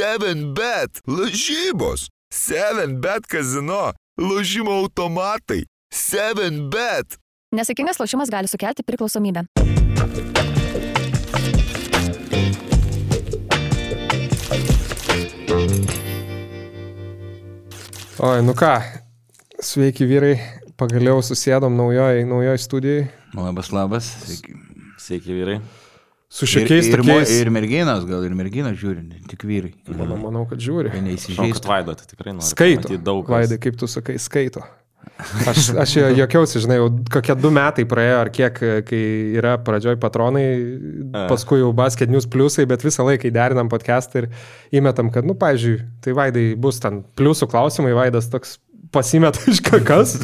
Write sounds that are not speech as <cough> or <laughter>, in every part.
7bet, lažybos, 7bet kazino, lažymo automatai, 7bet. Nesėkmingas lošimas gali sukelti priklausomybę. Oi, nu ką, sveiki vyrai, pagaliau susėdom naujoj, naujoj studijai. Labas, labas. Sveiki, Sveiki vyrai. Su šiokiais ir, ir, tokiais. ir merginos, gal ir merginos žiūri, ne tik vyrai. Manau, manau, kad žiūri. Kad neįsižeistų. Vaido, tai tikrai nori. Skaito. Daug. Vaidai, kaip tu sakai, skaito. Aš, aš jokiausi, žinai, jau kokie du metai praėjo, ar kiek, kai yra pradžioj patronai, paskui jau basket news pliusai, bet visą laiką derinam podcastą ir įmetam, kad, nu, pavyzdžiui, tai Vaidai bus ten pliusų klausimai, Vaidas toks pasimeta iš ką- <laughs> kas,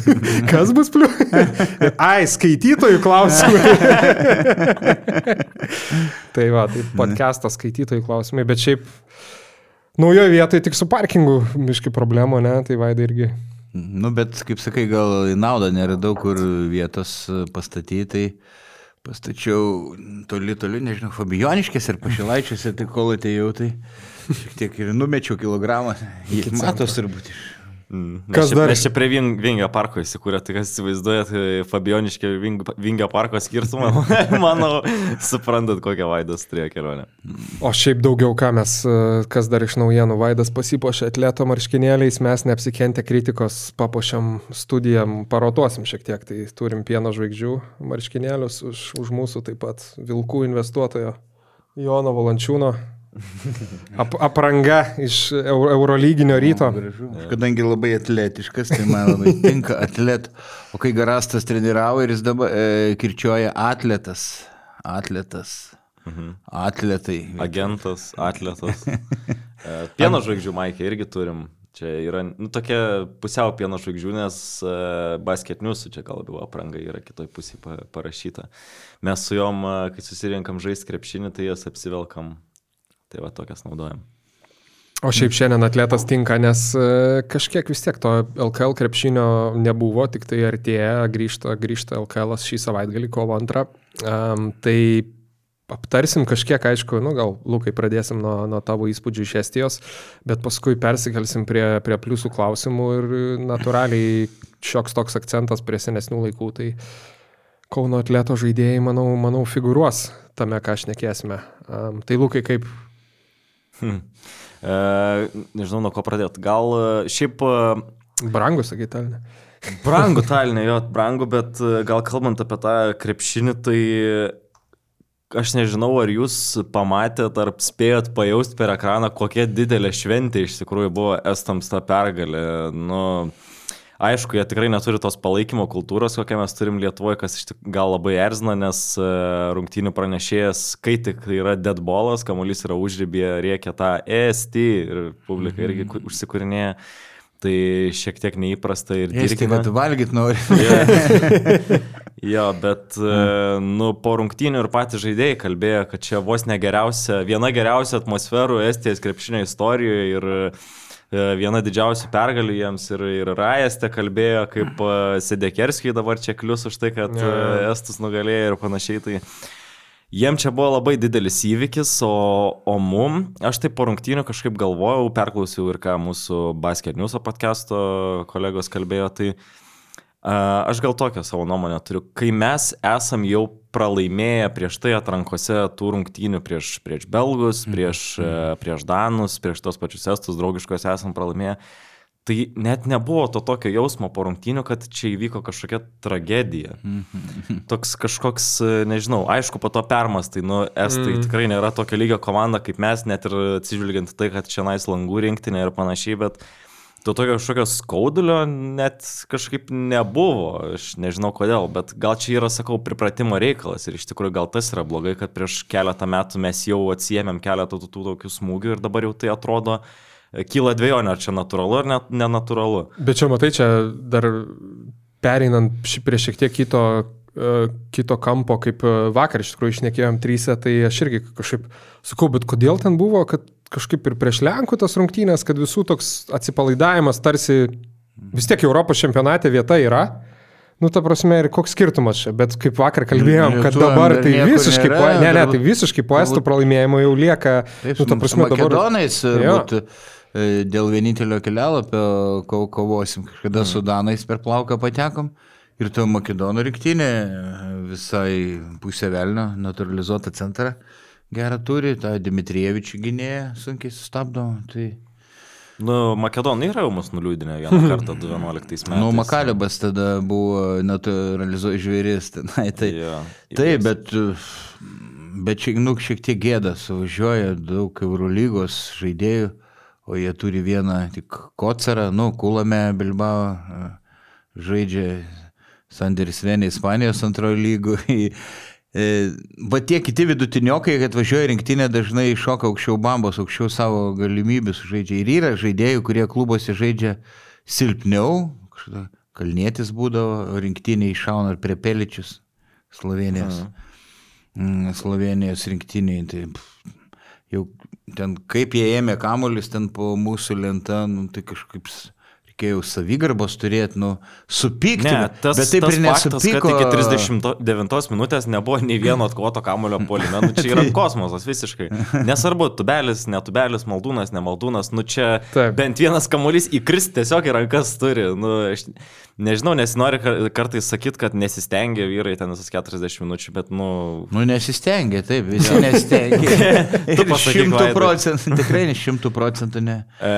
kas bus pliusai. <laughs> Ai, skaitytojų klausimai. <laughs> tai va, tai podcastas skaitytojų klausimai, bet šiaip naujoje vietoje tik su parkingu miški problemų, ne, tai Vaidai irgi. Nu, bet, kaip sakai, gal į naudą nėra daug kur vietos pastatyti. Tai pastačiau toli, toli, nežinau, Fabioniškės ir Pašilaičiuose, tai kol atėjau, tai šiek tiek ir numečiau kilogramą. Matos turbūt iš. Kas Mes čia, dar? mes čia prie Ving- Vingio parko įsikūrė, tai kas įsivaizduojat e, Fabioniškio Ving- Vingio parko skirtumą, <laughs> <laughs> manau, suprantat, kokią Vaidas turėjo kelionę. O šiaip daugiau ką mes, e, kas dar iš naujienų, Vaidas pasipošė atleto marškinėliais, mes neapsikentę kritikos papuošiam studijam, parotuosim šiek tiek, tai turim pieno žvaigždžių marškinėlius už, už mūsų taip pat vilkų investuotojo Jono Valančiūno. Ap, apranga iš euro, Eurolyginio ryto. Gražu. Aš kadangi labai atletiškas, tai man labai tinka atlet. O kai Garastas treniravo ir jis dabar e, kirčioja atletas. Atletas. Atletai. Agentas, atletas. <laughs> E, Pieno žvaigždžių Maikė irgi turim. Čia yra, nu, tokia pusiau pieno žvaigždžių, nes uh, basket news čia gal labiau apranga yra kitoj pusėje pa, parašyta. Mes su juom, uh, kai susirinkam žaisti krepšinį, tai jas apsivelkam. Tai va tokias naudojam. O šiaip šiandien atletas tinka, nes e, kažkiek vis tiek to LKL krepšinio nebuvo, tik tai artėja, grįžta, grįžta LKL šį savaitgalį, kovo antrą. Um, tai aptarsim kažkiek, aišku, nu gal, Lukai, pradėsim nuo, nuo tavo įspūdžių iš Estijos, bet paskui persikelsim prie, prie pliusų klausimų ir natūraliai šioks toks akcentas prie senesnių laikų. Tai Kauno atleto žaidėjai, manau, manau figūruos tame, ką aš nekėsime. Um, tai Lukai, kaip Hmm. E, nežinau, nuo ko pradėti. Gal e, šiaip e, brangus, sakyti, ne? Brangu talinė, <laughs> jo, brangu, bet e, gal kalbant apie tą krepšinį, tai aš nežinau, ar jūs pamatėt, ar spėjot pajausti per ekraną, kokia didelė šventė iš tikrųjų buvo Estams ta pergalė. Nu, aišku, jie tikrai neturi tos palaikymo kultūros, kokią mes turim Lietuvoje, kas iš tikrųjų gal labai erzina, nes e, rungtynių pranešėjas, kai tik yra deadballas, kamuolys yra užrybėje, reikia tą EST ir publika irgi ku- užsikūrinėja. Tai šiek tiek neįprasta ir Jis tik, dirgina. kad valgyt nori. Jo, <laughs> bet mm. nu, po rungtynių ir patys žaidėjai kalbėjo, kad čia vos ne geriausia, viena geriausia atmosferų Estijos krepšinio istorijoje ir e, viena didžiausių pergalių jiems ir, ir Rajas te kalbėjo, kaip e, Sedekerskiai dabar čia klius už tai, kad Jo, jo. e, Estus nugalėjo ir panašiai. Tai Jiem čia buvo labai didelis įvykis, o, o mum, aš taip po rungtynių kažkaip galvojau, perklausiau ir ką mūsų Basket News podcast'o kolegos kalbėjo, tai a, aš gal tokią savo nuomonę turiu. Kai mes esam jau pralaimėję prieš tai atrankose tų rungtynių prieš, prieš Belgus, prieš, e, prieš Danus, prieš tos pačius Estus draugiškos esam pralaimėję, tai net nebuvo to tokio jausmo po rungtynių, kad čia įvyko kažkokia tragedija. <laughs> Toks kažkoks, e, nežinau, aišku, po to permastai, nu, estai mm. tikrai nėra tokio lygio komanda kaip mes, net ir atsižvelgiant tai, kad čia nais langų rinktinė ir panašiai, bet to tokio kažkokio skaudulio net kažkaip nebuvo, aš nežinau kodėl, bet gal čia yra, sakau, pripratimo reikalas ir iš tikrųjų gal tas yra blogai, kad prieš keletą metų mes jau atsiemėm keletą tų, tų tokių smūgių ir dabar jau tai atrodo, e, kyla dviejonė, ar čia natūralu ar net nenatūralu. Bet čia matai, čia dar pereinant prie šiek tiek kito, e, kito kampo, kaip e, vakar iš tikrųjų išnekėjom trysia, tai aš irgi kažkaip sakau, bet kodėl ten buvo, kad kažkaip ir prieš Lenkų tas rungtynės, kad visų toks atsipalaidavimas tarsi vis tiek Europos čempionate vieta yra, Nu, ta prasme, ir koks skirtumas čia, bet kaip vakar kalbėjom, kad dabar tai visiškai, nėra, po, ne, ne, tai visiškai po estų pralaimėjimo jau lieka, Taip, nu, ta prasme, dabar... Makedonais Jo. būt, e, dėl vienintelio kelialapio ko- kovosim, kažkada su Danais per plauką patekom. Ir to Makedonų rinktinė e, visai pusė velnio, naturalizuotą centrą gerą turi, tą Dimitrievičių gynėją sunkiai sustabdo. Tai... Nu, Makedonai yra jau mus nuliūdinę vieną <laughs> kartą 2011 metais. Nu, Makalibas tada buvo naturalizuotas žvėris. Tenai, tai, Jo, Taip, bet, bet šiek, nu, šiek tiek gėda, suvažiuoja daug Eurolygos žaidėjų, o jie turi vieną tik kocarą, nu, Kulame Bilbao žaidžia Sanderis Venė Ispanijos antrojo lygoje. Va tie kiti vidutiniokai, kad važiuoja rinktinė, dažnai šoka aukščiau bambos, aukščiau savo galimybių žaidžia. Ir yra žaidėjų, kurie klubuose žaidžia silpniau, kažkada kalnėtis būdavo, rinktinė iššauna ir prie peličius Slovenijos. Mm, Slovenijos rinktiniai. Tai jau ten kaip jie ėmė kamuolius ten po mūsų lentą, nu, tai kažkaip reikėjo savigarbos turėti, nu, supykti. Ne, tas, bet taip tas ir faktas, nesupyko. kad iki 39 minutės nebuvo nei vieno atkovoto kamulio polime. Nu, čia yra <laughs> kosmosas visiškai. Nesvarbu, tubelis, netubelis, maldūnas, nemaldūnas. Nu, čia Taip. bent vienas kamuolys įkrist tiesiog į rankas turi. Nu, aš nežinau, nesinori kar- kartais sakyti, kad nesistengia vyrai ten visas 40 minučių, bet, nu, Nu, nesistengia, taip, <laughs> visi nesistengia. Tu <laughs> pasakyk, šimtų Vaidai. procentų, tikrai ne šimtų procentų ne. E,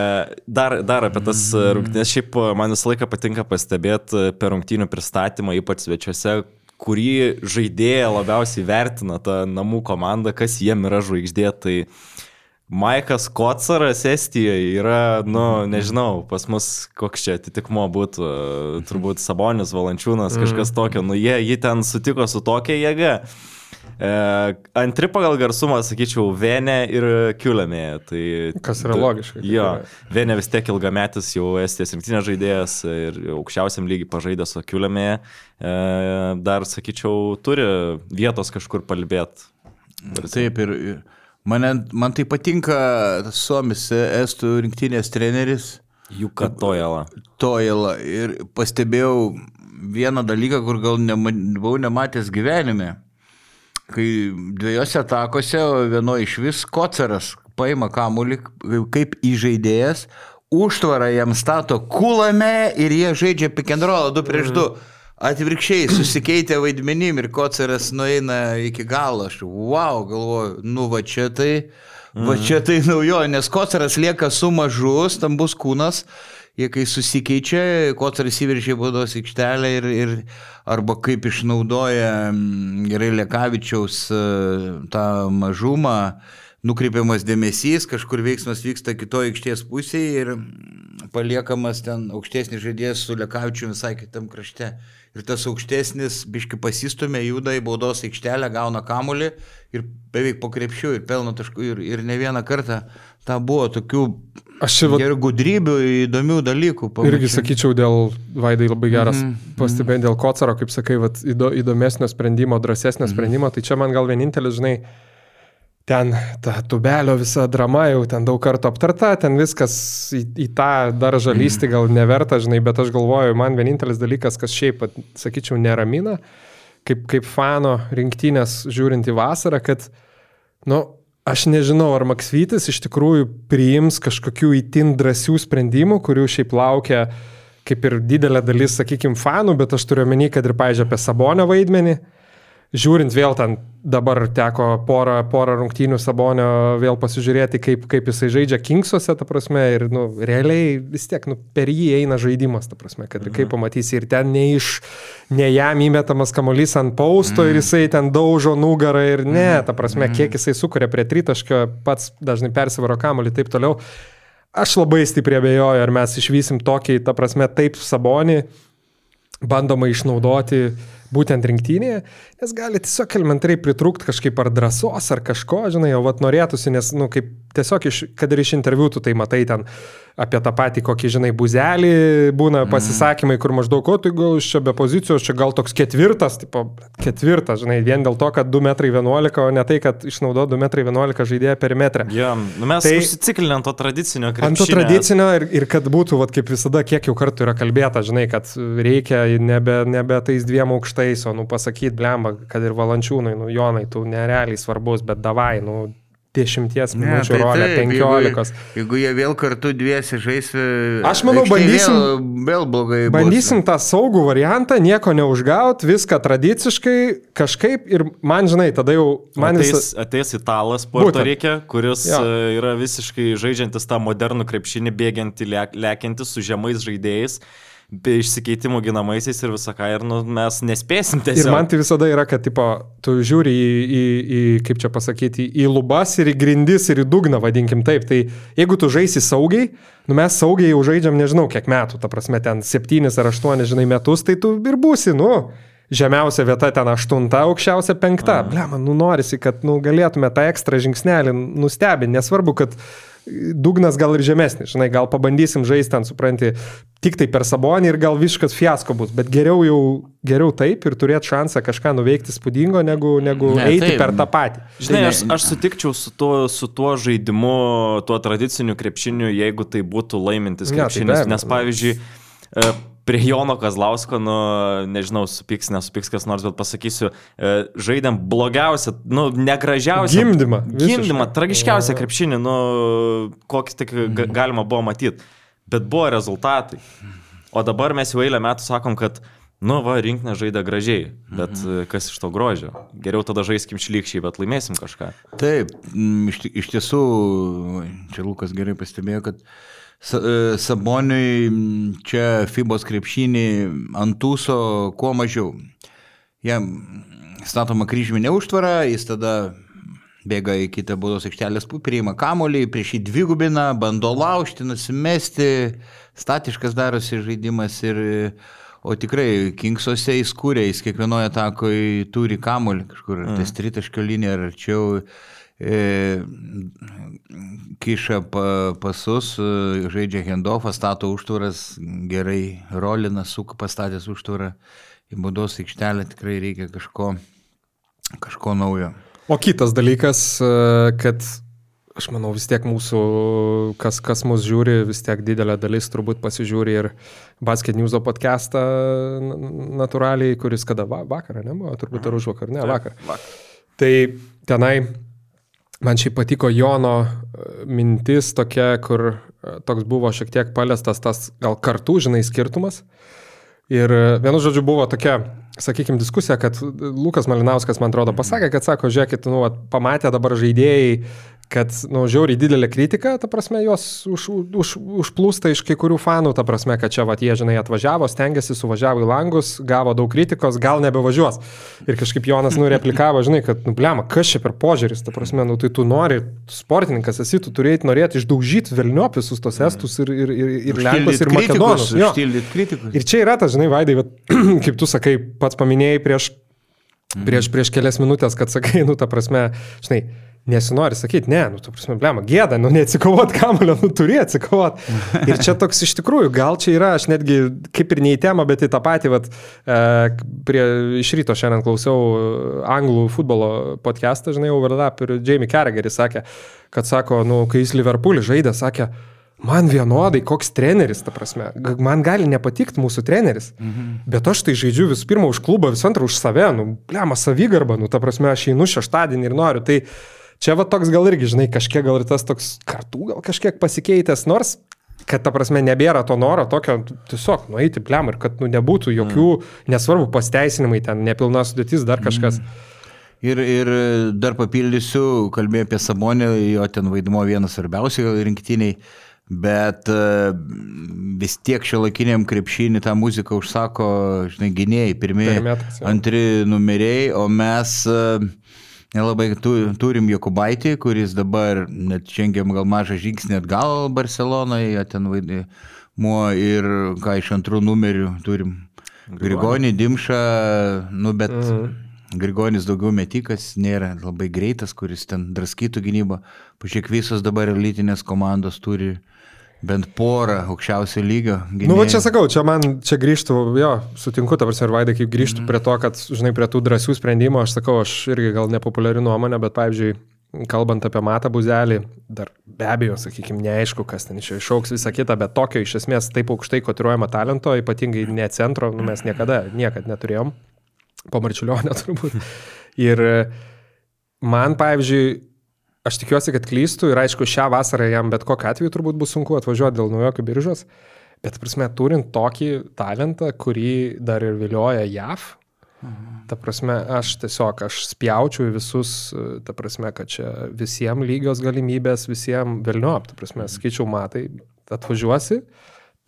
Dar, dar apie tas e, rungtynės, šiaip e, man visą laiką patinka pastebėti e, per rungtynių pristatymą, ypač svečiuose, kurį žaidėją labiausiai vertina ta namų komanda, kas jiem yra žvaigždė. Tai Maikas Kocaras Estijoje yra, nu, nežinau, pas mus koks čia atitikmo būtų, e, turbūt Sabonis, Valančiūnas, kažkas tokio, nu jie jį ten sutiko su tokia jėga. E, antri pagal garsumą, sakyčiau, Venė ir Kiulemė. Tai, Kas yra logiška, kaip Jo, yra. Venė vis tiek ilgametis jau Estijos rinktinės žaidėjas ir aukščiausiam lygiai pažaidė su Kiulemė. E, dar, sakyčiau, turi vietos kažkur palbėti. Taip, ir ir man, man tai patinka Suomis, Estų rinktinės treneris. Jų katojala. Tojela. Ir pastebėjau vieną dalyką, kur gal nema, buvau nematęs gyvenime. Kai dviejose atakose, vienoje iš vis koceras paima kamuolį kaip įžaidėjas, užtvarą jam stato kulame ir jie žaidžia pikendrolą 2 prieš 2. Atvirkščiai susikeitė vaidmenim ir koceras nueina iki galo. Aš, wow, galvoju, nu va čia tai, va čia tai naujo, nes koceras lieka su mažu, stambus kūnas. Jie kai susikeičia, kocaras įveržė baudos aikštelę ir, ir arba kaip išnaudoja mm, gerai Lekavičiaus e, tą mažumą, nukreipiamas dėmesys, kažkur veiksmas vyksta kitoje aikštės pusėje ir mm, paliekamas ten aukštesnis žaidėjas su Lekavičiu visai kitam krašte. Ir tas aukštesnis biški pasistumė, juda į baudos aikštelę, gauna kamulį ir beveik po krepšių ir pelno taškų ir, ir ne vieną kartą tą buvo tokių vat- gerų gudrybių, įdomių dalykų. Irgi pamačiau. sakyčiau, dėl Vaidai labai geras mm Mhm, -hmm. pastebėjai dėl Kocaro, kaip sakai, vat, įdo, įdomesnio sprendimo, drąsesnio mm -hmm. sprendimo, tai čia man gal vienintelis, žinai, ten ta tubelio visa drama jau ten daug kartų aptarta, ten viskas į, į tą daržą lysti gal neverta, žinai, bet aš galvoju, man vienintelis dalykas, kas šiaip, sakyčiau, neramina, kaip, kaip fano rinktynės žiūrint į vasarą, kad, nu, Aš nežinau, ar Maksvytis iš tikrųjų priims kažkokių įtin drąsių sprendimų, kurių šiaip laukia kaip ir didelė dalis, sakykime, fanų, bet aš turiu omeny, kad ir, pažiūrėjau, apie Sabonio vaidmenį. Žiūrint vėl ten dabar teko porą, porą rungtynių Sabonio vėl pasižiūrėti, kaip, kaip jisai žaidžia Kingsuose, ta prasme, ir nu, realiai vis tiek nu, per jį eina žaidimas, ta prasme, kad mhm. kaip pamatysi ir ten ne iš, ne jam įmetamas kamuolys ant pausto mhm. ir jisai ten daužo nugarą ir ne, ta prasme, kiek jisai sukuria prie tritaškio, pats dažnai persivaro kamuolį ir taip toliau. Aš labai stipriai abejoju, ar mes išvysim tokį, ta prasme, taip Sabonį bandoma išnaudoti būtent rinktinėje, nes gali tiesiog elementariai pritrūkti kažkaip ar drąsos, ar kažko, žinai, o vat norėtųsi, nes, nu, kaip tiesiog, iš, kad ir iš interviu tu tai matai ten apie tą patį, kokį, žinai, buzelį, būna pasisakymai, kur maždaug, o tai gal čia be pozicijos, čia gal toks ketvirtas, tipo, ketvirtas, žinai, vien dėl to, kad 2,11 m, o ne tai, kad išnaudo 2,11 m žaidėją perimetrą. Ja, nu mes tai, užsiciklinę ant to tradicinio krepšinio. Ant to tradicinio ir, ir kad būtų, vat, kaip visada, kiek jau kartų yra kalbėta, žinai, kad reikia nebe, nebe tais dviem aukštais, o, nu, pasakyti, blemba, kad ir valančiūnai, nu, Jonai, tu nerealiai svarbus, bet davai, nu, dešimties minučių tai rolę, penkiolikos. Jeigu, jeigu jie vėl kartu dviesi žais, Aš manau, bandysim- Vėl, vėl blogai. bus. Bandysim tą saugų variantą, nieko neužgaut, viską tradiciškai, kažkaip ir man, žinai, tada jau man ateis, jis... ateis italas Puerto Būtent. Rike, kuris Jo. jo. yra visiškai žaidžiantis tą modernų krepšinį, bėgiantį, le- lekiantį su žemais žaidėjais, be išsikeitimų ginamaisiais ir visą ką, ir nu, mes nespėsim tiesiog. Ir man tai visada yra, kad, tipo, tu žiūri į, į, į kaip čia pasakyti, į lubas ir į grindis ir į dugną, vadinkim taip. Tai jeigu tu žaisi saugiai, nu mes saugiai jau žaidžiam nežinau kiek metų, ta prasme, ten septynis ar aštuonis, žinai, metus, tai tu ir būsi, nu. Žemiausia vieta ten aštunta, aukščiausia penkta. Ble, man, nu norisi, kad nu, galėtume tą ekstra žingsnelį nustebinti. Nesvarbu, kad dugnas gal ir žemesnis, žinai, gal pabandysim žaisti ten, supranti, tik tai per sabonį ir gal visiškas fiasko bus, bet geriau jau, geriau taip ir turėti šansą kažką nuveikti spūdingo, negu, negu Ne, ne, eiti taip. per tą patį. Žinai, Tai aš, ne- aš sutikčiau su tuo, su tuo žaidimu, tuo tradiciniu krepšiniu, jeigu tai būtų laimintis Ne, tai krepšinis. be abejo, Nes pavyzdžiui, e, prie Jono Kazlausko, nu, nežinau, supiks, nesupiks kas nors, bet pasakysiu, e, žaidėm blogiausią, nu, negražiausią. Gimdymą, Gimdymą, tragiškiausią jo. krepšinį, nu, kokį tik ga- galima buvo matyti. Bet buvo rezultatai. O dabar mes jau eilę metų sakom, kad Nu, va, rinkinė žaidė gražiai, bet mhm. kas iš to grožio? Geriau tada žaiskim šlykščiai, bet laimėsim kažką. Taip, mm, iš, iš tiesų, čia Lukas gerai pastebėjo, kad e, Saboniui mm, čia Fibos krepšinį ant tūso kuo mažiau. Jam statoma kryžminė užtvara, jis tada bėga į kitą baudos aikštelės priima kamolį, prieš jį dvigubina, bando laužti, nusimesti, statiškas darosi žaidimas ir O tikrai, Kingsuose jis kūrė, jis kiekvienoje atakoje turi kamolį kažkur, ar ties tritaškio linija, ar arčiau e, kiša pa, pasus, e, žaidžia handoffą, stato užtvaras, gerai rolina, suka pastatęs užtvarą į baudos aikštelę, tikrai reikia kažko, kažko naujo. O kitas dalykas, e, kad aš manau vis tiek mūsų, kas, kas mus žiūri, vis tiek didelė dalis turbūt pasižiūri ir Basket News podcastą natūraliai, kuris kada va, vakarą nebuvo, turbūt ar už vakar, ne, vakar. vakar. Tai tenai man šiaip patiko Jono e, mintis tokia, kur e, toks buvo šiek tiek paliestas tas gal kartų, žinai, skirtumas. Ir e, vienu žodžiu buvo tokia, sakykime, diskusija, kad Lukas Malinauskas, man atrodo, pasakė, kad sako, žiūrėkit, nu, vat pamatė dabar žaidėjai, kad, nu, žiauriai didelė kritika, ta prasme, jos už, už, užplūsta iš kai kurių fanų, ta prasme, kad čia, va, jie, žinai, atvažiavo, stengiasi, suvažiavo į langus, gavo daug kritikos, gal nebevažiuos. Ir kažkaip Jonas, nu, replikavo, žinai, kad, nu, blema, kas čia per požiūris, ta prasme, nu, tai tu nori, sportininkas esi, tu turėti norėti išdaužyti velniop visus tos estus ir, ir, ir, ir lenkus ir makedonus. Ir čia yra tas, žinai, Vaidai, vat, <clears throat> kaip tu sakai, pats paminėjai prieš, prieš, prieš kelias minutės, kad sakai, nu, ta prasme, žinai, nesinori sakyti, ne, nu, tu prasme, blema, gėda, nu, neatsikovot kamulio, nu, turi atsikovot. Ir čia toks iš tikrųjų, gal čia yra, aš netgi kaip ir ne į temą, bet į tą patį, vat, e, prie, iš ryto šiandien klausiau e, anglų futbolo podcastą, žinai, Overlap ir Jamie Carragheris sakė, kad sako, nu, kai jis Liverpoolį žaidė, sakė, Man vienodai, koks treneris, ta prasme. Man gali nepatikti mūsų treneris. Mhm. Bet aš tai žaidžiu visų pirma už klubą, visų antra už save, nu, blema savigarbą, nu, ta prasme, aš einu šeštadienį ir noriu. Tai čia va toks gal irgi, žinai, kažkiek gal ir tas toks kartų gal kažkiek pasikeitęs, nors kad ta prasme nebėra to noro tokio tiesiog nueiti plem ir kad nu, nebūtų jokių, mm. nesvarbu, pasteisinimai, ten nepilna sudėtis, dar kažkas. Mm. Ir, ir dar papildysiu, kalbėjau apie Sabonį, jo ten vaidmo vienas svarbiausių rinktiniai, bet e, vis tiek šio laikiniam krepšinį tą muziką užsako, žinai, gynėjai, pirmieji, antri numeriai, o mes e, nelabai tu, turim Jokubaitį, kuris dabar net žengiam gal mažą žingsnį atgal Barcelonoje, ten vaidimo ir ką iš antrų numerių turim. Grigonį, Dimšą, nu bet... Mhm. Grigonis daugiau metikas, nėra labai greitas, kuris ten draskytų gynybą. Pažiūrėk, visos dabar elitinės komandos turi bent porą aukščiausio lygio. Na, nu, va čia sakau, čia man, čia grįžtų, jo, sutinku, tavars ir Vaidai, kaip grįžtų mm. prie to, kad, žinai, prie tų drąsių sprendimų, aš sakau, aš irgi gal nepopuliari nuomonė, bet, pavyzdžiui, kalbant apie Matą Buzelį, dar be abejo, sakykime, neaišku, kas ten iš jo išauks visą kitą, bet tokio iš esmės taip aukštai kotiruojama talento, ypatingai ne centro, nu, mes niekada, niekad neturėjom, po Marčiulionio <laughs> turbūt. Ir man, pavyzdžiui, aš tikiuosi, kad klystų ir aišku, šią vasarą jam bet kokiu atveju turbūt bus sunku atvažiuoti dėl naujokio biržos, bet, prasme, turint tokį talentą, kurį dar ir vilioja JAV, Ta prasme, aš tiesiog, aš spjaučiau visus, ta prasme, kad čia visiems lygios galimybės, visiems velniop, ta prasme, skaičiau, matai, atvažiuosi,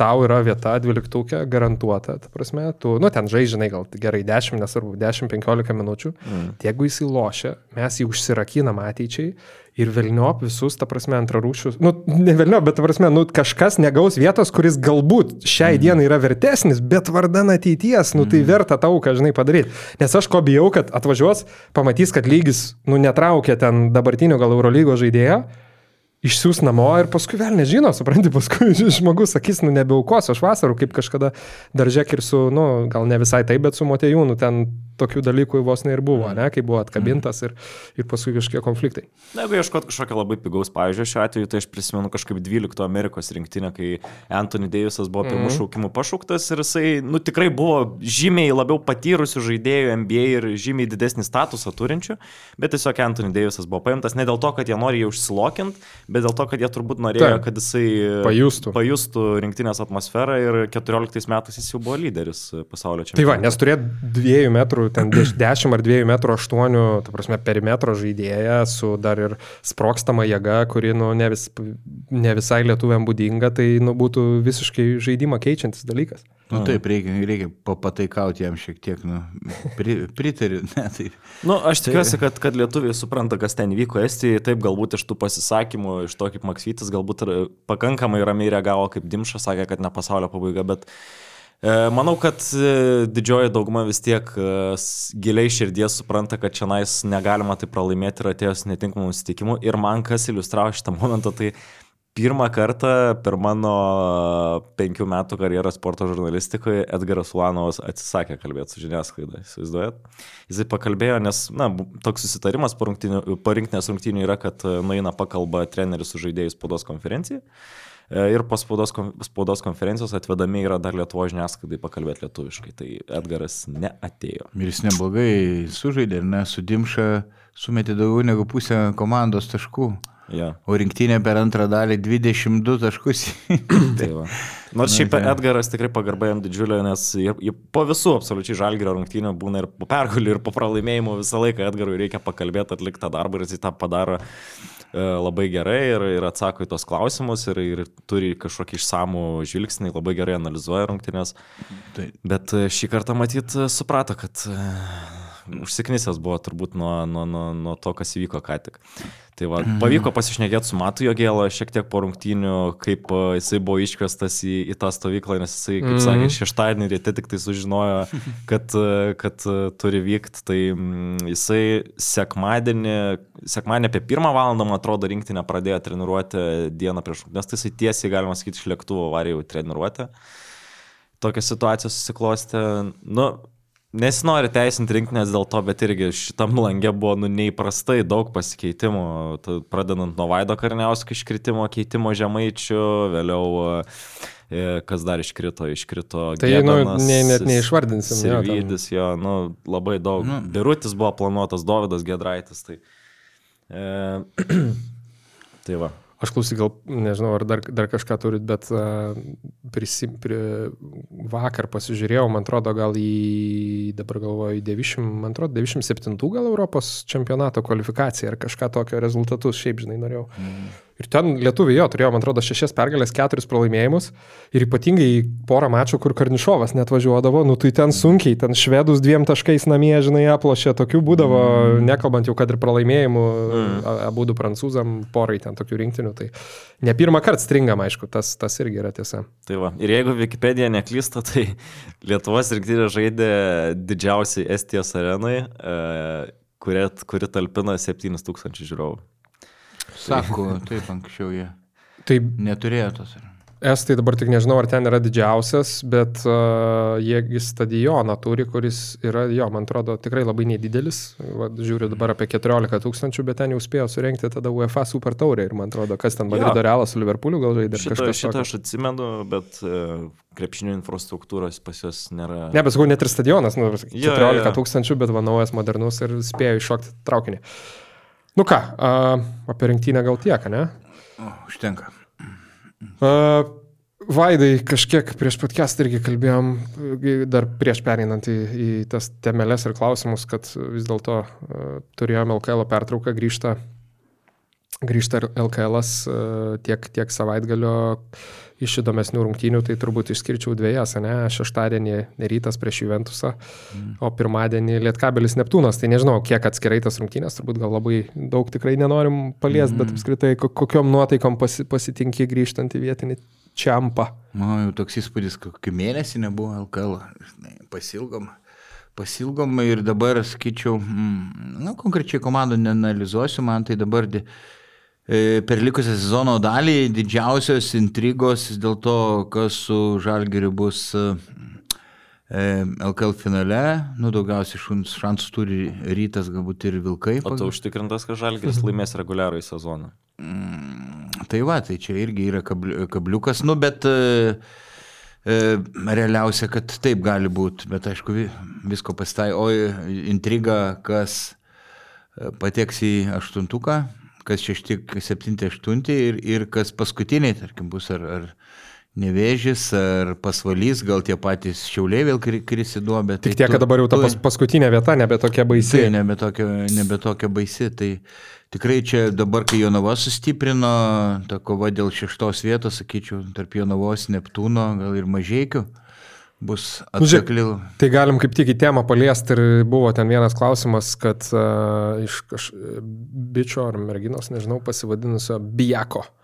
tau yra vieta dvyliktukė garantuota, ta prasme, tu, nu, ten žaidžiai, gal gerai 10, nesvarbu, 10-15 minučių, mm. jeigu jis įlošia, mes jį užsirakinam ateičiai ir Vilniop visus, ta prasme, antrarūšius, nu, ne Vilniop, bet, ta prasme, nu, kažkas negaus vietos, kuris galbūt šiai mm. dienai yra vertesnis, bet vardan ateities, nu, tai mm. verta tau, ką žinai padaryti. Nes aš ko bijau, kad atvažiuos, pamatys, kad lygis, nu, netraukia ten dabartinio gal Eurolygo žaidėjo išsiūs namo ir paskui vėl nežino, supranti, paskui <laughs> žmogus sakys, nu nebeaukos, aš vasarų kaip kažkada daržek ir su, nu, gal ne visai taip, bet su Motejūnu ten tokių dalykų vos ne ir buvo, ne, kai buvo atkabintas ir, ir paskui kažkokie konfliktai. Na, jeigu ieškot kažkokio labai pigaus pavyzdžio šiuo atveju, tai aš prisimenu kažkaip 12 Amerikos rinktinę, kai Anthony Davisas buvo pirmų mm. šaukimų pašauktas ir jisai, nu, tikrai buvo žymiai labiau patyrusių žaidėjų NBA ir žymiai didesnį statusą turinčių, bet tiesiog Anthony Davisas buvo paimtas ne dėl to, kad jie nori jį užsilokint, bet dėl to, kad jie turbūt norėjo, Taip, kad jisai pajustų. pajustų rinktinės atmosferą ir 14 metais jis jau buvo lyderis pasaulio čempionate. Tai va, nes turėt dviejų metrų, ten 10 ar 2 metrų 8, ta prasme, perimetro žaidėją su dar ir sprokstama jėga, kuri, nu, ne, vis, ne visai lietuviam būdinga, tai, nu, būtų visiškai žaidimą keičiantis dalykas. Nu taip, reikia, reikia pataikauti jam šiek tiek, nu, pri, pritariu. <laughs> Ne, tai, nu, aš tikiuosi, kad, kad lietuviai supranta, kas ten vyko Estijoje, taip galbūt iš tų pasisakymų, iš to kaip Maksytis, galbūt pakankamai ramiai reagavo, kaip Dimša sakė, kad ne pasaulio pabaiga, bet e, Manau, kad e, didžioji dauguma vis tiek e, giliai širdies supranta, kad čia nais negalima tai pralaimėti ir atėjus netinkamų susitikimų. Ir man kas iliustravo šitą momentą, tai Pirmą kartą per mano penkių metų karjerą sporto žurnalistikoje Edgaras Ulanovas atsisakė kalbėti su žiniasklaida, įsivaizduojat. Jisai pakalbėjo, nes, na, toks susitarimas po rinktinės rungtynių yra, kad e, nueina pakalba treneris su žaidėjais spaudos konferencijai. E, ir po spaudos, spaudos konferencijos atvedami yra dar Lietuvo žiniasklaidai pakalbėti lietuviškai. Tai Edgaras neatėjo. Ir jis neblogai sužaidė, ne, su Dimša sumetė daugiau negu pusę komandos taškų. Ja. O rinktinė per antrą dalį 22 taškus. <coughs> tai va. Nors šiaip tai. Edgaras tikrai pagarba jam didžiulė, nes jie, jie po visų absoliučiai žalgerio rungtynių būna ir po pergalių, ir po pralaimėjimų visą laiką Edgarui reikia pakalbėti, atlikti tą darbą ir jis tą padaro labai gerai ir, ir atsako į tos klausimus ir, ir turi kažkokį išsamų žvilgsnį, labai gerai analizuoja rungtynės. Tai. Bet e, šį kartą matyt suprato, kad e, užsiknisęs buvo turbūt nuo, nuo, nuo, nuo to, kas įvyko ką tik. Tai va, mhm. pavyko pasišnekėti su Matu Jogėlą šiek tiek po rungtynių, kaip e, jisai buvo iškviestas į, į tą stovyklą, nes jisai, kaip mm. sakė, šeštadienį ryte tik tai sužinojo, <laughs> kad, e, kad e, turi vykti. Tai mm, jisai sekmadienį, sekmadienį apie pirmą valandą, man atrodo, rinktinę pradėjo treniruoti dieną prieš rungtynes, tai jisai tiesiai, galima sakyti, iš lėktuvo varė jau treniruoti. Tokia situacija susiklostė. Nu, Nesinori teisinti rinkinės dėl to, bet irgi šitam langė buvo nu, neįprastai daug pasikeitimų, pradedant nuo Vaido Karniausko iškritimo, keitimo žemaičių, vėliau e, kas dar iškrito, iškrito. Tai Gebenas, nu, ne, net neišvardinsim. Sirvydis, jo, nu, labai daug. Nu. Birutis buvo planuotas, Dovydas Gedraitis. Tai, e, <clears throat> tai va. Aš klausyk, gal nežinau, ar dar, dar kažką turit, bet uh, prisim, pri, vakar pasižiūrėjau, man atrodo, gal į, dabar galvoju, 90, man atrodo, 97 gal Europos čempionato kvalifikaciją ar kažką tokio rezultatus, šiaip žinai, norėjau. Mm. Ir ten lietuviai jo turėjo, man atrodo, šešias pergalės, keturis pralaimėjimus. Ir ypatingai porą mačų, kur Karnišovas net važiuodavo, nu tai ten sunkiai, ten švedus dviem taškais namie, žinai, aplošė, tokių būdavo, mm. nekalbant jau, kad ir pralaimėjimų, mm. abu prancūzam, porai ten tokių rinktinių. Tai ne pirmą kartą stringam, aišku, tas, tas irgi yra tiesa. Tai va, ir jeigu Wikipedia neklysta, <laughs> tai Lietuvos rinktinė žaidė didžiausiai Estijos arenai, e, kuri, kuri talpina 7000 žiūrovų. Sako, taip anksčiau jie Tai neturėjo tos. Estai dabar tik nežinau, ar ten yra didžiausias, bet uh, jie stadioną turi, kuris yra, jo, man atrodo, tikrai labai nedidelis. Va, žiūriu dabar apie 14 tūkstančių, bet ten jau spėjo surenkti tada UEFA Super Taurę ir man atrodo, kas ten Madrido Realas su Liverpooliu gal žaidė. Šitą, kažkas šitą aš atsimenu, bet uh, krepšinio infrastruktūros pas juos nėra. Ne, bet sakau, net ir stadionas, nu, 14 Jo, jo, jo. tūkstančių, bet va naujas, modernus ir spėjo iššokti traukinį. Nu ką, uh, apie rinktinę gal tiek, ne? O, užtenka. Uh, Vaidai, kažkiek prieš podcastą irgi kalbėjom, dar prieš pereinant į, į tas temelės ir klausimus, kad vis dėlto uh, turėjome LKL pertrauką, grįžta, grįžta LKL uh, tiek, tiek savaitgalio iš įdomesnių rungtynių, tai turbūt išskirčiau dviejas, ne? Šeštadienį rytas prieš Juventusą, mm. o pirmadienį Lietkabelis Neptūnas. Tai nežinau, kiek atskirai tas rungtynės, turbūt gal labai daug tikrai nenorim paliesti, mm. bet apskritai ko- kokiom nuotaikom pasi, pasitinki grįžtant į vietinį čiampą. Man jau toks įspūdis, kokį mėnesį nebuvo LKL. Pasilgom. Pasilgom ir dabar, sakyčiau, mm, na, konkrečiai komandų neanalizuosiu, man tai dabar di, e, per likusią sezono dalį didžiausios intrigos dėl to, kas su Žalgiriu bus e, e, LKL finale, nu, daugiausiai šansų turi rytas, galbūt ir vilkai. O tu užtikrintas, kad Žalgiris laimės reguliarų į sezoną. Mm, Tai va, tai čia irgi yra kabli- kabliukas, nu, bet e, e, realiausia, kad taip gali būti, bet aišku, vi- visko pastai. O intriga, kas e, pateks į aštuntuką, kas šešti, septinti, aštunti ir, ir kas paskutiniai, tarkim, bus ar, ar nevėžys, ar pasvalys, gal tie patys šiauliai vėl kri- kris į duobę. Tik tiek, kad dabar jau ta pas, paskutinė vieta nebe tokia baisi. Tai nebe tokia, nebe tokia baisi. Tai tikrai čia dabar, kai Jonava sustiprino, ta kova dėl šeštos vietos, sakyčiau, tarp Jonavos, Neptūno, gal ir Mažiekių, bus Nu, atkakli. Tai galim kaip tik į temą paliesti ir buvo ten vienas klausimas, kad uh, iš kaž... bičio ar merginos, nežinau, pasivadinusio Bijako. Uh,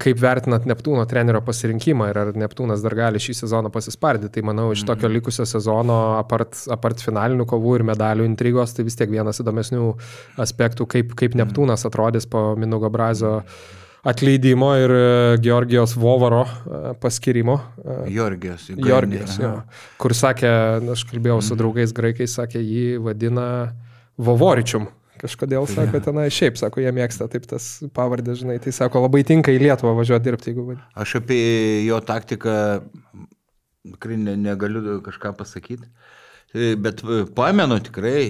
kaip vertinat Neptūno trenerio pasirinkimą ir ar Neptūnas dar gali šį sezoną pasispardyti. Tai manau, iš tokio likusio sezono, apart, apart finalinių kovų ir medalių intrigos, tai vis tiek vienas įdomesnių aspektų, kaip, kaip Neptūnas atrodys po Minugo Brazio atleidimo ir e, Georgijos Vovaro e, paskirimo. E, Jorgijos. Jorgijos, jo. Kur sakė, aš kalbėjau su draugais graikais, sakė, jį vadina Vovoričium. Kažkodėl sako tenai, šiaip sako, jie mėgsta taip tas pavardė, žinai, tai sako, labai tinka į Lietuvą važiuoti dirbti, jeigu vadina. Aš apie jo taktiką tikrai ne, negaliu kažką pasakyti, bet pamenu tikrai,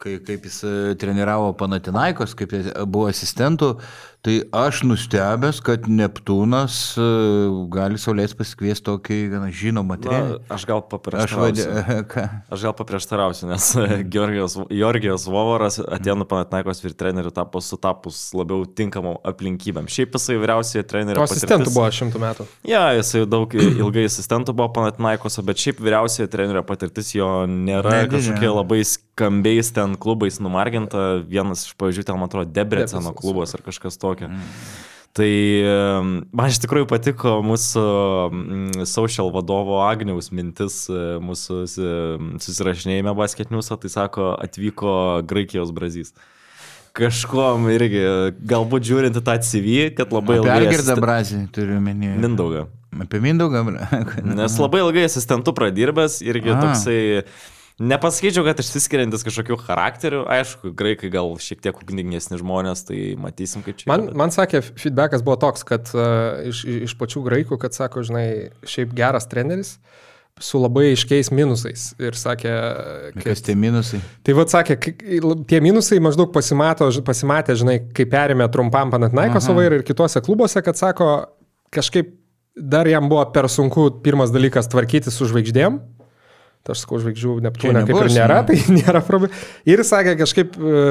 kai, kaip jis treniravo Panatinaikos, kaip buvo asistentų, tai aš nustebęs, kad Neptūnas e, gali saulės pasikviesti tokį gana žinomą trenerį. aš gal Aš paprieštarausiu. vadinu, <laughs> ką? Aš gal paprieštarausiu, nes Georgijos, Georgijos Vovaras atėnų Panatnaikos ir trenerių tapo sutapus labiau tinkamam aplinkybėm. Šiaip jisai vyriausiai trenerio O asistentų buvo šimtų metų. Ja, jisai daug ilgai asistentų buvo Panatnaikos, bet šiaip vyriausiai trenerio patirtis jo nėra Nedidelė. kažkokia labai skambiais ten klubais numarginta. Vienas iš pavyzdžių, ten man atrodo, Debreceno klubas ar kažkas tokio. Tai em, man iš tikrųjų patiko mūsų mm, social vadovo Agniaus mintis e, mūsų susirašinėjime basketniuose, tai sako, atvyko Graikijos brazys. Kažkuom irgi, galbūt žiūrint tą CV, kad labai ilgai... Pergirdą asisten- Brazį turiu menį. Mindaugą. Apie Mindaugą. Nes labai ilgai asistentų pradirbęs irgi A. toksai... Nepasakyčiau, kad išsiskiriantis kažkokiu charakteriu, aišku, graikai gal šiek tiek ugningesni žmonės, tai matysim, kaip čia. Man, yra, bet- man sakė, feedbackas buvo toks, kad uh, iš, iš pačių graikų, kad sako, žinai, šiaip geras treneris su labai aiškiais minusais. Ir sakė, Kas tie minusai? Tai vad sakė, tie minusai maždaug pasimato, pasimatė, žinai, kai perėmė trumpam Panatnaikos vairą ir kitose klubuose, kad sako, kažkaip dar jam buvo per sunku pirmas dalykas tvarkyti su žvaigždėm. Taškų žvaigždžių Neptūne kaip ir nėra, <laughs> tai nėra problema. Ir sakė, kažkaip e,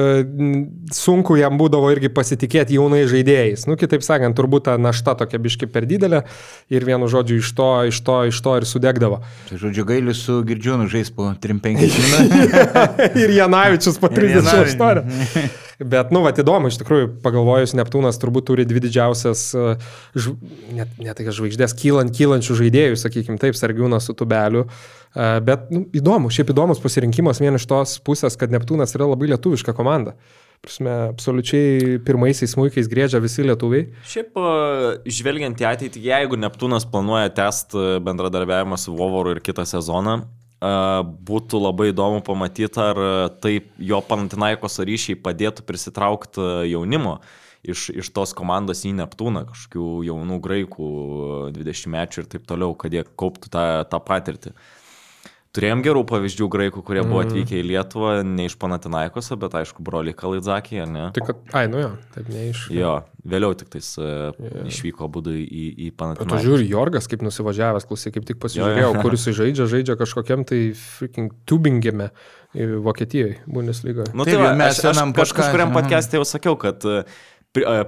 sunku jam būdavo irgi pasitikėti jaunai žaidėjais. Nu, kitaip sakant, turbūt ta našta tokia biški per didelė ir vienu žodžiu iš to, iš to, iš to ir sudegdavo. Tai žodžiu, gailiu su Girdžiūnu žais po 3-5 minutės. <laughs> ir Janavičius po Ir 38. <laughs> Bet, nu, va, įdomu, iš tikrųjų, pagalvojus, Neptūnas turbūt turi dvi didžiausias, e, žv... net, net tai žvaigždės, kylant, kylančių žaidėjų, sakykime taip, Sargiūnas su tubeliu. E, Bet, nu, įdomu, šiaip įdomus pasirinkimas vien iš tos pusės, kad Neptūnas yra labai lietuviška komanda. Prasme, absoliučiai pirmaisiais smūkiais grėžia visi lietuviai. Šiaip, e, žvelgiant į ateitį, jeigu Neptūnas planuoja tęsti bendradarbiavimą su Vovoru ir kitą sezoną, būtų labai įdomu pamatyti, ar taip jo Pantinaikos ryšiai padėtų prisitraukti jaunimo iš, iš tos komandos į Neptūną, kažkokių jaunų graikų, 20 mečių ir taip toliau, kad jie kauptų tą, tą patirtį. Turėjom gerų pavyzdžių graikų, kurie buvo atvykę į Lietuvą, ne iš Panatinaikoso, bet aišku, broliai Kalaidzakiai, ar ne? Tik, kad, ai, nu jo, taip ne iš. Jo, vėliau tik tais uh, išvyko būdų į, į O tu Panatinaikosą. žiūri, Jorgas kaip nusivažiavęs, klausai, kaip tik pasižiūrėjau, Jo, jo. kur jis žaidžia, žaidžia kažkokiam tai freaking tubingėme Vokietijoje, Bundeslygoje. Nu, Taip, tai va, mes aš, aš kažkuriam Mhm. podcast'e jau sakiau, kad e, e,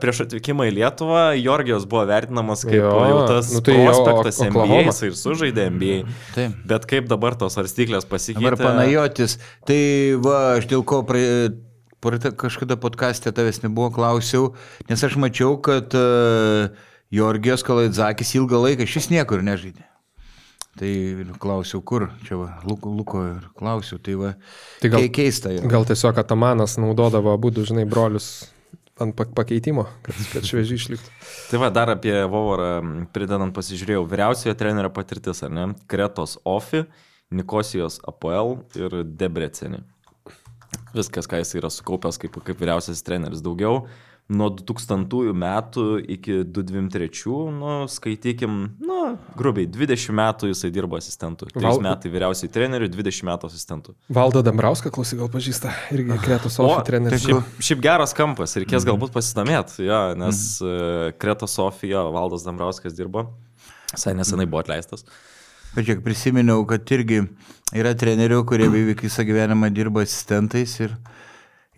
prieš atvykimą į Lietuvą Jorgijos buvo vertinamas kaip Jo, jau tas nu tai jo, prospektas O- NBA jis ir sužaidė NBA. Taip. Bet kaip dabar tos svarstyklės pasikeitė? Dabar panajotis. Tai va, aš dėl ko prie, praeitą kažkada podcast'e tavęs nebuvo, klausiau, nes aš mačiau, kad uh, Jorgijos Kalaidzakis ilgą laiką šis niekur nežaidė. Tai klausiau, kur, čia va, Luko, Luko ir klausiau, tai va, Tai gal- kei- keista. yra. Gal tiesiog Atamanas naudodavo abu, žinai, brolius ant pak- pakeitimo, kad, kad šviežiai išliktų. Tai va, dar apie Vovorą pridedant pasižiūrėjau. Vyriausiojo trenerio patirtis, ar ne? Kretos Ofi, Nikosijos APL ir Debrecenė. Viskas, ką jis yra sukaupęs kaip, kaip vyriausias treneris. Daugiau nuo 2000 metų iki 2023, nu, skaitykim, nu, grubiai, 20 metų jisai dirbo asistentų. 3 Val- metai vyriausiai treneriui, 20 metų asistentų. Valdo Dambrauską, klausai, gal pažįsta, irgi Kretos Sofija treneris. tai Šiaip, šiaip geras kampas, reikės galbūt pasidomėti, ja, nes mm. Kreta Sofija, Valdas Dambrauskas dirbo, visai nesenai buvo atleistas. Pažiūrėk, prisiminiau, kad irgi yra trenerių, kurie beveik visą gyvenimą dirba asistentais ir,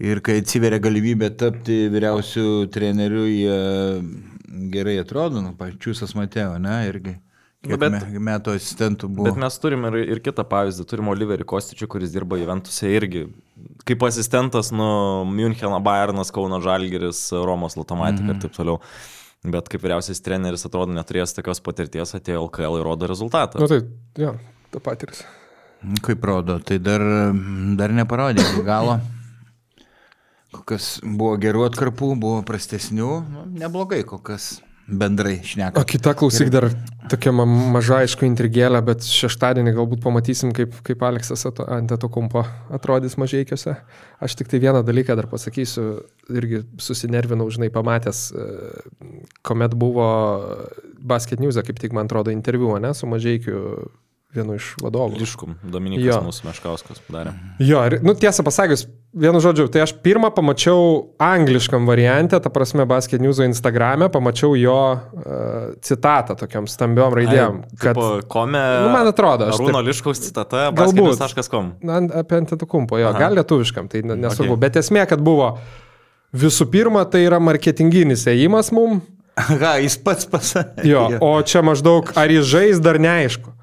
ir kai atsiveria galimybė tapti vyriausių trenerių, jie gerai atrodo, nu, pačiusas Mateo, ne, irgi. Kiek Bet- bet, me, metų asistentų buvo. Bet mes turim ir, ir kitą pavyzdį, turim Oliverį Kostičių, kuris dirba Juventuse irgi. Kaip asistentas, nu, Müncheno Bayernas, Kauno Žalgeris, Romos Lotomatika mm -hmm. ir taip toliau. Bet kaip vyriausias treneris, atrodo, neturėjęs tokios patirties, atėjo LKL ir rodo rezultatą. Nu tai, jo, ta patiris. Kaip rodo, tai dar, dar neparodė iki <laughs> galo. Kokias buvo gerų atkarpų, buvo prastesnių, nu, neblogai kol kas bendrai O šneka. kita klausyk dar tokia ma maža, aišku, intrigėlė, bet šeštadienį galbūt pamatysim, kaip, kaip Aleksas ant to kumpo atrodys mažiekiuose. Aš tik tai vieną dalyką dar pasakysiu, irgi susinervinau, žinai, pamatęs, e, kuomet buvo Basket News, kaip tik man atrodo, interviu, ne, su mažiekiu vienu iš vadovų. Liškum, Dominikas Jo. mūsų Meškauskas padarė. Jo, ir, nu tiesą pasakius, vienu žodžiu, tai aš pirmą pamačiau angliškam variantę, ta prasme, Basket News Instagram'e, pamačiau jo uh, citatą tokiam stambiom raidėm, kad... Tipo, kome. Nu, man atrodo, aš Arūno taip- Liškaus citata, Galbūt. basketnews.com. Na, apie antitukumpo, jo, Aha. gal lietuviškam, tai ne- nesvarbu, Okay. bet esmė, kad buvo visų pirma, tai yra marketinginis ėjimas mum, <laughs> Ką, jis pats pasakė. <laughs> jo, o čia maždaug, ar jis žais, dar neaišku.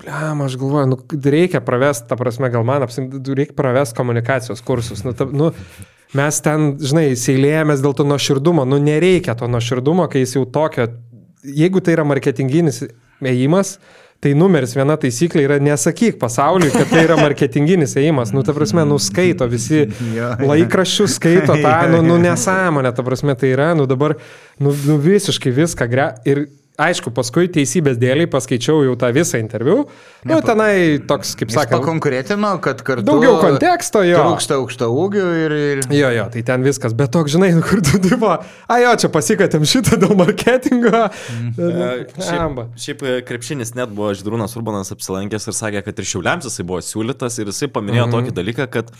Pliam, aš galvoju, nu, reikia pravesti, ta prasme, gal man apsim, reikia pravesti komunikacijos kursus. Nu, ta, nu, mes ten, žinai, seilėjomės dėl to nuoširdumo, nu nereikia to nuoširdumo, kai jis jau tokio, jeigu tai yra marketinginis ėjimas, tai numeris viena taisyklė yra nesakyk pasauliui, kad tai yra marketinginis ėjimas. Nu, ta prasme, nuskaito visi <laughs> laikraščius, skaito tą, nu, nu <laughs> nesąmonę, ta prasme, tai yra, nu dabar, nu, nu visiškai viską gre. Ir aišku, paskui teisybės dėliai paskaičiau jau tą visą interviu. Nu, tenai toks, kaip sakant, pakonkuretino, kad kartu... daugiau konteksto jo. Trūksta aukšto ūgio ir... ir... Jo, jo, tai ten viskas, bet toks, žinai, nu, kur tu dirbo, a jo, čia pasikatėm šitą dėl marketingo. <laughs> E, Amba. Šiaip, šiaip e, krepšinis net buvo Židrūnas Urbanas apsilankęs ir sakė, kad ir Šiauliams jisai buvo siūlytas ir jisai paminėjo mm -hmm. tokį dalyką, kad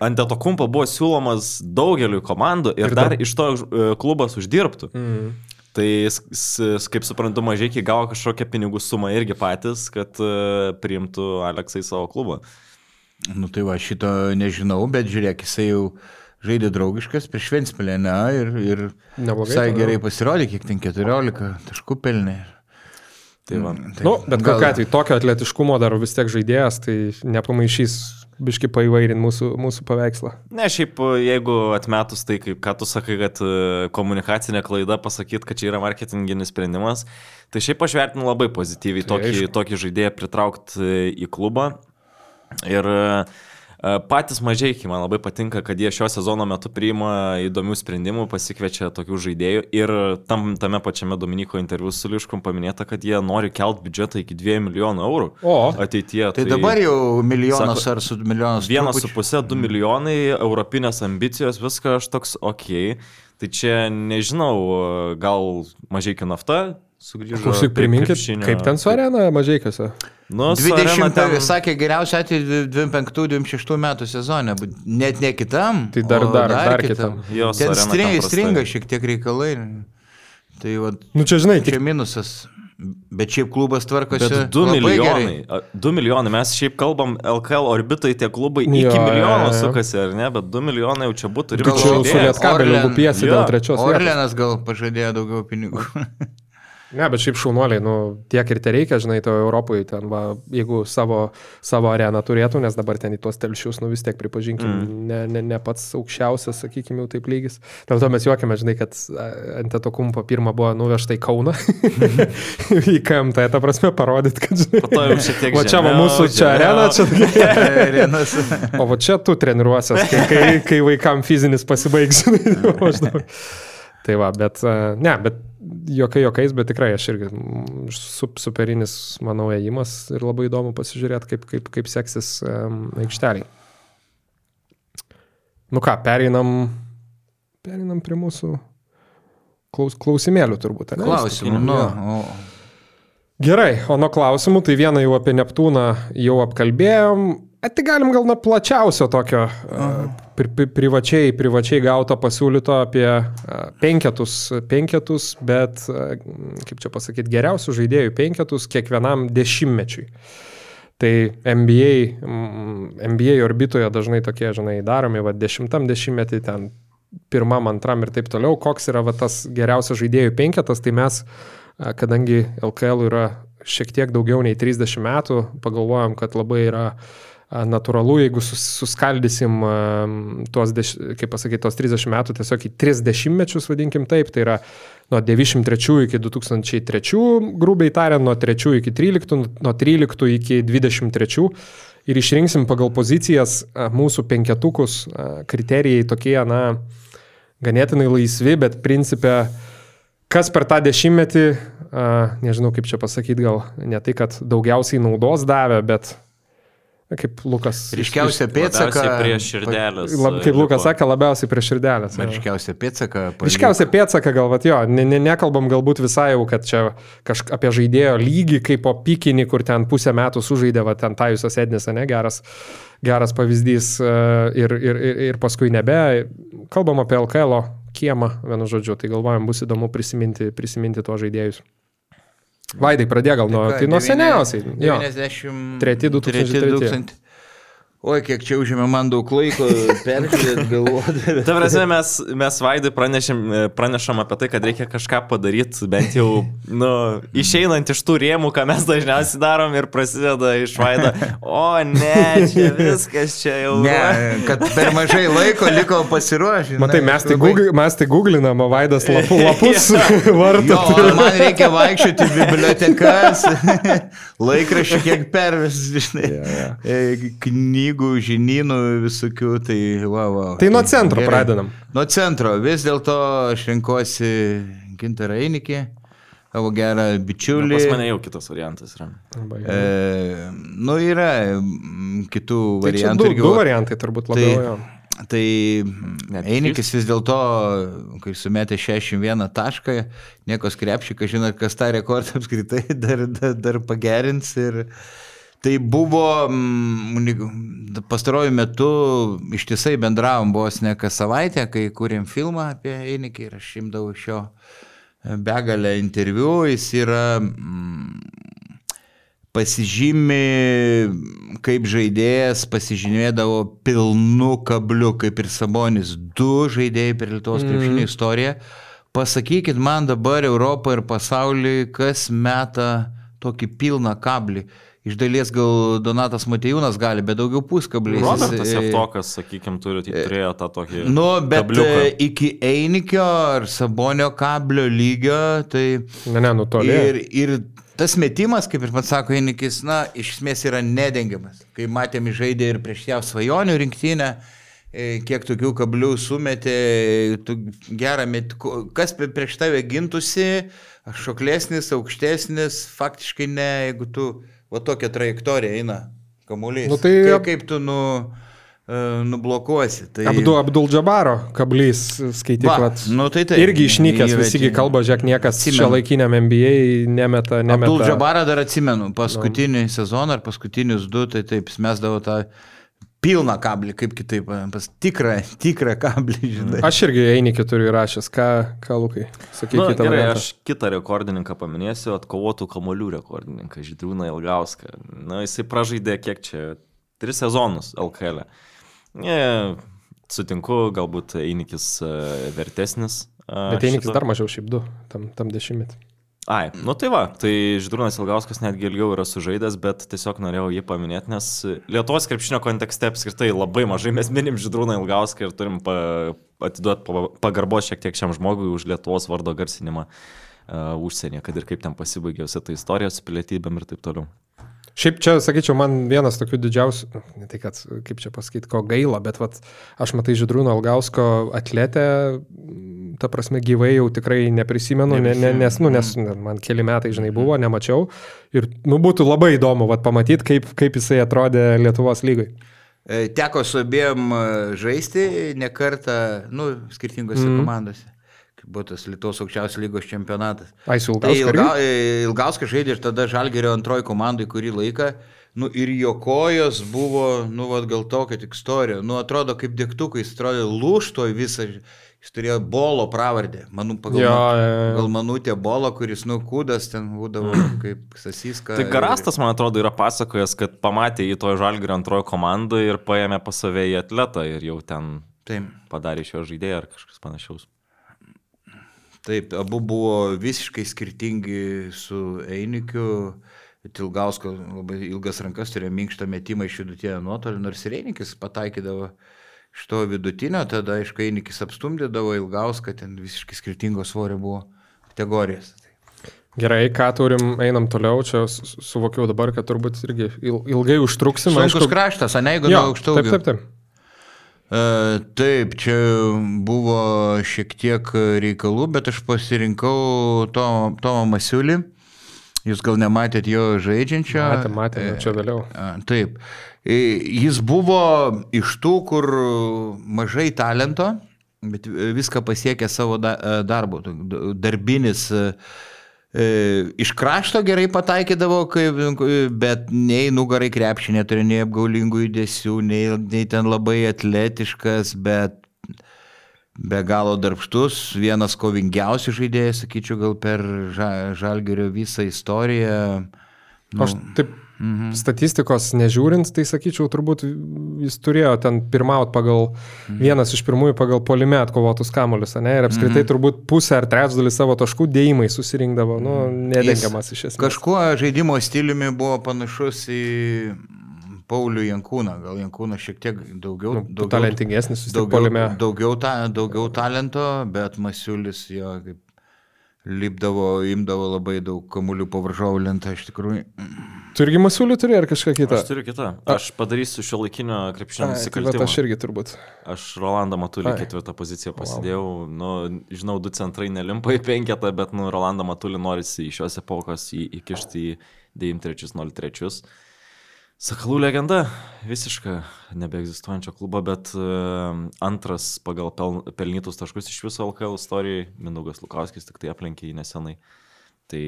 ant to kumpo buvo siūlomas daugeliu komandų ir, Ir ir dar dar- iš to e, klubas uždirbtų. Mm. Tai, kaip suprantu, mažai iki gavo kažkokią pinigų sumą irgi patys, kad e, priimtų Aleksai savo klubą. Nu tai va, šito nežinau, bet žiūrėk, jisai jau žaidė draugiškas prieš Ventspilę, ne, ir, ir Neblogai visai gerai pasirodė, kiek ten 14 taškų pelnė. Tai va. Tai Nu, bet gal- kokiu atveju, tokio atletiškumo dar vis tiek žaidėjas, tai nepamaišys biški paivairinti mūsų, mūsų paveikslą. Ne, šiaip jeigu atmetus tai, kaip ką tu sakai, kad e, komunikacinė klaida pasakyti, kad čia yra marketinginis sprendimas, tai šiaip aš vertinu labai pozityviai Tai tokį, aišku. tokį žaidėją pritraukti į klubą. Ir e, patys mažai, man labai patinka, kad jie šio sezono metu priima įdomių sprendimų, pasikviečia tokių žaidėjų. Ir tam, tame pačiame Dominiko interviu su Liškum paminėta, kad jie nori kelt biudžetą iki 2 milijonų eurų O. ateityje. Tai dabar jau milijonas Sako, ar su milijonas. Vienas su pusė, du milijonai, europinės ambicijos, viską aš toks ok. Tai čia nežinau, gal mažai nafta sugrįžo. Klausyk, priminkit, kaip ten su arena mažaikiuose. Nu, su arena 20, ten... sakė, geriausia atveju 25-26 metų sezone, net ne kitam. Tai dar- o dar- dar kitam. Jo, su ten stringa, stringa šiek tiek reikalai. Tai va, Nu čia žinai, čia tik minusas. Bet šiaip klubas tvarkosi. Bet 2 labai milijonai. gerai. 2 milijonai. Mes šiaip kalbam LKL orbitai, tie klubai iki Jo, jo, milijono jo. sukasi, ar ne? Bet 2 milijonai jau čia būtų Gal čia jau su. Lietkabeliu lupiesi jo, dėl trečios. Orlenas gal pažadėjo daugiau pinigų. <laughs> Ne, bet šiaip šaunuoliai, nu, tiek ir te reikia, žinai, to Europoje, ten, va, jeigu savo, savo areną turėtų, nes dabar ten į tuos telšius, nu vis tiek pripažinkim, mm. ne, ne, ne pats aukščiausias, sakykime, jau taip lygis. Dėl to mes juokiame, žinai, kad ant to kumpo pirmą buvo nuvežta į Kauną, <laughs> į KMT, ta prasme, parodyt, kad, žinai, Po to jau šiek tiek o čia va žemiau, mūsų čia žemiau. arena, čia <laughs> Arenas. O va čia tu treniruosias, kai, kai, kai vaikam fizinis pasibaigs. žinai, <laughs> maždaug. tai va, bet, ne, bet jokai jokais, bet tikrai aš irgi mm, sup, superinis, manau, ėjimas ir labai įdomu pasižiūrėti, kaip, kaip, kaip seksis um, aikšteliai. Nu ką, pereinam, pereinam prie mūsų klaus, klausimėlių turbūt. ane? Klausimų, nu. Jo. O, Gerai, o nuo klausimų, tai vieną jau apie Neptūną jau apkalbėjom. Tai galim gal nuo plačiausio tokio uh, pri, pri, privačiai, privačiai gauto pasiūlyto apie uh, penketus, penketus, bet, uh, kaip čia pasakyti, geriausių žaidėjų penketus kiekvienam dešimtmečiui. Tai NBA, mm, NBA orbitoje dažnai tokie, žinai, daromi, va, dešimtam dešimtmetį ten pirmam, antram ir taip toliau, koks yra va, tas geriausias žaidėjų penketas, tai mes, kadangi LKL yra šiek tiek daugiau nei 30 metų, pagalvojom, kad labai yra a, natūralu, jeigu sus, suskaldysim tuos, deš, kaip pasakyti, tuos 30 metų tiesiog į 30 mečius, vadinkim taip, tai yra nuo 93 iki 2003, grubiai tariant, nuo 3 iki 13, nuo 13 iki 23 ir išrinksim pagal pozicijas mūsų penketukus, kriterijai tokie, na, ganėtinai laisvi, bet principė, kas per tą dešimtmetį, nežinau kaip čia pasakyti, gal ne tai, kad daugiausiai naudos davė, bet kaip Lukas. Ryškiausia pėdsaka. Prie širdelės. Lab, kaip Lukas sakė, labiausiai prie širdelės. Ryškiausia pėdsaka. Ryškiausia pėdsaka, gal, vat, jo, ne, ne, nekalbam galbūt visai jau, kad čia kažkaip apie žaidėjo lygį, kaip po pikinį, kur ten pusę metų sužaidė, va, ten Tajusas Ednis, ne, geras, geras pavyzdys e, ir, ir, ir, ir paskui nebe. Kalbam apie LKL kiemą, vienu žodžiu, tai galvojam, bus įdomu prisiminti, prisiminti tuos žaidėjus. Vaidai pradėjo gal nuo, tai nuo seniausiai. 93-2003. Oi, kiek čia užėmė man daug laiko peržiūrėti, galvodami. Ta prasme, mes, mes Vaidui pranešėm, pranešam apie tai, kad reikia kažką padaryti, bent jau, nu, išeinant iš tų rėmų, ką mes dažniausiai darom ir prasideda iš Vaido. O ne, čia viskas čia jau. Ne, kad per mažai laiko liko pasiruošę. Matai, mes tai, Google, mes tai googlinam, o Vaidas lapų, lapus <laughs> varto. Jo, man reikia vaikščioti į bibliotekas, <laughs> laikraščių kiek perves, žinai, yeah. knygų, žinynų visokių, tai wow, wow. Tai nuo centro Gerai. pradedam. Nuo centro, vis dėlto aš renkuosi Gintarą Einikį, tavo gerą bičiulį. Pas mane jau kitas variantas yra. E, nu, yra mm, kitų Tai variantų. du, irgi du va- variantai turbūt labiau. Tai- jo. Tai Einikis vis dėlto, kai sumetė 61 tašką, niekos krepšikas, žinot, kas tą rekordą apskritai <laughs> dar, dar, dar pagerins. Ir tai buvo, mm, pastaruoju metu ištisai bendravom vos ne kas savaitę, kai kūrėm filmą apie Einikį ir aš imdavau iš jo begalę interviu, jis yra mm, pasižymi kaip žaidėjas, pasižymėdavo pilnu kabliu, kaip ir Sabonis, du žaidėjai per Lietuvos Mhm. krepšinio istoriją. Pasakykit man dabar Europą ir pasaulį, kas meta tokį pilną kablį. Iš dalies gal Donatas Matejūnas gali, bet daugiau puskabliais. Robertas Jis, e, Jeftokas, sakykime, turi, tai turėjo tą tokį... Nu, bet kabliuką. e, iki Einikio ar Sabonio kablio lygio, tai... Ne, ne, nutolė. Ir, ir tas metimas, kaip ir pats sako Einikis, na, iš esmės yra nedengiamas. Kai matėm žaidė ir prieš jav svajonių rinktinę, kiek tokių kablių sumetė, tu gerą met, kas prieš tave gintusi, šoklesnis, aukštesnis, faktiškai ne, jeigu tu va tokią trajektoriją eina kamuolys. Nu, tai- kaip, kaip tu nu, e, nublokuosi. Tai... Abdu Abdul Džabaro kablys skaityklat. Va, nu tai taip. Irgi išnykęs, visigi kalba, žiūrėk, niekas Atsimenu. šio laikiniam NBA nemeta, nemeta. Abdul Džabarą dar atsimenu, paskutinį sezoną ar paskutinius du, tai taip, jis mesdavo tą pilną kablį, kaip kitaip, pas tikrą, tikrą kablį, žinai. Aš irgi Einikį turiu įrašęs, ką, ką Lukai, sakykite. Nu, gerai, variantą. aš kitą rekordininką paminėsiu, atkovotų kamolių rekordininką, Žydrūną Ilgauską. Na, jisai pražaidė kiek čia, tris sezonus LKL. Ne, sutinku, galbūt Einikis e, vertesnis. e, Bet Einikis šito- dar mažiau šiaip du, tam, tam dešimtmetį. Ai, nu tai va, tai Židrūnas Ilgauskas netgi ilgiau yra sužaidęs, bet tiesiog norėjau jį paminėti, nes Lietuvos krepšinio kontekste apskritai labai mažai mes minim Židrūną Ilgauską ir turim pa, atiduoti pa, pagarbos šiek tiek šiam žmogui už Lietuvos vardo garsinimą uh, užsienyje, kad ir kaip ten pasibaigė visa ta istorija su pilietybėm ir taip toliau. Šiaip čia, sakyčiau, man vienas tokių didžiausių, ne tai kad, kaip čia pasakyti, ko gaila, bet vat, aš matai Židrūno Algausko atletę, ta prasme, gyvai jau tikrai neprisimenu, ne, ne, nes, nu, nes man keli metai, žinai, buvo, nemačiau. Ir, nu, būtų labai įdomu, vat, pamatyti, kaip, kaip jisai atrodė Lietuvos lygai. E, Teko su abiem e, žaisti ne kartą, nu, skirtingose mm. komandose. Buvo tas Lietuvos aukščiausios lygos čempionatas. Ai, su Tai Algausko. ilga, e, Ilgauskas žaidė ir tada Žalgerio antroji komandai kurį laiką. Nu, ir jo kojos buvo, nu, vat, gal tokia tik istorija. Nu, atrodo kaip dėktukai, jis atrodė lūštoj visą. Jis turėjo bolo pravardę. Manau, pagal, Jo, man- jo, jo. gal manutė bolo, kuris, nu, kūdas ten būdavo <clears throat> kaip sasiska. Tai Garastas, man atrodo, yra pasakojęs, kad pamatė į to žalgirį antrojo komandą ir paėmė pas save į atletą ir jau ten Taip. padarė iš jo žaidėją ar kažkas panašaus. Taip, abu buvo visiškai skirtingi su Einikiu. Tilgausko labai ilgas rankas turėjo minkštą metimą iš vidutinio nuotolio, nors ir Einikis pataikydavo iš to vidutinio, tada, aišku, Einikis apstumdydavo Ilgauską, ten visiškai skirtingos svorio buvo kategorijos. Gerai, ką turim, einam toliau, čia su- suvokiau dabar, kad turbūt irgi il- ilgai užtruksim. Sunkus kraštas, ane, jeigu nuo aukštų. taip, taip, taip. E, Taip, čia buvo šiek tiek reikalų, bet aš pasirinkau Tomą Tomą Masiulį. Jūs gal nematėt jo žaidžiančio. Matėm, matėm, čia vėliau. Taip. E, Jis buvo iš tų, kur mažai talento, bet viską pasiekė savo e, darbu. Darbinis. e, Iš krašto gerai pataikydavo, bet nei nugarai krepšį neturi, nei apgaulingų judesių, nei, nei ten labai atletiškas, bet be galo darbštus, vienas kovingiausių žaidėjų, sakyčiau, gal per ža, Žalgerio visą istoriją. Nu, Aš taip mhm. statistikos nežiūrint, tai sakyčiau, turbūt jis turėjo ten pirmauti pagal mhm. vienas iš pirmųjų pagal polime atkovotus kamuolius, ne? Ir apskritai mhm. turbūt pusę ar trečdalį savo taškų dėjimai susirinkdavo, nu, nedengiamas iš esmės. Kažkuo žaidimo stiliumi buvo panašus į Paulių Jankūną. Gal Jankūnas šiek tiek daugiau, Nu, daugiau, talentingesnis, daugiau, daugiau, ta, daugiau talento, bet Masiulis jo kaip lipdavo, imdavo labai daug kamuolių pavaržovų lentą iš tikrųjų. Tu irgi masiulį turi ar kažką kitą? Aš turiu kitą. Aš padarysiu šio laikinio krepšinio Ai, tai nusikaltimą. Aš irgi turbūt. Aš Rolandą Matulį ketvirtą poziciją pasidėjau. Nu, žinau, du centrai nelimpa į penketą, bet nu, Rolandą Matulį norisi iš šios epokos į, įkišti į 93-03. Sakalų legenda, visiška nebeegzistuojančio klubo, bet uh, antras pagal pel, pelnytus taškus iš viso LKL istorijai, Mindaugas Lukauskis tik tai aplenkė jį nesenai. Tai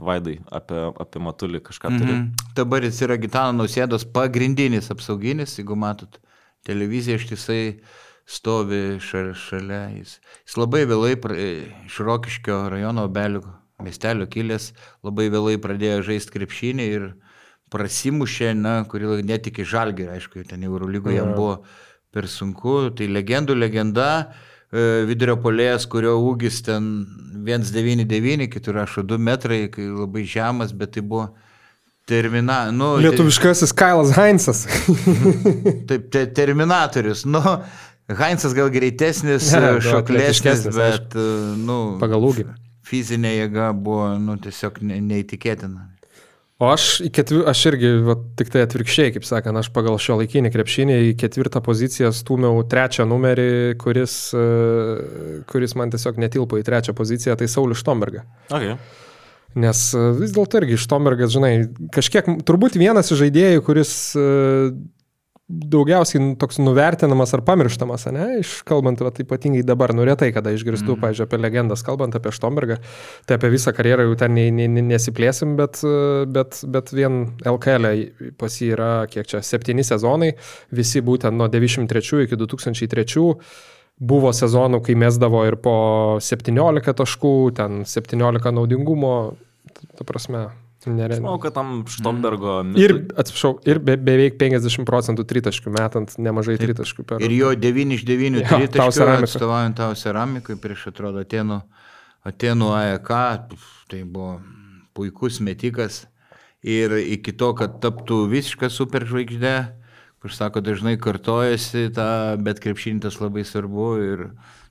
Vaidai, apie, apie Matulį kažką turi. Mhm. Dabar jis yra Gitano Nausėdos pagrindinis apsauginis, jeigu matot televiziją ištisai stovi šalia, šalia. Jis, jis labai vėlai pra- iš Rokiškio rajono obelių miestelio kilęs, labai vėlai pradėjo žaisti krepšinį ir prasimušė, na, kurį laiką net iki žalgį, aišku, ten Eurolygoje jam buvo per sunku. Tai legendų legenda, e, vidurio polėjas, kurio ūgis ten 1,99, kitur rašo 2 metrai, kai labai žemas, bet tai buvo termina, nu, Lietuviškasis Kailas Heinzas. Taip, te, terminatorius. Nu, Heinzas gal greitesnis, gal šoklesnis, bet, e, nu, Pagal ūgį. fizinė jėga buvo, nu, tiesiog ne, neįtikėtina. O aš, ketvi, aš irgi va, tik tai atvirkščiai, kaip sakant, aš pagal šio laikinį krepšinį į ketvirtą poziciją stūmiau trečią numerį, kuris, e, kuris man tiesiog netilpo į trečią poziciją, tai Saulis Štomberga. Okay. Nes e, vis dėlto irgi Štombergas, žinai, kažkiek, turbūt vienas iš žaidėjų, kuris e, daugiausiai toks nuvertinamas ar pamirštamas, ne, iš kalbant, va, ypatingai dabar, nu retai, kada išgirstu, mm. pažiūrėjau, apie legendas, kalbant apie Štombergą, tai apie visą karjerą jau ten ne, ne, ne, nesiplėsim, bet, e, bet, bet vien LKL pas jį yra, kiek čia, septyni sezonai, visi būtent nuo 93 iki 2003 buvo sezonų, kai mesdavo ir po 17 taškų, ten 17 naudingumo, ta prasme, nerealiai. Manau, kad tam Štombergo Ir, atsiprašau, ir be, beveik 50 procentų tritaškių metant, nemažai Taip. tritaškių per. Ir jo 9 iš 9 Jo, Tau tritaškių atstovaujant tau ceramikai prieš atrodo Atenų, Atenų AEK, tai buvo puikus metikas. Ir iki to, kad taptų visišką superžvaigždę, kur sako, dažnai kartojasi, tą, bet krepšintas labai svarbu ir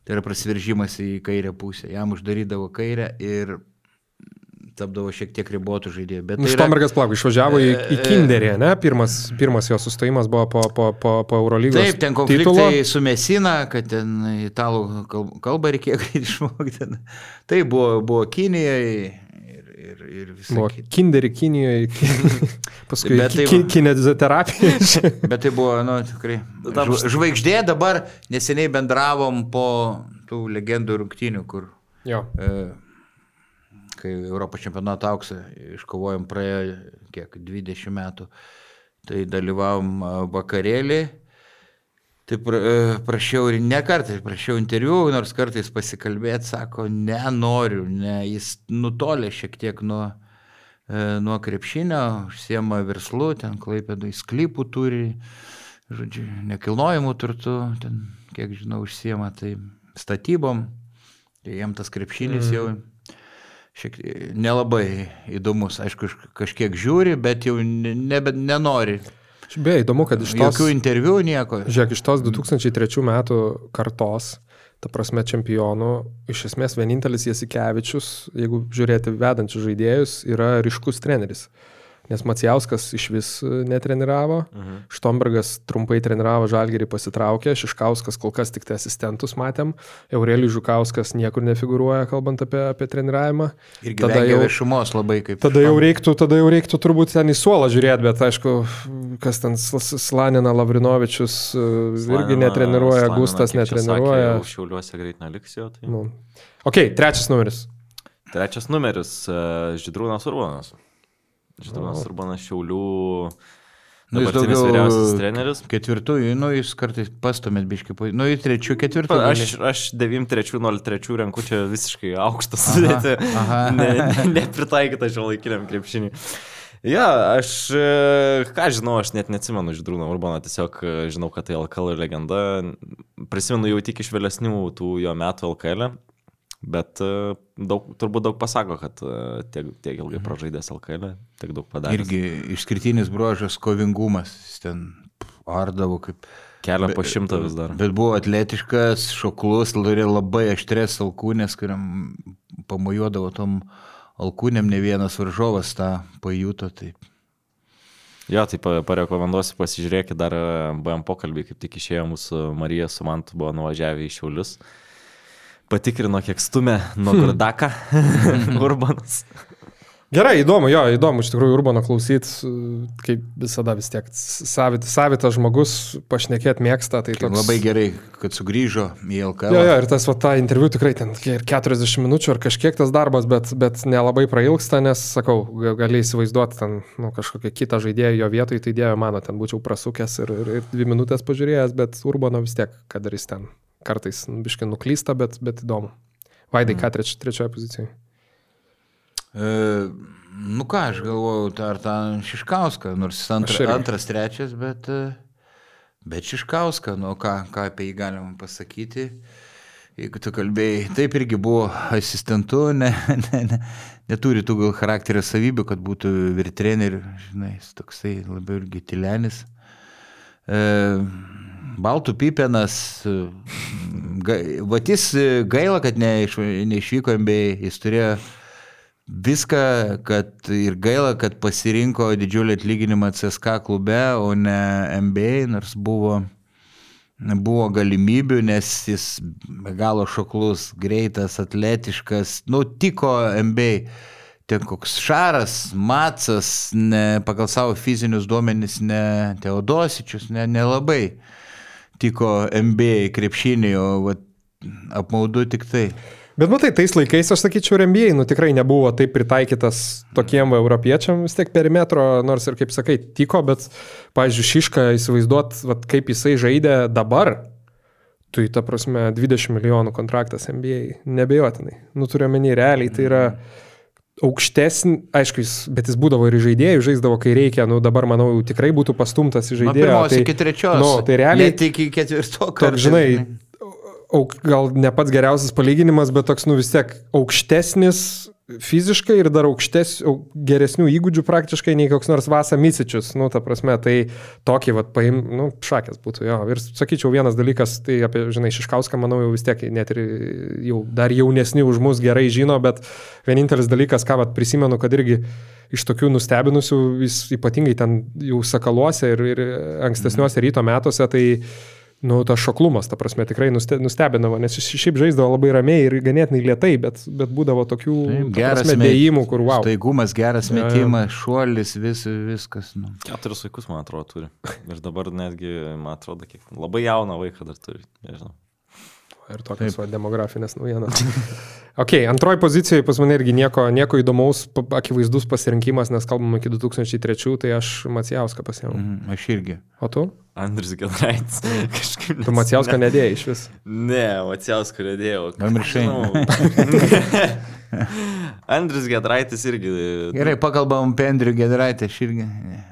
tai yra prasiveržimas į kairę pusę. Jam uždarydavo kairę ir tapdavo šiek tiek ribotų žaidėjų. Bet Nu, tai yra- Štombergas plauk, išvažiavo į, į Kinderį, ne? Pirmas, pirmas jo sustojimas buvo po, po, po, po Eurolygos. Taip, ten konfliktai su Mesina, kad ten italų kal- kalbą reikėjo greit išmokti. Tai buvo, buvo Kinijoje ir, ir, Buvo kitą. Kinderį Kinijoje, <laughs> paskui Bet tai ki, kineziterapija. <laughs> Bet tai buvo, nu, tikrai. Žva- Žvaigždė dabar neseniai bendravom po tų legendų rungtynių, kur jo. e, kai Europos čempionato auksą iškovojom praėjo kiek 20 metų, tai dalyvavom vakarėlį. Tai e, prašiau ir ne kartą, prašiau interviu, nors kartais pasikalbėti, sako, nenoriu, ne, jis nutolė šiek tiek nuo, e, nuo krepšinio, užsiema verslu, ten klaipėdai sklypų turi, žodžiu, nekilnojimų turtų, ten, kiek žinau, užsiema tai statybom, tai jam tas krepšinis mm. jau šiek tiek nelabai įdomus, aišku, iš- kažkiek žiūri, bet jau ne, nebe, nenori. Beje, įdomu, kad iš tos... Jokių interviu, nieko. Žiūrėk, iš tos 2003 metų kartos, ta prasme čempionų, iš esmės vienintelis Jasikevičius, jeigu žiūrėti vedančius žaidėjus, yra ryškus treneris. Nes Macijauskas iš vis e, netreniravo, mhm. Štombergas trumpai treniravo, Žalgerį pasitraukė, Šiškauskas kol kas tik tai asistentus matėm, Aurelijus Žukauskas niekur nefigūruoja, kalbant apie, apie treniravimą. Irgi Tada jau- viešumos labai kaip. Tada jau, reiktų, tada jau reiktų turbūt ten į suolą žiūrėti, bet aišku, kas ten Sl- Slanina Lavrinovičius e, irgi netreniruoja, Gustas netreniruoja. Šiauliuose greit neliks jo. Tai. Nu. Ok, trečias numeris. Trečias numeris e, - Židrūnas Urbanas. Židrūnas Urbanas Šiaulių. Nu, jis daugiau vyriausias treneris. Ketvirtųjų, nu jūs kartais pastumėt biškai, nu į trečių, ketvirtų. Aš, aš 9-3-0-3 renku čia visiškai aukštą sudėtį. aha. <laughs> Ne, ne, nepritaikytą šio laikiniam krepšiniui. Ja, aš, e, ką žinau, aš net neatsimenu Židrūno Urbano, tiesiog e, žinau, kad tai LKL legenda. Prisimenu jau tik iš vėlesnių tų jo metų LKL, bet e, daug, turbūt daug pasako, kad e, tiek, tiek ilgai pražaidęs LKL, tiek daug padarė. Irgi išskirtinis bruožas kovingumas. Jis ten ardavo kaip. Kelia po šimtą vis dar. Bet buvo atletiškas, šoklus, turėjo labai aštrės alkūnės, kuriam pamojuodavo tom alkūnėm, ne vienas varžovas tą pajuto. Tai Jo, tai pa- parekomenduosiu, pasižiūrėkit dar e, BM pokalbį, kaip tik išėjo mūsų Marija su Mantu buvo nuvažiavę į Šiaulius. Patikrino, kiek stumė nuo Gurdaką <laughs> Urbanas. Gerai, įdomu, jo, įdomu, iš tikrųjų, Urbano klausyti, kaip visada vis tiek savit, savitas žmogus pašnekėti mėgsta. Tai toks... Labai gerai, kad sugrįžo į LKL. Jo, jo, ir tas va, ta interviu tikrai ten ir 40 minučių ar kažkiek tas darbas, bet, bet nelabai prailgsta, nes, sakau, gali įsivaizduoti ten nu, kažkokią kitą žaidėją jo vietoj, tai dieve mano, ten būčiau prasukęs ir, ir, ir dvi minutės pažiūrėjęs, bet Urbano vis tiek, kad ir jis ten kartais biškai nuklysta, bet, bet įdomu. Vaidai, ką treč, trečioje pozicijoje? E, nu ką, aš galvojau, ar tą Šiškauską, nors jis antra, antras, trečias, bet, e, bet Šiškauską, nu ką, ką apie jį galima pasakyti. Jeigu tu kalbėjai, taip irgi buvo asistentu, ne, ne, ne, neturi tų gal charakterio savybių, kad būtų vyr trenerių, žinai, jis toksai labiau irgi tilenis. E, Baltų pipenas, ga, vatys gaila, kad neiš, neišvyko MBA, jis turėjo viską, kad ir gaila, kad pasirinko didžiulį atlyginimą CSK klube, o ne MBA, nors buvo, buvo galimybių, nes jis be galo šoklus, greitas, atletiškas, nu, tiko MBA. Ten koks Šaras, Matsas, ne, pagal savo fizinius duomenys, ne Teodosičius, ne, nelabai tiko MBA krepšinį, o vat, apmaudu tik tai. Bet matai, tais laikais, aš sakyčiau, MBA nu, tikrai nebuvo taip pritaikytas tokiem europiečiam, vis tiek perimetro, nors ir kaip sakai, tiko, bet, pavyzdžiui, Šišką įsivaizduot, vat, kaip jisai žaidė dabar, tu į tą prasme 20 milijonų kontraktas MBA, nebejotinai. Nu, turiu menį, realiai tai yra aukštesnį, aišku, jis, bet jis būdavo ir žaidėjų, žaisdavo, kai reikia, nu dabar, manau, tikrai būtų pastumtas į žaidėją. Nuo pirmos tai, iki trečios. Nu, tai realiai. Net iki ketvirto karto. Žinai, auk, gal ne pats geriausias palyginimas, bet toks, nu vis tiek aukštesnis fiziškai ir dar aukštes, geresnių įgūdžių praktiškai nei koks nors Vasa Misičius, nu, ta prasme, tai tokį, vad, paim, nu, šakės būtų, jo. Ir sakyčiau, vienas dalykas, tai apie, žinai, Šiškauską, manau, jau vis tiek net ir jau dar jaunesni už mus gerai žino, bet vienintelis dalykas, ką, vad, prisimenu, kad irgi iš tokių nustebinusių, ypatingai ten jau sakaluose ir, ir ankstesniuose ryto metuose, tai nu, tas šoklumas, ta prasme, tikrai nustebinavo, nes jis šiaip žaisdavo labai ramiai ir ganėtinai lietai, bet, bet būdavo tokių Taip, geras dėjimų, kur wow. Staigumas, geras metimas, šuolis, vis, viskas. Nu. Keturis vaikus, man atrodo, turi. Ir dabar netgi, man atrodo, kiek labai jauną vaiką dar turi, nežinau. Ir tokios va, demografinės naujienos. <laughs> ok, antroji pozicijoje pas mane irgi nieko, nieko įdomaus, akivaizdus pasirinkimas, nes kalbam iki 2003, tai aš Macijauską pasiėmiau. Mm, aš irgi. O tu? Andris Gedraitis. <laughs> Kažkaip. Tu Macijauską ne. nedėjai iš vis? Ne, Macijauską nedėjau. Pamiršai. <laughs> Andris Gedraitis irgi. Gerai, pakalbam apie Andrių Gedraitį, aš irgi. Ne.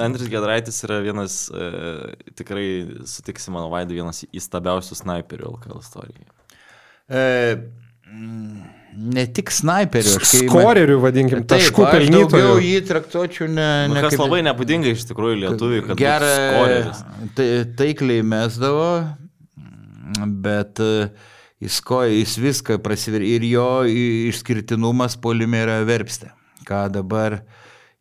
Andris Gedraitis yra vienas, e, tikrai sutiksi mano vaidų, vienas įstabiausių snaiperių LKL istorijoje. E, ne tik snaiperių, aš kaip... Skorerių, vadinkim, taškų pelnytojų. Jau jį traktuočiau ne... nu, ne kas kaip... labai nebūdinga iš tikrųjų lietuviui, kad gerą tai, taikliai mesdavo, bet e, jis, ko, jis viską prasiver ir jo išskirtinumas polime yra verpstė, ką dabar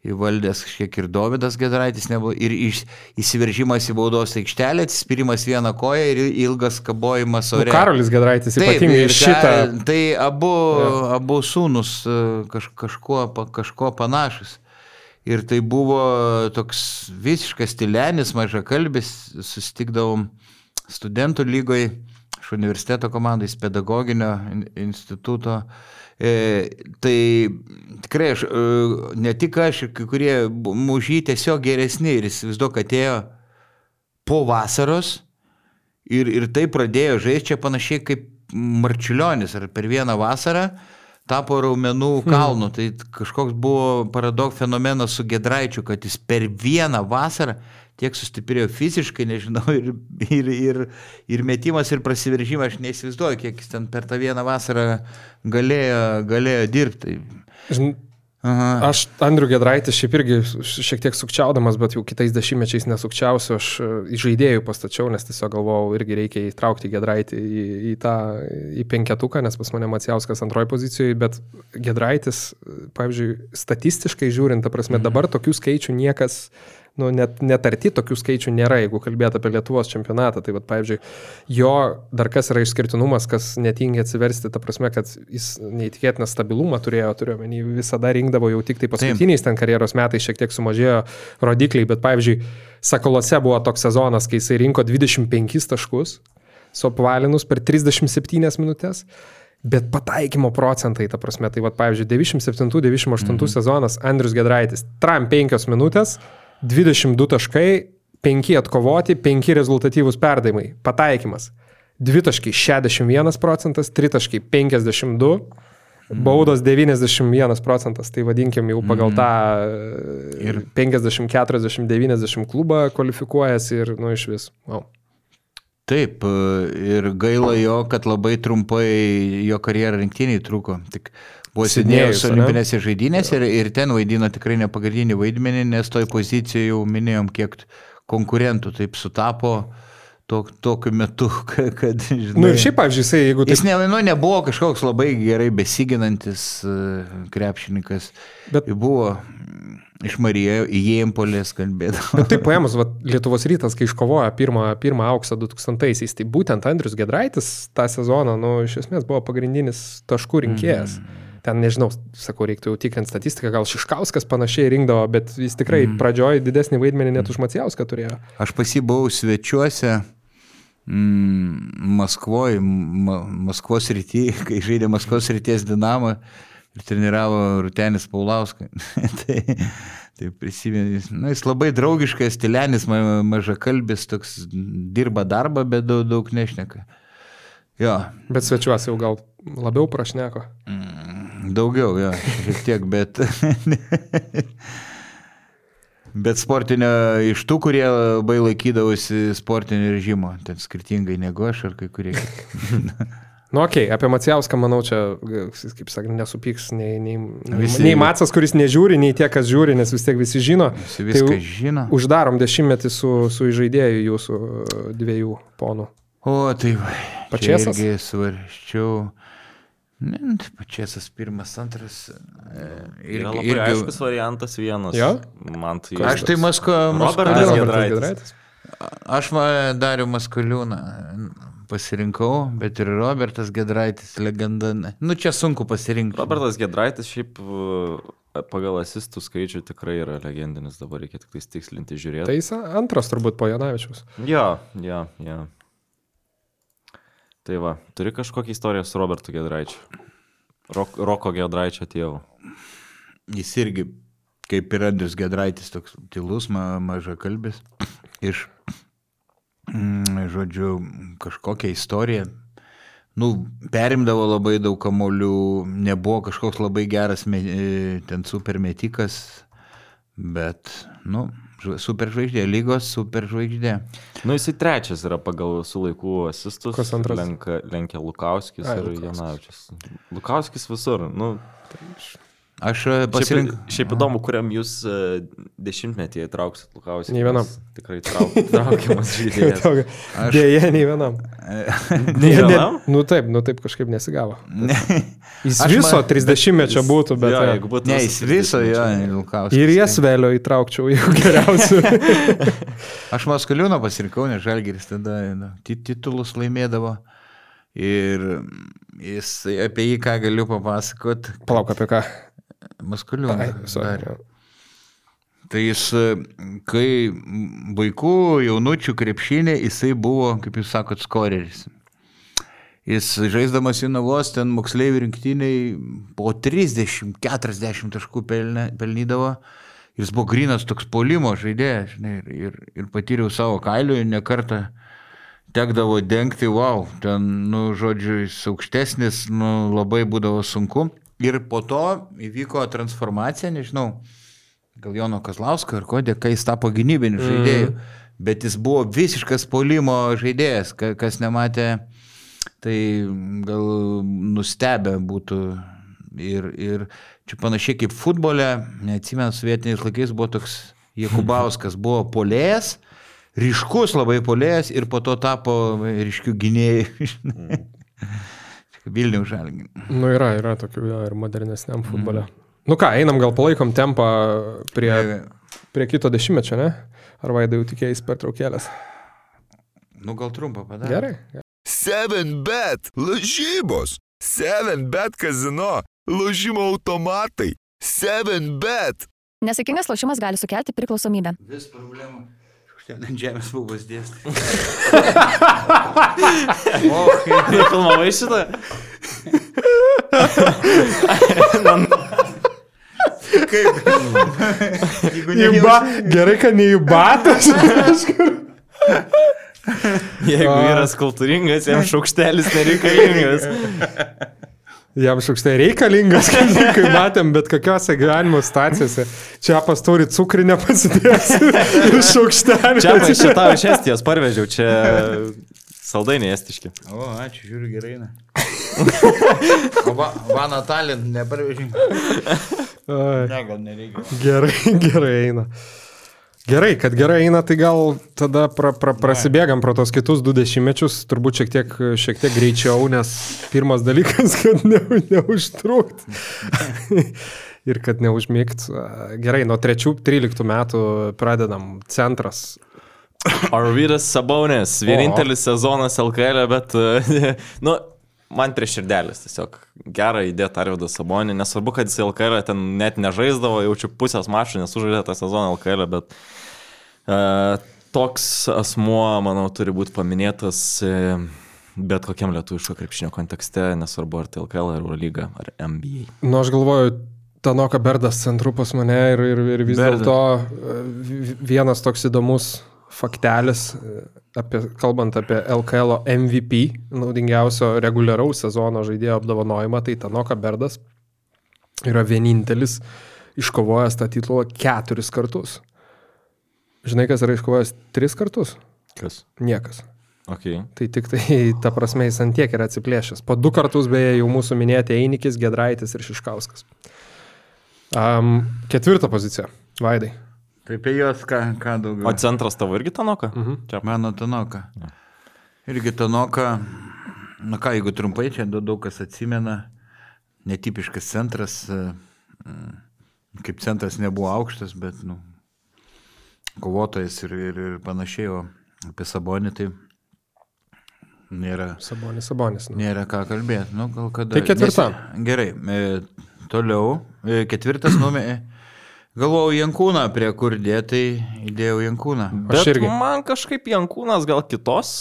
įvaldęs kažkiek ir Davidas Gedraitis nebuvo, ir iš, įsiveržimas į baudos aikštelę, atsispyrimas vieną koją ir ilgas kabojimas ore. Nu, Karolis Gedraitis ypatingai ir šitą. Tai abu, ja. abu sūnus e, kaž, kažkuo, kažkuo panašus. Ir tai buvo toks visiškas stilenis, mažakalbis, susitikdavom studentų lygoje, iš universiteto komandos, pedagoginio instituto. E, tai tikrai aš, e, ne tik aš, kai kurie mužy tiesiog geresni ir įsivaizduoju, kad atėjo po vasaros ir, ir tai pradėjo žaisti čia panašiai kaip Marčiulionis ar per vieną vasarą tapo raumenų hmm. kalnu. Hmm. Tai kažkoks buvo paradok fenomenas su Gedraičiu, kad jis per vieną vasarą tiek sustiprėjo fiziškai, nežinau, ir, ir, ir, ir metimas, ir prasiveržimas, aš neįsivaizduoju, kiek jis ten per tą vieną vasarą galėjo, galėjo dirbti. Žin, Aha. Aš Andriu Gedraitis šiaip irgi šiek tiek sukčiaudamas, bet jau kitais dešimtmečiais nesukčiausiu, aš e, į žaidėjų pastačiau, nes tiesiog galvojau, irgi reikia įtraukti Gedraitį į, į tą į penketuką, nes pas mane Macijauskas antroji pozicijoje, bet Gedraitis, pavyzdžiui, statistiškai žiūrint, ta prasme, mhm. dabar tokių skaičių niekas nu, net, net arti tokių skaičių nėra, jeigu kalbėt apie Lietuvos čempionatą. Tai, vat, pavyzdžiui, jo dar kas yra išskirtinumas, kas netingi atsiversti, ta prasme, kad jis neįtikėtiną stabilumą turėjo, turiu omeny, visada rinkdavo jau tik tai paskutiniais ten karjeros metais šiek tiek sumažėjo rodikliai, bet pavyzdžiui, Sakolose buvo toks sezonas, kai jisai rinko 25 taškus, suapvalinus per 37 minutės. Bet pataikymo procentai, ta prasme, tai vad, pavyzdžiui, 97-98 mhm. sezonas Andrius Gedraitis, tram 5 minutės, 22 taškai, 5 atkovoti, 5 rezultatyvūs perdavimai, pataikymas. 2 taškai 61 procentas, 3 taškai 52, mhm. baudos 91 procentas, tai vadinkim jau pagal mhm. tą ir 50, 40, 90 klubą kvalifikuojasi ir, nu, iš vis. Wow. Taip, ir gaila jo, kad labai trumpai jo karjera rinktiniai truko. Tik buvo Sidnėjus olimpinėse žaidynėse ir, ir ten vaidino tikrai nepagrindinį vaidmenį, nes toj pozicijoje jau minėjom, kiek konkurentų taip sutapo tok, tokiu metu, <laughs> kad... žinai, nu ir šiaip, pavyzdžiui, jisai, jeigu... Taip... Jis ne, nu, nebuvo kažkoks labai gerai besiginantis krepšininkas. Bet buvo Iš Marijo į Jėmpolės kalbėdavo. Bet taip paėmus, va, Lietuvos rytas, kai iškovojo pirmą, pirmą auksą 2000-aisiais, tai būtent Andrius Gedraitis tą sezoną, nu, iš esmės buvo pagrindinis taškų rinkėjas. Mm. Ten, nežinau, sakau, reiktų jau tikrinti statistiką, gal Šiškauskas panašiai rinkdavo, bet jis tikrai mm. pradžioj didesnį vaidmenį net už Macijauską turėjo. Aš pasibuvau svečiuose mm, Maskvoje, Ma Maskvos rytyje, <laughs> kai žaidė Maskvos ryties Dinamą ir treniravo Rutenis Paulauskas. <laughs> tai, tai prisimenu, nu, jis labai draugiškas, stilenis, mažakalbis, toks dirba darbą, bet daug, daug nešneka. Jo. Bet svečiuosi jau gal labiau prašneko. Mm, daugiau, jo, šiek tiek, bet... Bet sportinio, iš tų, kurie labai laikydavosi sportinio režimo, ten skirtingai negu aš ar kai kurie. Nu, okei, okay, apie Macijauską, manau, čia, kaip sakant, nesupyks nei, nei, visi, nei Macas, kuris nežiūri, nei tie, kas žiūri, nes vis tiek visi žino. Visi viską tai žino. Uždarom dešimtmetį su, su įžaidėju jūsų dviejų ponų. O, tai va. Pačiasas. Irgi svarščiau. Nu, tai pačiasas pirmas, antras. E, ir labai irgi... aiškus variantas vienas. Jo? Man tai. Aš tai Masko. Robertas Gedraitis. Aš dariu Maskaliūną pasirinkau, bet ir Robertas Gedraitis, legenda. Nu, čia sunku pasirinkti. Robertas Gedraitis šiaip e, pagal asistų skaičių tikrai yra legendinis, dabar reikia tik tikslinti žiūrėti. Tai jis antras turbūt po Janavičiaus. Jo, jo, jo. Tai va, turi kažkokią istoriją su Robertu Gedraičiu. Rok, Roko Gedraičio tėvu. Jis irgi, kaip ir Andrius Gedraitis, toks tylus, ma, maža kalbis. Iš Mm, žodžiu, kažkokią istoriją. Nu, perimdavo labai daug kamolių, nebuvo kažkoks labai geras me, ten supermetikas, bet, nu, superžvaigždė, lygos superžvaigždė. Nu, jisai trečias yra pagal su laikų asistus. Kas antras? Lenkia, lenkia Lukauskis Ai, ir Janavičius. Lukauskis visur. Nu, tai Aš e, pasirinkau. Šiaip, šiaip įdomu, kuriam jūs e, dešimtmetį įtrauksit Lukausį. Nei vienam. Tikrai trauk, <laughs> traukiamas žaidėjas. Aš... Dėja, nei vienam. <laughs> nei vienam? Nu taip, nu taip kažkaip nesigavo. Ne. Jis Aš viso man... 30-mečio būtų, bet... Jo, jeigu būtų... Ne, jis viso, jo, Lukauskas. Ir jas vėliau įtraukčiau jau geriausiu. <laughs> Aš Maskaliūną pasirinkau, nes Žalgiris tada nu, titulus laimėdavo. Ir jis apie jį ką galiu papasakot. Palauk, apie ką? Maskuliūną. Tai jis, kai vaikų, jaunučių krepšinė, jisai buvo, kaip jūs sakot, skoreris. Jis žaisdamas Jonavos ten moksleivių rinktiniai po 30-40 taškų pelnydavo. Jis buvo grinas toks polimo žaidėjas ir, ir, ir patyriau savo kailių nekartą tekdavo dengti, wow, ten, nu, žodžiu, jis aukštesnis, nu, labai būdavo sunku. Ir po to įvyko transformacija, nežinau, gal Jono Kazlausko ir kodė, kai jis tapo gynybiniu žaidėju, mm. bet jis buvo visiškas polimo žaidėjas, kas nematė, tai gal nustebę būtų. Ir, ir čia panašiai kaip futbole, neatsimenu, sovietiniais laikais buvo toks Jekubauskas, buvo polėjas, ryškus labai polėjas ir po to tapo ryškių gynėjų. Vilnių žalgį. Nu yra, yra tokių jo, ir modernesniam futbole. Mm. Nu ką, einam gal palaikom tempą prie... prie kito dešimtmečio, ne? Ar vaidai jau tikėjai per traukėlės? Nu gal trumpą padarė. Gerai. 7bet lažybos. 7bet kazino. Lošimo automatai. 7bet. Nesėkmingas lošimas gali sukelti priklausomybę. Vis problema. Ten ant žemės buvas dėstai. <laughs> o, kaip Filmavai šitą? kaip. Jeigu Į ba... Gerai, kad ne į batas. <laughs> Jeigu vyras kultūringas, jam šaukštelis nereikalingas. <laughs> Jam šaukštai reikalingas, <laughs> kaip kai matėm, bet kokiose gyvenimo stacijose. Čia pasturi cukrinę pasidės <laughs> ir šaukštelį. Čia aš šitą iš Estijos parvežiau, čia saldainiai estiški. O, ačiū, žiūriu gerai. va, Vana Talent neparvežink. Ai, Ne, gal nereikia. Gerai, <laughs> gerai eina. Gerai, kad gerai eina, tai gal tada pra, pra, prasibėgam pro tos kitus du dešimtmečius, turbūt šiek tiek, šiek tiek greičiau, nes pirmas dalykas, <laughs> kad ne, neužtrukt. <laughs> Ir kad neužmigt. Gerai, nuo 3-13 metų pradedam. Centras. Arvydas Sabonės, vienintelis sezonas LKL, bet, <laughs> nu, man prie širdelės tiesiog gerą įdėti Arvidą Sabonį, nesvarbu, kad jis LKL ten net nežaisdavo, jaučiu pusės mačų, nesužaidė tą sezoną LKL, bet uh, toks asmuo, manau, turi būti paminėtas uh, bet kokiam lietuviško krepšinio kontekste, nesvarbu ar tai LKL, ar Eurolyga, ar NBA. Nu, aš galvoju, Tanoka Berdas centru pas mane ir, ir, ir vis dėlto e, vi- vienas toks įdomus faktelis, apie, kalbant apie LKL MVP, naudingiausio reguliaraus sezono žaidėjo apdovanojimą, tai Tanoka Berdas yra vienintelis iškovojęs tą titulą keturis kartus. Žinai, kas yra iškovojęs tris kartus? Kas? Niekas. Okay. Tai tik tai, ta prasme, jis ant tiek yra atsiplėšęs. Po du kartus beje jau mūsų minėti Einikis, Gedraitis ir Šiškauskas. Um, ketvirta pozicija. Vaidai. Tai apie juos ką, ką daugiau. O centras tavo irgi Tanoka? Mhm. Čia. Mano Tanoka. Irgi Tanoka, na ką, jeigu trumpai, čia daug kas atsimena, netipiškas centras, e, kaip centras nebuvo aukštas, bet, nu, kovotojas ir, ir, ir panašiai, o apie Sabonį tai nėra, Sabonis, Sabonis. Nu. nėra ką kalbėti. Nu, gal kada. Tai ketvirta. Nes, gerai, e, toliau, e, ketvirtas numeris. Galvojau Jankūną, prie kur dėtai įdėjau Jankūną. Bet irgi. man kažkaip Jankūnas gal kitos,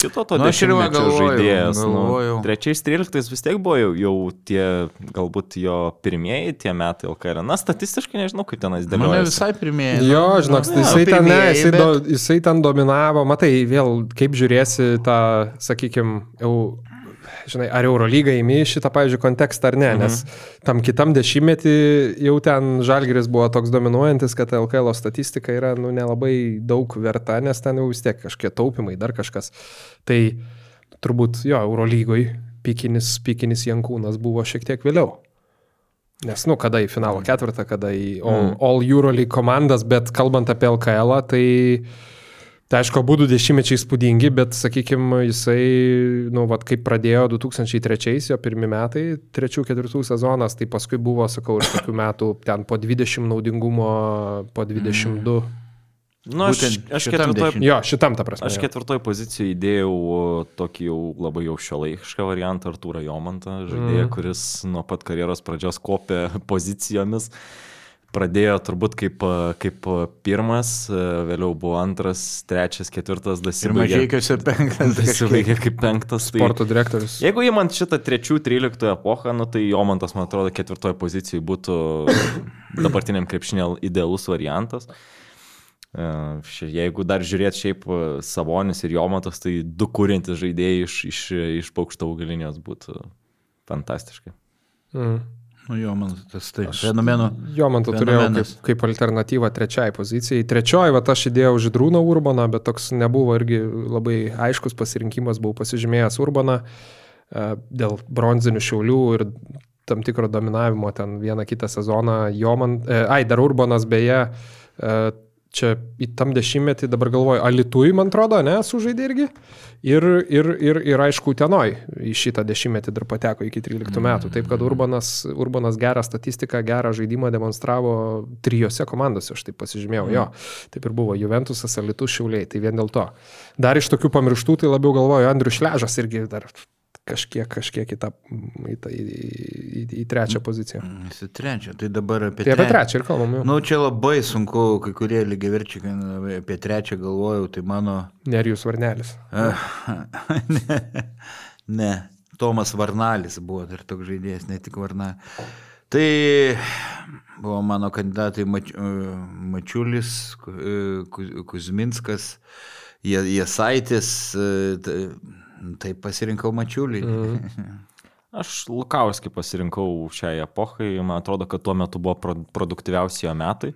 kito to Nu, dešimtmečio žaidėjas. galvojau. Nu, trečiais, tryliktais vis tiek buvo jau, jau tie, galbūt jo pirmieji tie metai LKR. Na, statistiškai nežinau, kaip tenais Mane dėlioja. visai pirmieji. Jo, nu, žinok, nu, tai jisai ten, ne, pirmieji, jisai, bet- do, jisai ten dominavo, matai, vėl kaip žiūrėsi tą, sakykime, jau, žinai, ar Eurolyga įmi šitą, pavyzdžiui, kontekstą ar ne, mhm. nes tam kitam dešimtmetį jau ten Žalgiris buvo toks dominuojantis, kad LKL statistika yra, nu, nelabai daug verta, nes ten jau vis tiek kažkokie taupimai, dar kažkas. Tai turbūt, jo, Eurolygoj pikinis, pikinis Jankūnas buvo šiek tiek vėliau. Nes, nu, kada į finalo ketvirtą, kada į All, all Euroleague komandas, bet kalbant apie LKL, tai, tai aišku, būdų dešimtmečiai spūdingi, bet, sakykime, jisai, nu, vad kaip pradėjo 2003, jo pirmi metai, trečių, ketvirtų sezonas, tai paskui buvo, sakau, ir tokių metų ten po 20 naudingumo, po 22. Mm. Nu, aš, aš šitam ketvirtoj. Jo, šitam ta prasme. aš ketvirtoj pozicijoje įdėjau tokį jau labai jau šiuolaikišką variantą Artūrą Jomantą, žaidėją, mm. kuris nuo pat karjeros pradžios kopė pozicijomis. Pradėjo turbūt kaip, kaip pirmas, vėliau buvo antras, trečias, ketvirtas, Ir dasibaigė. mažiekiuose penktas. Dasibaigė kaip penktas. Tai... Sporto direktorius. Jeigu įmant šitą trečių, tryliktų epochą, nu, tai Jomantas, man atrodo, ketvirtoje pozicijoje būtų <coughs> dabartiniam krepšinio idealus variantas. E, Jeigu dar žiūrėt šiaip Savonis ir Jomantas, tai du kūrintis žaidėjai iš, iš, iš paukštavų galinės būtų fantastiškai. Mm. Nu jo, man tas taip. Fenomeno. Jo, man to turėjau kaip, kaip alternatyvą trečiai pozicijai. Trečioji, va, aš įdėjau Židrūną Urbaną, bet toks nebuvo irgi labai aiškus pasirinkimas, buvau pasižymėjęs Urbaną e, dėl bronzinių šiaulių ir tam tikro dominavimo ten vieną kitą sezoną. Jo man, e, ai, dar Urbanas beje, e, čia į tam dešimtmetį dabar galvoju, Alitui, man atrodo, ne, sužaidė irgi. Ir, ir, ir, ir aišku, Tenoj į šitą dešimtmetį dar pateko iki 13 metų. Taip kad Urbanas, Urbanas gerą statistiką, gerą žaidimą demonstravo trijose komandose, aš taip pasižymėjau. Jo, taip ir buvo Juventusas, Alitus, Šiauliai. Tai vien dėl to. Dar iš tokių pamirštų, tai labiau galvoju, Andrius Šležas irgi dar kažkiek, kažkiek į, tą, į, tą, į, į, į trečią poziciją. Jis į trečią, tai dabar apie Tai apie trečią ir kalbam jau. Nu, čia labai sunku, kai kurie lygiaverčiai, kai apie trečią galvojau, tai mano... Nerijus Varnelis. <laughs> ne, ne, Tomas Varnalis buvo dar toks žaidėjas, ne tik Varnalis. Tai buvo mano kandidatai Mač, Mačiulis, Ku- Kuzminskas, Jasaitis, tai, tai pasirinkau Mačiulį. Mhm. Aš Lukauskį pasirinkau šiai epochai, man atrodo, kad tuo metu buvo pro- produktyviausi jo metai.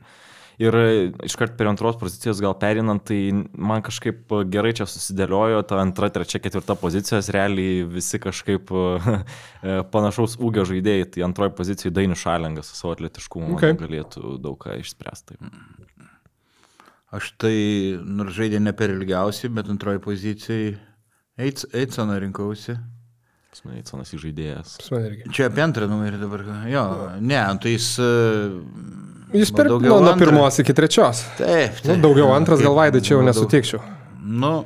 Ir iškart per antros pozicijos gal perinant, tai man kažkaip gerai čia susidėliojo ta antra, trečia, ketvirta pozicijos, realiai visi kažkaip <laughs> e, panašaus ūgio žaidėjai, tai antroji pozicija Dainius Šalingas su savo atletiškumu Okay. galėtų daug ką išspręsti. Aš tai, nors žaidė ne per ilgiausiai, bet antroji pozicijai Eits- Eitsoną rinkausi. Smeiconas įžaidėjas. Pas mane irgi. Čia apie antrą numerį dabar. Jo, ne, tai jis... e, Jis per nuo, daugiau nuo antrą. pirmos iki trečios. Taip, Nu, taip. daugiau antras gal vaidai čia jau nesutikčiau. Nu,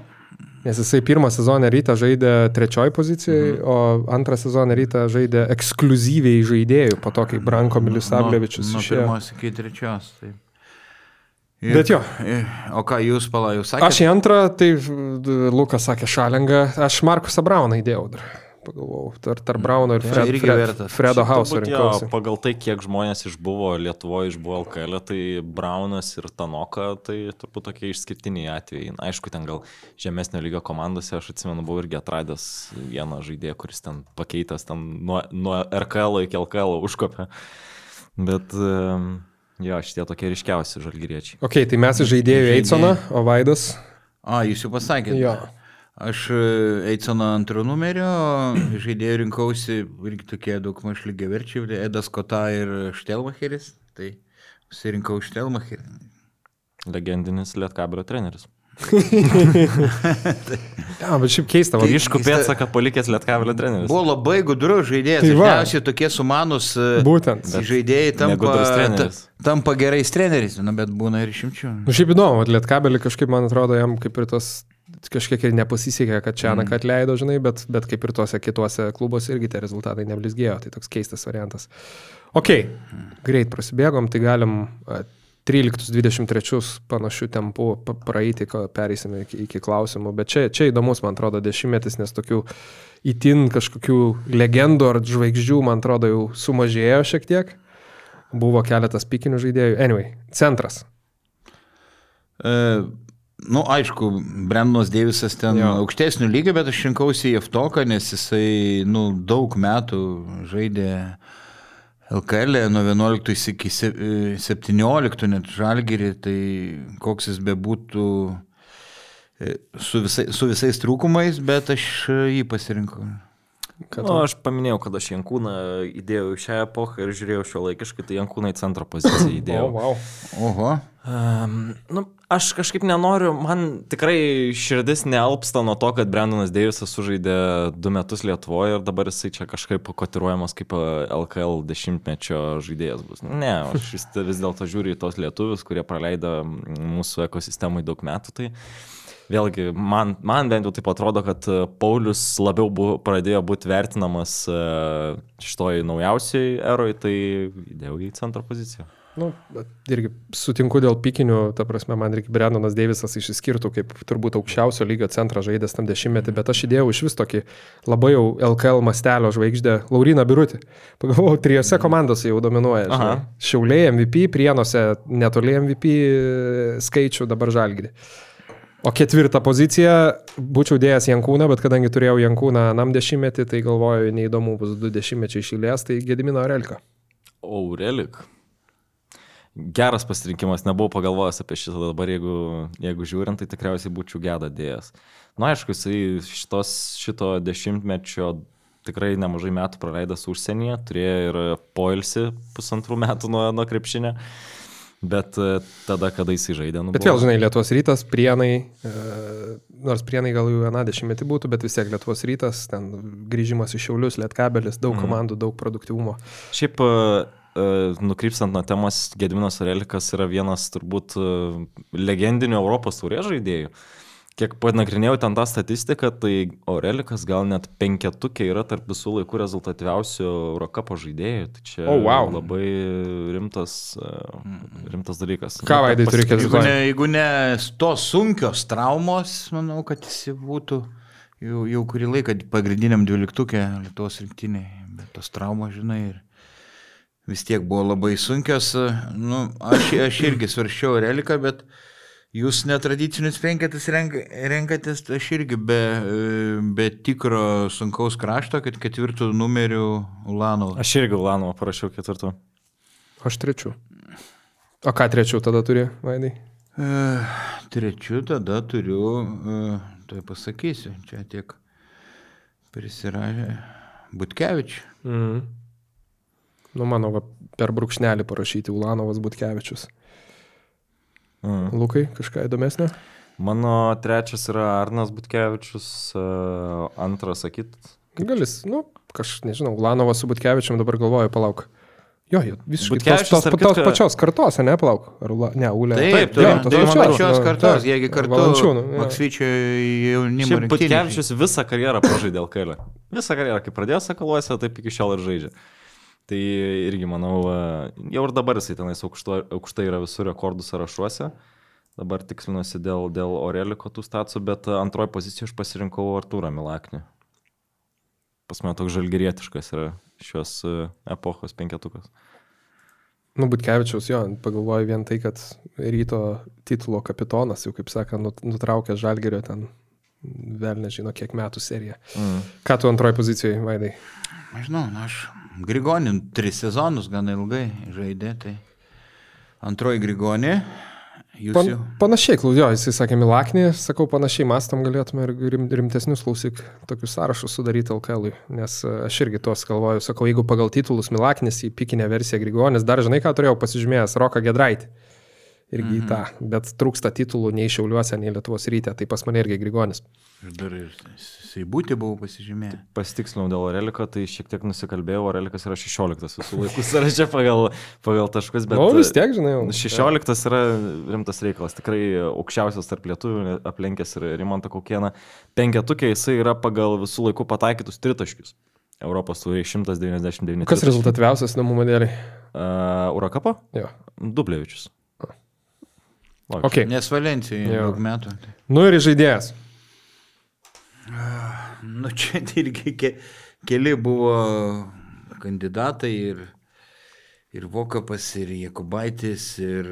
Nes jisai pirmą sezoną rytą žaidė trečioji pozicijai, mhm. o antrą sezoną rytą žaidė ekskluzyviai žaidėjų, po to, kai Branko Milisavlevičius nuo, nuo išėjo. pirmos iki trečios. Taip. Bet jo. ir- O ką jūs palai, jūs sakėte? Aš į antrą, tai Lukas sakė Šalengą, aš Markusą Brauną įdėjau dar. Pagalvojau, tarp tar Brauno ir Tai Fred, irgi Fred, vertas. Fredo Hauso rinkausi. Pagal tai, kiek žmonės išbuvo Lietuvoje, išbuvo LKL, tai Braunas ir Tanoka, tai turbūt tokie išskirtiniai atvejai. Na, Aišku, ten gal žemesnio lygio komandose, aš atsimenu, buvau irgi atradęs vieną žaidėją, kuris ten pakeitęs ten nuo, nuo RKL iki LKL užkopė. Bet em, jo, šitie tokie ryškiausi žalgyriečiai. Ok, tai mes žaidėjų Žaidėjai. Eitsoną, o Vaidas. A, jūs jau pasakėte. Jo. Aš e, Eitsono antro numerio <clears throat> žaidėjų rinkausi irgi tokie daug maž lygiai verčiai, Edas Kota ir Štelmacheris. Tai pasirinkau Štelmacherį. Legendinis Lietkabelio treneris. Ja, bet šiaip keista, va, Ryškų pėdsaką palikęs Lietkabelio treneris. Buvo labai gudrus žaidėjas. Tai Tai. Dažniausiai tokie sumanus e, būtent. Žaidėjai tampa, tampa gerais treneriais, nu, bet būna ir išimčių. Nu, šiaip įdomu, vat Lietkabelį kažkaip, man atrodo, jam kaip ir tas kažkiek ir nepasisekė, kad čia mm. atleido, žinai, bet, bet kaip ir tuose kituose klubuose irgi tie rezultatai neblizgėjo, tai toks keistas variantas. Ok, greit prasibėgom, tai galim 13-23 panašių tempų praeiti, pereisime iki, iki klausimų, bet čia, čia įdomus, man atrodo, dešimtmetis, nes tokių įtin kažkokių legendų ar žvaigždžių, man atrodo, jau sumažėjo šiek tiek. Buvo keletas pikinių žaidėjų. Anyway, centras. E, nu, aišku, Brendonas Deivisas ten Jo. aukštesnių lygio, bet aš rinkausi Jeftoką, nes jisai nu, daug metų žaidė LKL nuo 11 iki se- e, 17 net žalgerį, tai koks jis bebūtų e, su, visai, su visais trūkumais, bet aš e, jį pasirinkau. Kad Nu, aš paminėjau, kad aš Jankūną įdėjau į šią epochą ir žiūrėjau šio laikiškai, tai Jankūną į centro poziciją <coughs> O, įdėjau. wow. Oho. Um, nu, aš kažkaip nenoriu, man tikrai širdis nealpsta nuo to, kad Brendonas Deivisas sužaidė du metus Lietuvoje ir dabar jisai čia kažkaip kotiruojamas kaip e, LKL dešimtmečio žaidėjas bus. Ne, aš vis, dėlto žiūriu į tos lietuvius, kurie praleido mūsų ekosistemai daug metų. Tai vėlgi, man, man bent jau taip atrodo, kad e, Paulius labiau bu, pradėjo būti vertinamas e, šitoj naujausiai eroj, tai įdėjau į centro poziciją. Nu, bet irgi sutinku dėl pikinių, ta prasme, man reikia Brendonas Deivisas išsiskirtų kaip turbūt aukščiausio lygio centrą žaidęs tam dešimtmetį, bet aš įdėjau iš vis tokį labai jau LKL mastelio žvaigždę Lauriną Birutį. Pagalvojau, trijose komandose jau dominuoja. Šiauliai MVP, Prienuose netoli MVP skaičių, dabar žalgri. O ketvirtą poziciją būčiau dėjęs Jankūną, bet kadangi turėjau Jankūną anam dešimtmetį, tai galvoju, neįdomu bus du dešimtmečiai išėlės, tai Gedimino Relka. Aurelik. Geras pasirinkimas, nebuvau pagalvojęs apie šitą dabar, jeigu, jeigu žiūrint, tai tikriausiai būčiau gėda dėjęs. Na, aišku, jisai šitos, šito dešimtmečio tikrai nemažai metų praleidęs užsienyje, turėjo ir poilsį pusantrų metų nuo, nuo krepšinio. Bet e, tada, kada jis žaidė, nu, Bet vėl, žinai, Lietuvos rytas, prienai, e, nors prienai gal jau vieną dešimtmetį būtų, bet vis tiek Lietuvos rytas, ten grįžimas iš Šiaulius, Lietkabelis, daug komandų, daug produktivumo. Šiaip e, nukrypstant nuo temos, Gediminas Orelikas yra vienas turbūt e, legendinių Europos turės žaidėjų. Kiek panagrinėjau ten tą statistiką, tai Orelikas gal net penketukė yra tarp visų laikų rezultatyviausių Eurocapo žaidėjų. Tai čia O, wow. labai rimtas, e, rimtas dalykas. Ką, Vaidai, turi Jeigu ketvirtą? ne, jeigu ne tos sunkios traumos, manau, kad jis būtų jau, jau kurį laiką pagrindiniam dvyliktukė Lietuvos rinktiniai. Bet tos traumos, žinai, ir vis tiek buvo labai sunkios. Nu, aš, aš irgi svarščiau reliką, bet jūs netradicinius penketus renk, renkatės, tai aš irgi be, e, be tikro sunkaus krašto, kad ketvirtų numerių Ulano. Aš irgi Ulanovą parašiau ketvirtų. Aš trečiu. O ką trečiu tada turi, Vaidai? E, Trečiu tada turiu, e, tai pasakysiu, čia tiek prisiražė Butkevičius. Mhm. Nu, mano, va, per brūkšnelį parašyti Ulanovas Butkevičius. Mm. Lukai, kažką įdomesnio? Mano trečias yra Arnas Butkevičius, antras sakyt. Galis, nu, kaž, nežinau, Ulanovas su Butkevičium dabar galvoju, palauk. Jo, jo, visiškai tos, tos, tarp tos kitko- pačios kartos, ne, palauk. Ar, ne, Ulė. Taip, taip, taip, tos tai pačios, pačios kartos, taip, jiegi kartu Valančiūnų, jo. Maksvyčio jaunimo. Butkevičius visą karjerą pražaidė LKL. Visą karjerą, kai pradėjo Sakaluose, taip iki šiol ir žaidžia. Tai irgi manau, jau ir dabar jisai tenais aukštai yra visur rekordų sąrašuose. Dabar tikslinuosi dėl, dėl Oreliko tų stacijų, bet antroji pozicija aš pasirinkau Artūrą Milaknį. Pas mane toks žalgerietiškas yra šios e, epochos penketukas. Nu, Butkevičiaus, jo, pagalvoju vien tai, kad ryto titulo kapitonas, jau kaip nut- nutraukė Žalgerio ten vėl nežino kiek metų seriją. Mm. Ką tu antroji pozicijoje, Vaidai? Nežinau, na, aš Grigonin tris sezonus gana ilgai žaidė, tai antroji Grigonė, Pan, jau. panašiai, klausiau, jisai sakė Milaknį, sakau, panašiai mastom galėtume ir rim, rimtesnius klausyk tokius sąrašus sudaryti LKL, nes e, aš irgi tuos galvoju, sakau, jeigu pagal titulus Milaknis į pikinę versiją Grigonis, dar žinai, ką turėjau pasižymėjęs, Roką Gedraitį. Irgi į tą, bet trūksta titulų nei Šiauliuose, nei Lietuvos ryte, tai pas mane irgi Grigonis. Aš dar ir Seibūtį buvau pasižymėjęs. Pasitikslinau dėl Oreliko, tai šiek tiek nusikalbėjau, Orelikas yra 16 visų laikų <laughs> sąraše pagal, pagal taškus, bet... Bet, nu, vis tiek, žinai, jau. 16 yra rimtas reikalas, tikrai aukščiausias tarp lietuvių, aplenkęs ir Rimantą Kaukieną. Penketukė jisai yra pagal visų laikų pataikytus tritaškius. Europos turi 199. Kas rezultatyviausias namų modeliai? Uh, Urakapo? Jo. Dublevičius. Ok. Nes Valencijai Jo. daug metų. Nu ir žaidėjas. Nu, čia <laughs> irgi ke, keli buvo kandidatai ir, ir Vokapas, ir Jekubaitis, ir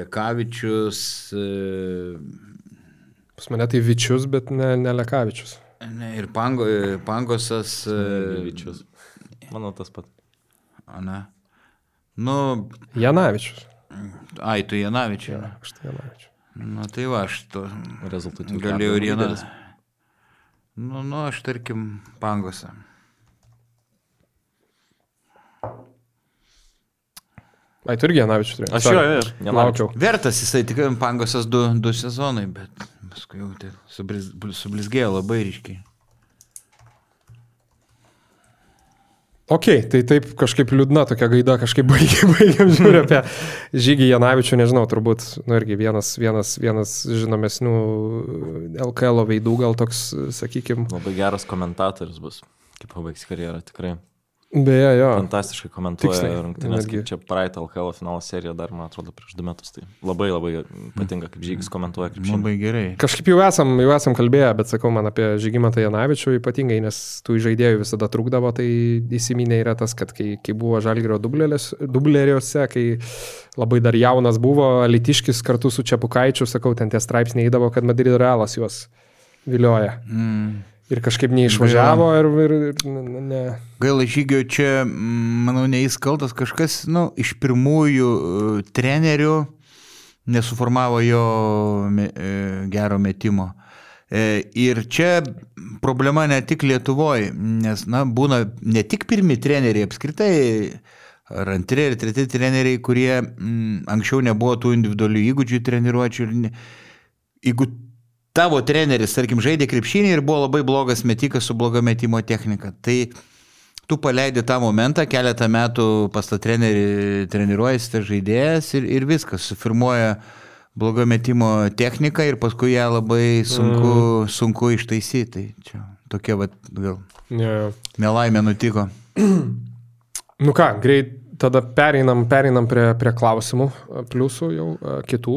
Lekavičius, e, Pas mane tai Vičius, bet ne, ne Lekavičius. ne, ir Pango, e, Pangosas. e, Dublevičius. Manau tas pat. Ana. Nu, Janavičius. Ai, tu Janavičiai. Jo, aš tai Janavičius. Na tai va, aš to Rezultatyvus. galėjau ir lyderis. Nu, nu, aš tarkim Pangosą. Ai, tu irgi Janavičius turėjai. Aš jo, jo, jo, Laukiau. Vertas jisai tikrai Pangosas du, du sezonai, bet paskui jau tai subliz, sublizgėjo labai ryškiai. Ok, tai taip kažkaip liūdna tokia gaida, kažkaip baigiam, <laughs> baigiam žiūrėti apie Žygį Janavičių, nežinau, turbūt, nu irgi vienas, vienas, vienas žinomesnių LKL veidų, gal toks, sakykime. Labai geras komentatorius bus, kaip pabaigs karjerą, tikrai. Beje, jo. Fantastiškai komentuoja rungtynės, kaip čia praeitą LKL finalo seriją dar, man atrodo, prieš du metus. Tai labai labai patinka, kaip žygis komentuoja. Kaip Labai gerai. Kažkaip jau esam, jau esam kalbėję, bet sakau man apie Žygimantą Janavičių ypatingai, nes tų žaidėjų visada trukdavo, tai įsiminė yra tas, kad kai, kai buvo Žalgirio dubleriuose, kai labai dar jaunas buvo, Litiškis kartu su Čiapukaičiu, sakau, ten tie straipsniai eidavo, kad Madrido realas juos vilioja. Mm. Ir kažkaip neišvažiavo ir, ir, ir ne. Gaila žygio čia, manau, neįs kaltas kažkas, nu, iš pirmųjų e, trenerių nesuformavo jo e, gero metimo. E, Ir čia problema ne tik Lietuvoje, nes, na, būna ne tik pirmi treneriai apskritai, ar antri, ar treti treneriai, kurie mm, anksčiau nebuvo tų individualių įgūdžių treniruočių. Ir ne, jeigu tavo treneris, tarkim, žaidė krepšinį ir buvo labai blogas metikas su bloga metimo technika, tai tu paleidi tą momentą, keletą metų pas tą trenerį treniruojasi tas žaidėjas ir, ir viskas, sufirmuoja blogo metimo techniką ir paskui ją labai sunku, mm. sunku ištaisyti. Tai čia tokia, vat, gal, jo. nelaimė nutiko. <clears throat> Nu ką, greit tada pereinam, pereinam prie, prie klausimų, pliusų jau kitų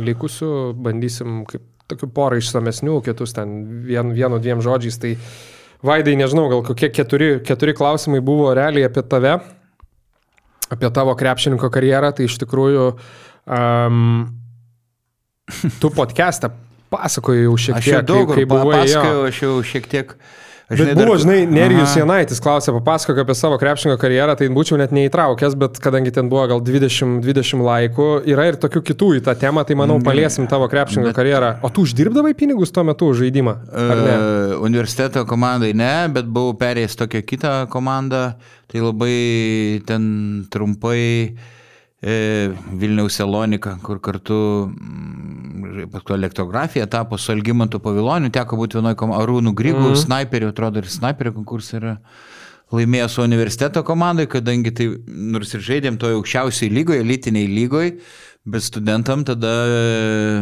likusių, bandysim kaip tokių porą išsamesnių, kitus ten vien, vienu, dviem žodžiais. Tai Vaidai, nežinau, gal kokie keturi, keturi klausimai buvo realiai apie tave, apie tavo krepšininko karjerą, tai iš tikrųjų um, tu podcastą pasakojai jau šiek Aš jau tiek, daug kai, kai buvai jo. pasakojau, aš jau šiek tiek... Aš Bet žinai, buvo, dar- žinai, Nerijus Aha. Janaitis klausė, papasakok apie savo krepšinio karjerą, tai būčiau net neįtraukęs, bet kadangi ten buvo gal 20, 20 laikų, yra ir tokių kitų į tą temą, tai manau paliesim tavo krepšinio karjerą. O tu uždirbdavai pinigus tuo metu už žaidimą? Ar ne? E, Universiteto komandai ne, bet buvau perėjęs tokią kitą komandą, tai labai ten trumpai e, Vilniaus Elonika, kur kartu mm, elektrografija tapo su Algymantu Paviloniu, teko būti vienoje komandoje, Arūnų Grygų, mm. snaiperių, atrodo ir snaiperio konkursą yra laimėjo su universiteto komandai, kadangi tai nors ir žaidėm toje aukščiausiai lygoje, elitiniai lygoje, bet studentam tada e,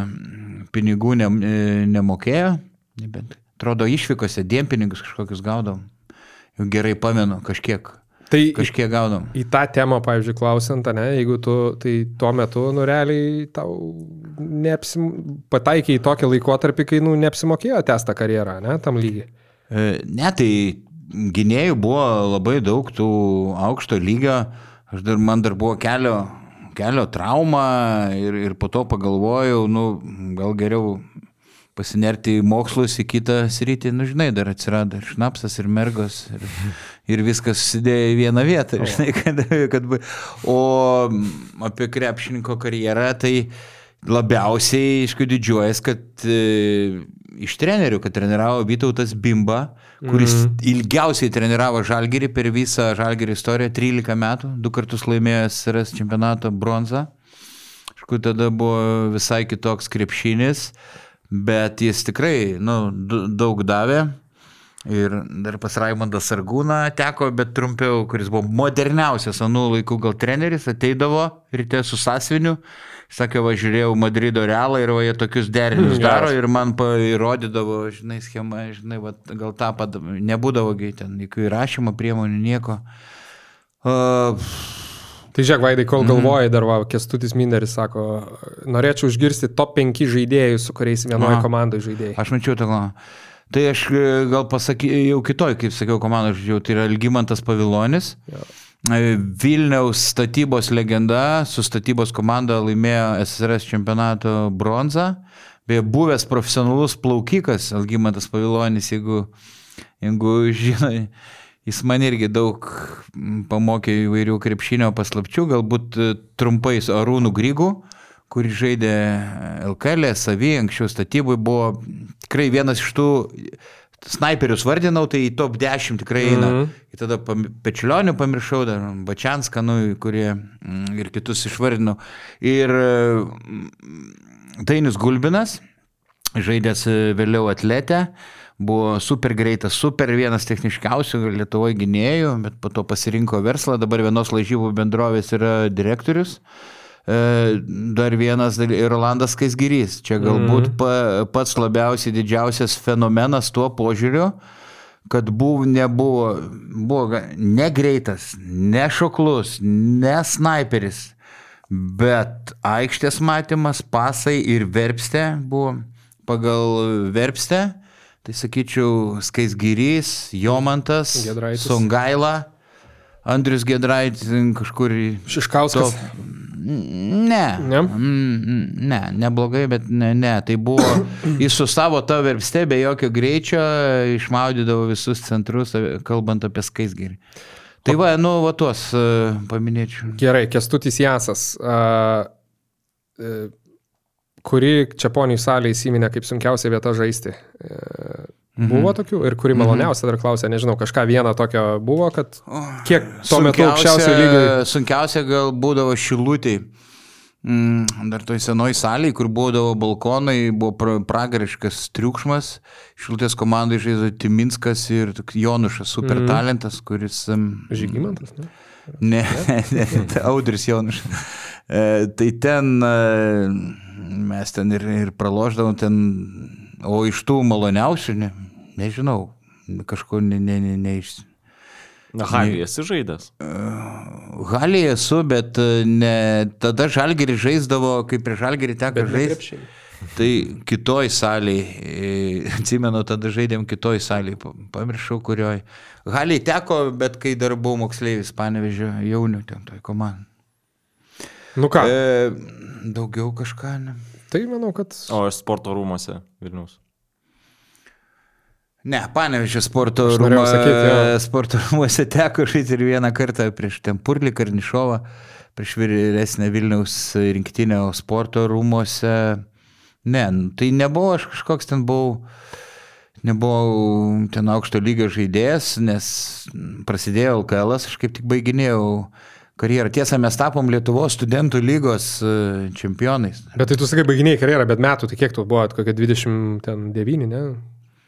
pinigų ne, e, nemokėjo, nebent, atrodo, išvykose dienpinigus kažkokius gaudom. Jau gerai pamenu, kažkiek, Tai kažkiek gaudom. į tą temą, pavyzdžiui, klausiant, ne, jeigu tu tai tuo metu, nu realiai tau neapsim... pataikiai į tokį laikotarpį, kai, nu, neapsimokėjo testą karjerą, ne, tam lygiai. E, Ne, tai gynėjų buvo labai daug tų aukšto lygio. Aš dar, man dar buvo kelio, kelio trauma ir, ir po to pagalvojau, nu, gal geriau pasinerti į mokslus, į kitą sritį, nu, žinai, dar atsirado ir šnapsas, ir mergos, ir, ir viskas susidėjo į vieną vietą, žinai, <laughs> kad, kad... O apie krepšininko karjerą, tai labiausiai, aišku, didžiuojas, kad e, iš trenerių, kad treniravo Vytautas Bimba, kuris mm. ilgiausiai treniravo Žalgirį per visą Žalgirį istoriją, 13 metų, du kartus laimėjęs SRS čempionato bronzą. Aišku, tada buvo visai kitoks krepšinis, bet jis tikrai nu, daug davė. Ir dar pas Raimondą Sargūną teko, bet trumpiau, kuris buvo moderniausias anų laikų gal treneris, ateidavo ryte su sąsviniu, sakė, va žiūrėjau Madrido realą ir va jie tokius derinius Geras. daro ir man įrodydavo, žinai, schema, žinai, va, gal tą pat, nebūdavo ten, jokių įrašymo priemonių, nieko. Uh, Tai žiūrėk, Vaidai, Mhm. kol galvojai, dar va, Kestutis Minderis sako, norėčiau išgirsti top 5 žaidėjų, su kuriais vienoje komandoje žaidėjai. Aš mačiau tą klausimą. Tai aš e, gal pasakysiu, jau kitoj, kaip sakiau, komandą žaidžiau, tai yra Algymantas Pavilonis. E, Vilniaus statybos legenda su statybos komanda laimėjo SSRS čempionato bronzą. Beje, buvęs profesionalus plaukikas Algymantas Pavilonis, jeigu, jeigu žinai, jis man irgi daug pamokė įvairių krepšinio paslapčių, galbūt e, trumpai su Arūnu Grygu kuris žaidė LKL, savy, anksčiau statybui, buvo tikrai vienas iš tų snaiperius vardinau, tai į top 10 tikrai eina. Mm. -hmm. Ir tada Pečiulionį pamiršau, dar Bačianską, nu, kurie mm, ir kitus išvardinau. Ir mm, Tainis Gulbinas, žaidęs e, vėliau atletę, buvo super greitas, super vienas techniškiausių Lietuvoje gynėjų, bet po to pasirinko verslą, dabar vienos lažybų bendrovės yra direktorius. E, Dar vienas daly- ir Rolandas Kaisgyrys. Čia galbūt pa, pats labiausiai didžiausias fenomenas tuo požiūriu, kad buvo, nebuvo, buvo negreitas, nešoklus, nesnaiperis, bet aikštės matymas, pasai ir verpstė buvo pagal verpstę. Tai sakyčiau, Skaisgyrys, Jomantas, Giedraitis. Songaila, Andrius Gedraitis kažkur į Šiškauskas. Ne. Ne? Mm, Ne, neblogai, bet ne, ne. Tai buvo, <coughs> jis su savo to verpste be jokio greičio išmaudydavo visus centrus, kalbant apie skaisgirį. Tai va, nu, va tuos uh, paminėčiau. Gerai, Kestutis Jasas. E, kuri čia poniai salė įsiminė kaip sunkiausia vieta žaisti? Mhm. Buvo tokių ir kuri maloniausia dar klausė, nežinau, kažką vieną tokio buvo, kad kiek tuo metu aukščiausio lygio. Sunkiausia gal būdavo šilutėj. Mm, dar toj senoj salėje, kur būdavo balkonai, buvo pra, pragariškas triukšmas. Šilutės komandai žaidė Timinskas ir Jonušas, super Mhm. talentas, kuris... Žygimantas, ne? Ne, ne, tai Audris Jonušas. E, tai ten e, mes ten ir, ir praloždavom ten, o iš tų maloniausių, ne, nežinau, kažko ne, ne, ne, ne iš... Na, Harry, esi žaidęs. Halėje esu, bet e, ne, tada žalgerį žaisdavo, kaip prie žalgerį teko žaisti. Tai kitoj salėje, atsimenu, tada žaidėm kitoj salėje, pamiršau kurioj. Halėje teko, bet kai dar buvau moksleivis, panevežė jaunių ten toj komandai. Nu ką, E, daugiau kažką, ne? Tai manau, kad... O aš sporto rūmose Vilnius. Ne, panevežė sporto, Aš norėjau rūmą, sakyt, jo. sporto rūmose <laughs> teko žaisti ir vieną kartą prieš Tempurlį Karnišovą, prieš vyresnę Vilniaus rinktinę, sporto rūmose. Ne, tai nebuvo aš kažkoks ten buvau, nebuvau ten aukšto lygio žaidėjas, nes prasidėjo LKL, aš kaip tik baiginėjau karjerą. Tiesa, mes tapom Lietuvos studentų lygos e, čempionais. Bet tai tu sakai, baiginiai karjerą, bet metų, tai kiek tu buvo, kokie 29, ne?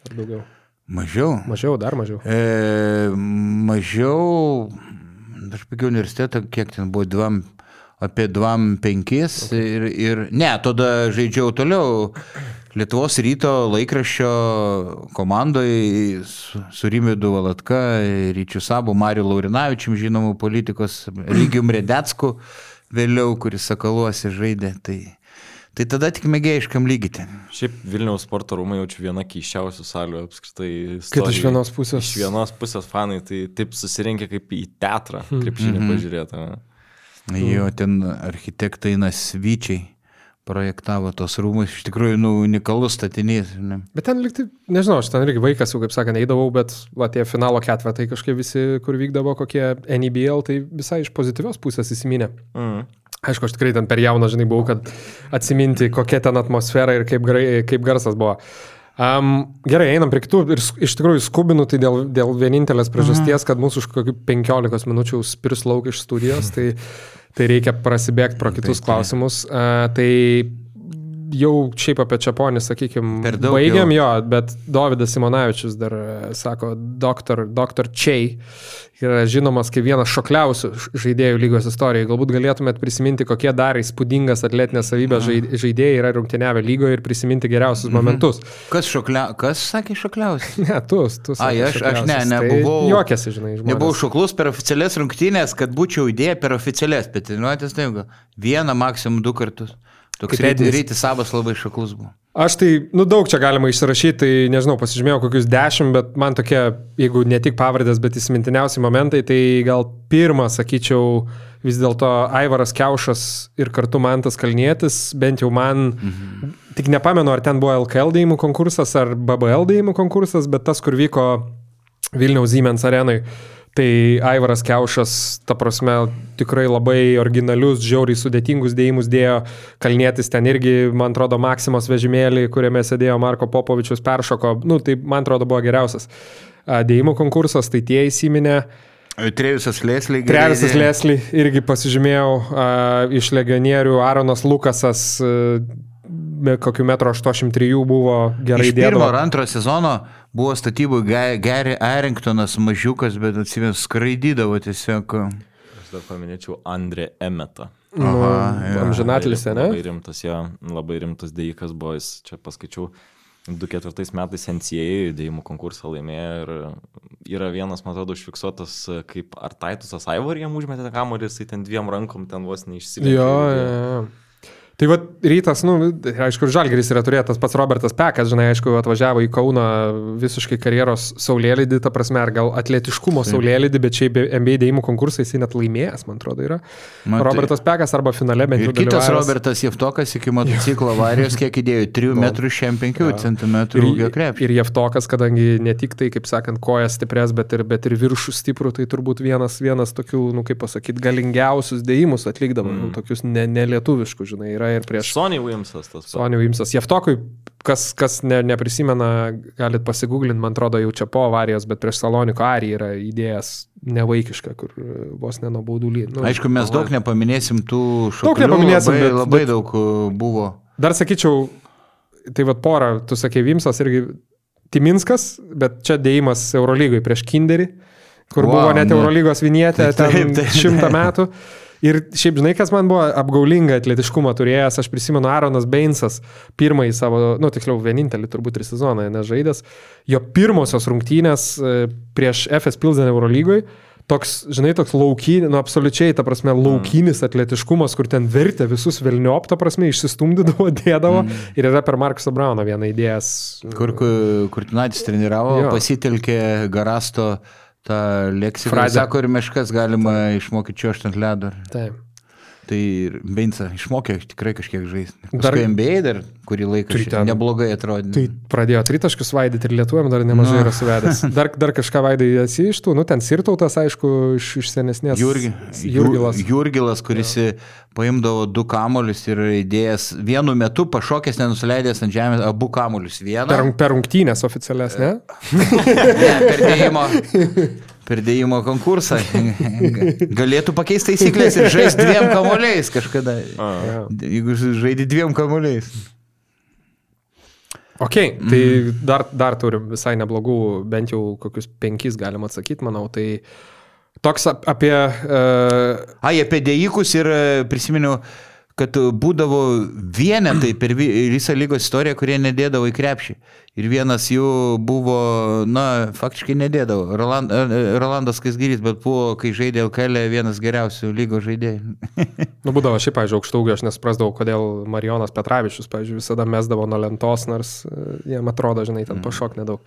Ar daugiau? Mažiau. Mažiau, dar mažiau. E, mažiau, aš baigiau universitetą, kiek ten buvo, dvam, apie 2-5 ir, ir ne, tada žaidžiau toliau Lietuvos ryto laikraščio komandoje su, Rimidu Valatka, Ryčiu Sabu, Mariu Laurinavičium, žinomų politikos, Lygium Redecku, vėliau, kuris Sakaluose žaidė. Tai, tai tada tik mėgėjiškam lygyti. Šiaip Vilniaus sporto rūmai jaučiu viena keiščiausių salių apskritai. Kaip iš vienos pusės. Iš vienos pusės fanai, tai taip susirinkia kaip į teatrą, krepšinį Mhm. pažiūrėti. ane. Mm. Jo, ten architektai Nasvyčiai projektavo tos rūmus, iš tikrųjų, nu, unikalus statinys. Ne? Bet ten likti, nežinau, aš ten irgi vaikas, jau kaip sakant, eidavau, bet va, tie finalo ketvertai kažkaip visi, kur vykdavo kokie NBL, tai visai iš pozityvios pusės įsiminė. Mm. Aišku, aš tikrai ten per jauną, žinai, buvau, kad atsiminti, kokia ten atmosfera ir kaip, gerai, kaip garsas buvo. Um, gerai, einam prie kitų ir iš tikrųjų skubinu tai dėl, dėl vienintelės priežasties, kad mūsų už kokių 15 minučių spirs lauk iš studijos, tai, tai reikia prasibėgti pro kitus taip. klausimus. Uh, tai jau šiaip apie Čiaponį, sakykime, baigiam jau. jo, bet Davidas Simonavičius dar e, sako, doktor, doktor Čiai yra žinomas kaip vienas šokliausių žaidėjų lygos istorijoje. Galbūt galėtumėt prisiminti, kokie dar įspūdingas atletinės savybės žai- žaidėjai yra rungtyniavę lygoje ir prisiminti geriausius momentus. Kas, šoklia... Kas sakė šokliausias? <laughs> Ne, tu, tu Ai, sakai aš- aš ne, nebuvau- Tai juokiasi, žinai, žmonės. Nebuvau šoklus per oficialias rungtynės, kad būčiau idėję per oficialias, bet tai gal vieną, maksimum du kartus. Toks Edis. ryti sabas labai šoklus buvo. Aš tai, nu daug čia galima išsirašyti, tai nežinau, pasižymėjau kokius dešimt, bet man tokie, jeigu ne tik pavardės, bet įsimintiniausi momentai, tai gal pirmą, sakyčiau, vis dėlto Aivaras Keušas ir kartu Mantas Kalnietis, bent jau man, mhm. tik nepamenu, ar ten buvo LKL dėjimų konkursas ar BBL dėjimų konkursas, bet tas, kur vyko Vilniaus Siemens arenai. Tai Aivaras Keušas, ta prasme, tikrai labai originalius, žiauriai sudėtingus dėjimus dėjo. Kalnėtis ten irgi, man atrodo, Maksimos vežimėlį, kuriame sėdėjo Marko Popovičius peršoko. Nu, tai man atrodo buvo geriausias dėjimų konkursas, tai tie įsiminė. Trevisas Leslie. Trevisas Leslie irgi pasižymėjau a, iš legionierių, Aronas Lukasas, a, kokiu metro 83 buvo gerai Iš pirmo dėdavo. ar antro sezono buvo statybų Ga- Gary Arringtonas mažiukas, bet atsimenu, skraidydavo tiesiog. Aš dar paminėčiau Andrė Emetą. Nu, Aha, jo. amžinatelis, ne? Labai rimtas, jo, labai rimtas dėjikas buvo, jis čia paskaičiau, 2004 metais NCAA dėjimų konkursą laimėjo ir yra vienas, man atrodo, užfiksuotas, kaip ar Taitusas Aivar jam užmetė tą kamuolį, jisai ten dviem rankom ten vos neišsileidė. Jo, jo, jo. Tai va, rytas, nu, aišku, Žalgeris yra turėtas pats Robertas Pekas, žinai, aišku, atvažiavo į Kauną visiškai karjeros saulėlydį, ta prasme, ar gal atletiškumo saulėlydį, bet šiaip NBA dėjimų konkursai jisai net laimėjęs, man atrodo, yra. Man tai- Robertas Pekas arba finale bent jau. Ir kitas dalyvavęs. Robertas Jeftokas iki motociklo avarijos, kiek įdėjo 3 Nu. metrų 65 cm ūgio krepšį. Ir Jeftokas, kadangi ne tik tai, kaip sakant, kojas stipres, bet ir, bet ir viršų stiprų, tai turbūt vienas, vienas tokių, nu kaip pasakyti, galingiausius dėjimus atlikdavo, mm. nu, tokius ne, nelietuviškus, žinai. Yra yra ir prieš Sony Williamsas tas. Sony Vimsas. Jeftokui, kas, kas ne, neprisimena, galit pasigūglinti, man atrodo, jau čia po avarijos, bet prieš Saloniko Arį yra idėjas nevaikiška, kur e, vos ne nuo baudų lyg. Nu, Aišku, mes daug nepaminėsim tų šalių. nepaminėsim, labai, bet- labai bet- daug uh, buvo. Dar sakyčiau, tai vad porą, tu sakė Vimsas irgi Timinskas, bet čia dėjimas Eurolygai prieš Kinderį, kur wow, buvo net. Eurolygos vinietė <laughs> ten šimtą taip. metų. Ir šiaip žinai, kas man buvo apgaulinga atletiškumą turėjęs, aš prisimenu Aaronas Beinsas, pirmąjį savo, nu tiksliau, vienintelį turbūt tris sezoną nežaidęs, jo pirmosios rungtynės e, prieš FS Pilsen Eurolygoje, toks, žinai, toks laukinis, nu absoliučiai, ta prasme, laukinis atletiškumas, kur ten vertė visus velniop, ta prasme, išsistumdydavo, <laughs> dėdavo mm. ir yra per Markusą Brauną vieną idėjas. Kur ku- Kurtinaitis treniravo, Jo. pasitelkė Garasto tą leksiką. Frazę. Sako, ir meškas galima išmokyti čiuošti ant ledo. Taip. Tai ir Beinsa išmokė tikrai kažkiek žaisti. Dar- MBA dar kurį laiką ten- neblogai atrodė. Tai pradėjo tritaškius vaidyti ir lietuojam dar nemažai Nu. yra suvedęs. <laughs> Dar, dar kažką vaidai esi iš tų, nu ten Sirtautas, aišku, iš, iš senesnės. Jurgi, Jurgilas. Jur- Jurgilas, kuris paimdavo du kamolius ir įdėjęs vienu metu pašokęs, nenusileidęs ant žemės, abu kamolius vieną. Per, per rungtynės oficialias, ne? Ne, per dėjimo, <laughs> per dėjimo konkursą. <laughs> Galėtų pakeisti taisyklės ir žaisti dviem kamoliais kažkada. Jeigu žaidži dviem kamoliais. Ok, tai dar, dar turim visai neblogų, bent jau kokius penkis galim atsakyti, manau. Tai toks ap- apie... Uh, Ai, apie dėjikus ir e, prisiminiau, kad būdavo vienetai per vi- visą lygos istoriją, kurie nedėdavo į krepšį. Ir vienas jų buvo, na, faktiškai nedėdavo. Roland, e, Rolandas Kasgyrys, bet buvo, kai žaidė LKL, vienas geriausių lygos žaidėjų. <laughs> nu, būdavo šiaip, pažiūrėjau, aukštaugio, aš nesuprasdavau, kodėl Marijonas Petravičius, pažiūrėjau, visada mesdavo nuo lentos, nors jam atrodo, žinai, ten pašok nedaug.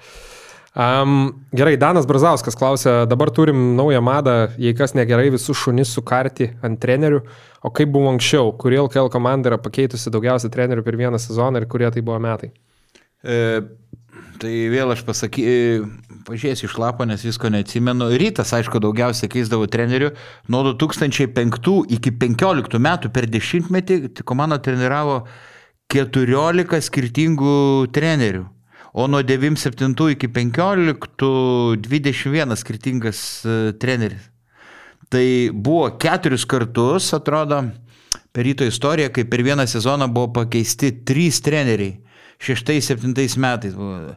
Um, gerai, Danas Brazauskas klausė, dabar turim naują madą, jei kas negerai, visus šunis sukarti ant trenerių, o kaip buvo anksčiau, kuri LKL komanda yra pakeitusi daugiausiai trenerių per vieną sezoną ir kurie tai buvo metai. E, tai vėl aš pasakysiu, pažiūrėsiu iš lapo, nes visko neatsimenu. Rytas, aišku, daugiausiai keisdavo trenerių. Nuo 2005 iki 2015 metų per dešimtmetį komanda treniravo 14 skirtingų trenerių. O nuo 97 iki 15 21 skirtingas e, treneris. Tai buvo keturis kartus, atrodo, per ryto istoriją, kai per vieną sezoną buvo pakeisti trys treneriai. Šeštais, septintais metais buvo e,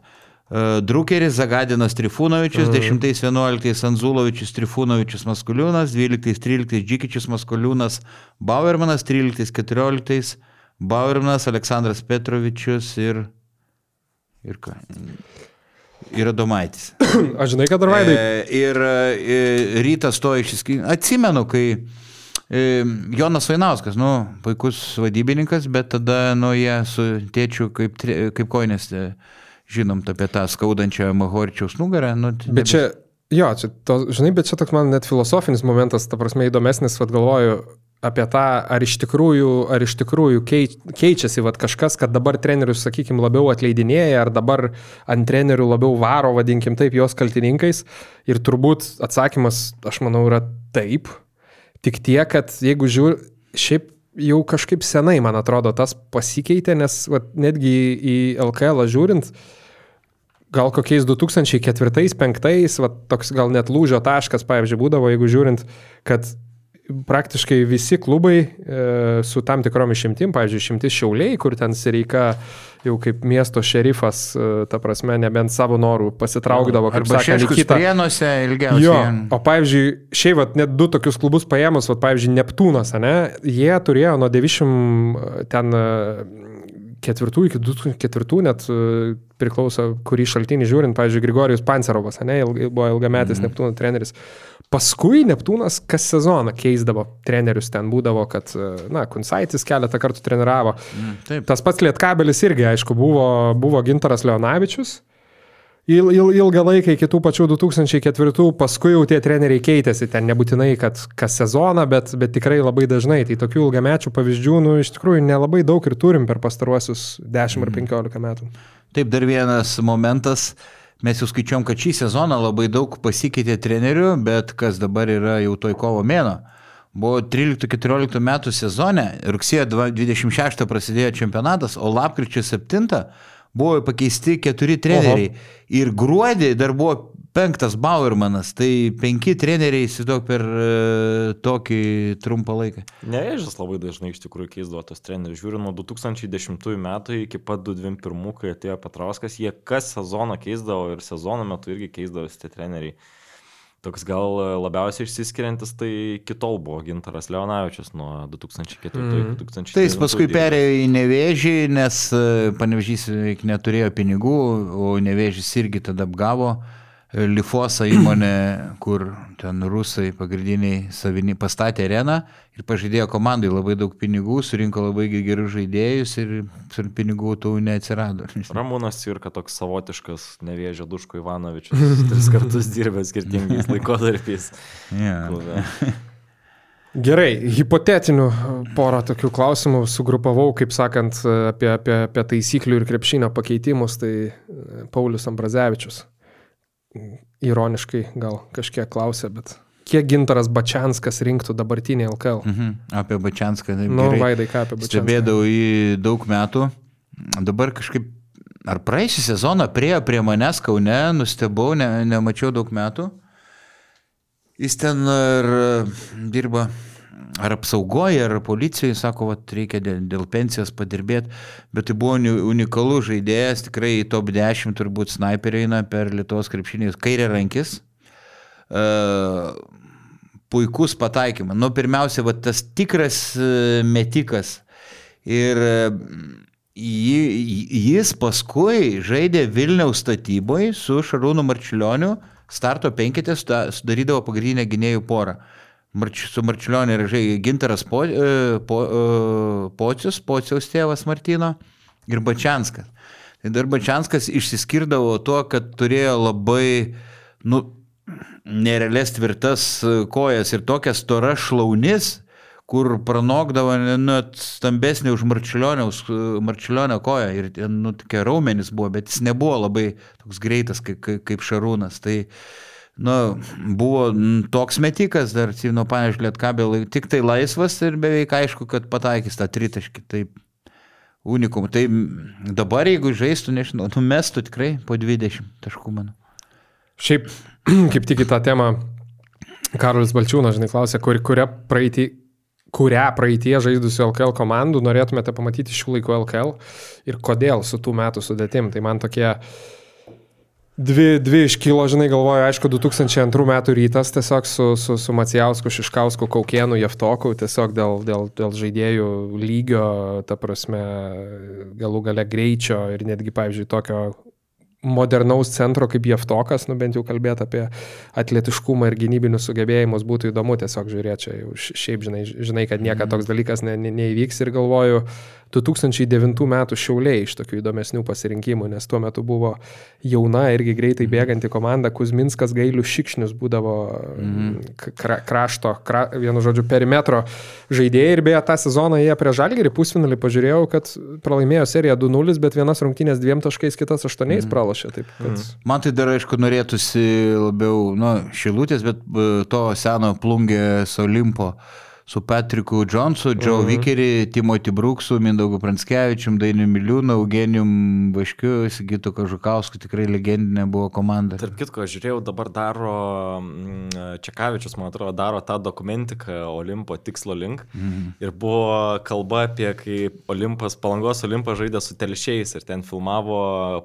Drukeris, Zagadinas Trifūnovičius, 10-11 Anzulovičius, Trifūnovičius Maskuliūnas, 12-13 Džikičius Maskuliūnas, Bauermanas, 13-14 Bauermanas, Aleksandras Petrovičius ir... Ir ką? Ir Adomaitis. Aš <clears throat> žinai, kad dar vaidai. E, ir e, rytas to išsiskyrė. Atsimenu, kai e, Jonas Vainauskas, nu, puikus vadybininkas, bet tada, nu, jie su tėčiu kaip, tre- kaip koinės, e, žinom apie tą skaudančią Mahorčiaus nugarą. Nu, Bet čia, jo, čia, to, žinai, bet čia toks man net filosofinis momentas, ta prasme įdomesnis, vad galvoju apie tą, ar iš tikrųjų, ar iš tikrųjų kei, keičiasi vat, kažkas, kad dabar trenerius, sakykime, labiau atleidinėja, ar dabar ant trenerių labiau varo, vadinkim taip, jos kaltininkais. Ir turbūt atsakymas, aš manau, yra taip. Tik tiek, kad jeigu žiūri, šiaip jau kažkaip senai, man atrodo, tas pasikeitė, nes vat, netgi į LKL žiūrint, gal kokiais 2004-2005, va, toks gal net lūžio taškas, pavyzdžiui, būdavo, jeigu žiūrint, kad praktiškai visi klubai e, su tam tikrom išimtim, pavyzdžiui, išimtis Šiauliai, kur ten Sireika jau kaip miesto šerifas, e, ta prasme, nebent savo norų pasitraukdavo, kaip Arba sakė, į kitą. Prienuose ilgiausiai. Jo, o pavyzdžiui, šiaip vat, net du tokius klubus paėmus, vat, pavyzdžiui, Neptūnas, ne, jie turėjo nuo 90 ten e, ketvirtų iki 2004, net priklauso, kurį šaltinį žiūrint, pavyzdžiui, Grigorijus Pancerovas, ne, buvo ilgametis mm. Neptūno treneris. Paskui Neptūnas kas sezoną keisdavo trenerius, ten būdavo, kad, e, na, Kunsaitis keletą kartų treniravo. Mm, Taip. Tas pats Lietkabelis irgi, aišku, buvo, buvo Gintaras Leonavičius. Il, il, ilgą laiką iki tų pačių 2004, paskui jau tie treneriai keitėsi, ten nebūtinai, kad kas sezoną, bet, bet tikrai labai dažnai. Tai tokių ilgamečių pavyzdžių, nu, iš tikrųjų nelabai daug ir turim per pastaruosius 10 ar 15 metų. Taip, dar vienas momentas. Mes jau skaičiuom, kad šį sezoną labai daug pasikeitė trenerių, bet kas dabar yra jau toj kovo mėno, Buvo 13-14 metų sezone, rugsėjo 26 prasidėjo čempionatas, o lapkričio 7 buvo pakeisti keturi treneriai. Oho. Ir gruodį dar buvo penktas Bauermanas, tai penki treneriai įsivaizduok per e, tokį trumpą laiką. Nevėžas labai dažnai iš tikrųjų keisdavo tos trenerius. Žiūriu, nuo 2010 metų iki pat 2021, kai atėjo Petrauskas, jie kas sezoną keisdavo ir sezono metu irgi keisdavo tie treneriai. Toks gal labiausiai išsiskiriantis tai kitol buvo Gintaras Leonavičius nuo 2004 mm. iki 2006. Tai jis paskui perėjo į Nevežį, nes e, Panevežys neturėjo pinigų, o Nevežys irgi tada apgavo. Lifosa įmonė, kur ten rusai pagrindiniai savini pastatė areną ir pažadėjo komandai labai daug pinigų, surinko labai gerus žaidėjus ir pinigų tų neatsirado. <laughs> Ramūnas Cirka toks savotiškas nevėžio Duško Ivanovičius, <laughs> tris kartus dirbęs skirtingais <laughs> laikotarpiais. Yeah. Gerai, hipotetinių porą tokių klausimų sugrupavau, kaip sakant, apie, apie, apie taisyklių ir krepšinio pakeitimus, tai Paulius Ambrazevičius ironiškai gal kažkiek klausė, bet kiek gintaras Bačianskas rinktų dabartinį LKL? Mhm, apie Bačianską. Na, nu, Vaidai, ką apie Bačianską? Stebėdavau jį daug metų. Dabar kažkaip, ar praeisį sezoną priejo prie manęs Kaune, nustebau, ne, nemačiau daug metų. Jis ten ir dirba ar apsaugoja, ar policijoje, sako, vat, reikia dėl, dėl pensijos padirbėti, bet tai buvo unikalus žaidėjas, tikrai top 10 turbūt snaiperiai eina per Lietuvos krepšinį, kairė rankis. Uh, puikus pataikymas. Nu, pirmiausia, va, tas tikras uh, metikas. Ir uh, jis paskui žaidė Vilniaus statyboje su Šarūnu Marčiulioniu, starto penketės sudarydavo pagrindinę gynėjų porą. Uh, Marč, su Marčiulionė yra žai Ginteras po, e, po, e, Pocius, Pociaus tėvas Martino ir Bačianskas. Tai dar Bačianskas išsiskirdavo tuo, kad turėjo labai, nu, nerealias tvirtas kojas ir tokias toras šlaunis, kur pranokdavo net stambesnė už Marčiulionio koją ir, nu, tokie raumenys buvo, bet jis nebuvo labai toks greitas kaip, kaip Šarūnas. Tai, uh, nu, buvo toks metikas dar, nu, panežlė atkabė, tik tai laisvas ir beveik aišku, kad pataikys tą tritaškį. Taip, unikum. Tai dabar, jeigu žaistų, nežinau, numestų tikrai po 20 taškų, manau. Šiaip, <clears throat> kaip tik į tą temą, Karolis Balčiūnas, žinai, klausė, kur, kuria praeitį kurią praeitie žaidusių LKL komandų norėtumėte pamatyti šių laikų LKL ir kodėl su tų metų sudėtim. Tai man tokie uh, Dvi, dvi iškilo, žinai, galvoju, aišku, 2002 metų rytas tiesiog su, su, su Macijausku, Šiškausku, Kaukienu, Jeftoku, tiesiog dėl, dėl, dėl žaidėjų lygio, ta prasme, galų gale greičio ir netgi, pavyzdžiui, tokio modernaus centro kaip Jeftokas, nu bent jau kalbėti apie atletiškumą ir gynybinius sugebėjimus būtų įdomu tiesiog žiūrėti, čia jau šiaip žinai, žinai kad niekada mhm. toks dalykas ne, ne, neįvyks ir galvoju, 2009 metų šiauliai iš tokių įdomesnių pasirinkimų, nes tuo metu buvo jauna irgi greitai mhm. bėganti komanda, Kuzminskas Gailius Šikšnius būdavo mm. kra, krašto, kra, vienu žodžiu, perimetro žaidėjai ir beje tą sezoną jie prie Žalgerį pusfinalį pažiūrėjau, kad pralaimėjo seriją 2-0, bet vienas rungtynės dviem taškais, kitas aštuoniais mm. pralašė. Taip, kad... mm. Man tai dar aišku norėtųsi labiau, nu, šilutės, bet e, to seno plungės Olimpo su Patriku Džonsu, Džo mhm. Vikerį, Timoti Bruksu, Mindaugu Pranskevičium, Dainiu Miliūnu, Eugenijum Vaškiu, Sigitu Kažukausku, tikrai legendinė buvo komanda. Tarp kitko, žiūrėjau, dabar daro mm, Čekavičius, man atrodo, daro tą dokumentiką Olimpo tikslo link. Mhm. Ir buvo kalba apie, kai Olimpas, Palangos Olimpas žaidė su telšiais ir ten filmavo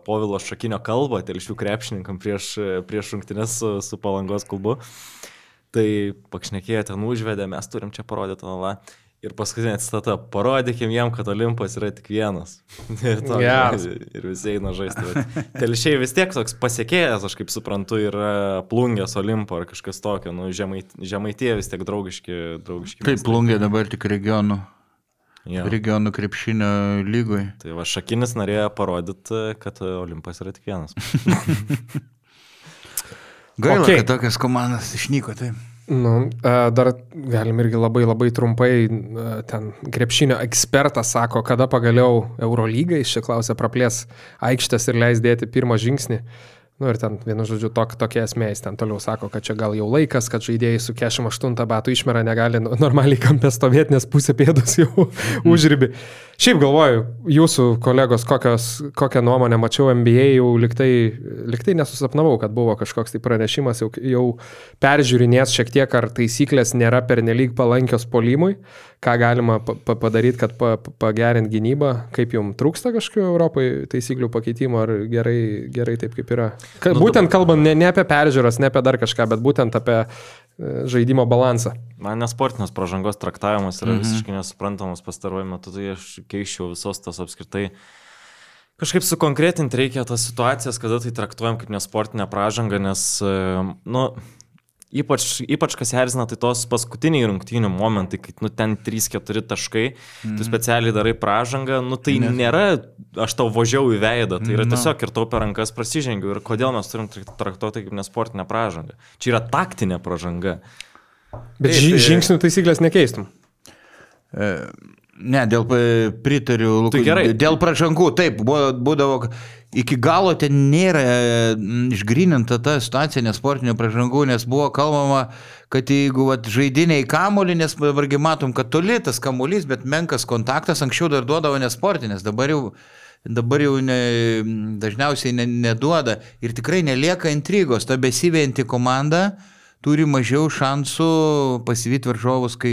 Povilo Šakinio kalbą telšių krepšininkam prieš, prieš rungtynes su, su Palangos klubu. Tai pakšnekėjo ten užvedė, mes turim čia parodyti, na, Ir paskutinė citata, parodykim jam, kad Olimpas yra tik vienas. <laughs> ir, to, yes. ir visi eina žaisti. Telšiai vis tiek toks pasiekėjas, aš kaip suprantu, yra plungęs Olimpo ar kažkas tokio, nu, žemait, žemaitie vis tiek draugiški. draugiški Taip, plungė dabar tik regionų. Ja. Regionų krepšinio lygoj. Tai va, Šakinis norėjo parodyti, kad Olimpas yra tik vienas. <laughs> Gaila, okay. kad tokias komandas išnyko, tai. Nu, dar galim irgi labai labai trumpai, ten krepšinio ekspertas sako, kada pagaliau Eurolygai, čia klausia, praplės aikštės ir leis dėti pirmą žingsnį. Nu ir ten, vienu žodžiu, tok, tokia esmė, jis ten toliau sako, kad čia gal jau laikas, kad žaidėjai su 48 batų išmera negali normaliai kampė stovėti, nes pusė pėdos jau Mhm. <laughs> užribi. Šiaip galvoju, jūsų kolegos, kokios, kokią nuomonę mačiau NBA, jau liktai, liktai nesusapnavau, kad buvo kažkoks tai pranešimas, jau, jau peržiūrinės šiek tiek, ar taisyklės nėra pernelyg palankios polimui, ką galima pa pa padaryti, kad pa pa- pagerinti gynybą, kaip jums trūksta kažkokių Europai taisyklių pakeitimo, ar gerai, gerai taip kaip yra. Ka, Nu, būtent kalbant ne, ne apie peržiūras, ne apie dar kažką, bet būtent apie žaidimo balansą. Man nesportinės pažangos traktavimas yra Mhm. visiškai nesuprantamas pastaruoju metu, tai aš keiščiau visos tas apskritai. Kažkaip sukonkretinti reikia tas situacijas, kada tai traktuojam kaip nesportinę pažangą, nes, e, nu, ypač, ypač kas erzina, tai tos paskutiniai rungtynių momentai, kai, nu, ten 3-4 taškai, tu specialiai darai pažangą, nu, tai Nes- nėra, aš tau važiavau į veidą, tai yra Na. tiesiog ir tau per rankas prasižengiu ir kodėl mes turim trak- traktuoti kaip nesportinę pažangą. Čia yra taktinė pažanga. Bet Taip, tai- žingsnių taisyklės nekeistum. E, Ne, dėl pritariu Lukui. Tai. Dėl pražangų, taip, būdavo, iki galo ten nėra išgrininta ta situacija nesportinio pražangų, nes buvo kalbama, kad jeigu vat, žaidiniai kamolį, nes dabargi matom, kad toli tas kamolys, bet menkas kontaktas, anksčiau dar duodavo nesportinės, dabar jau dabar jau ne, dažniausiai ne, neduoda ir tikrai nelieka intrigos, ta besivėjanti komanda turi mažiau šansų pasivyti varžovus, kai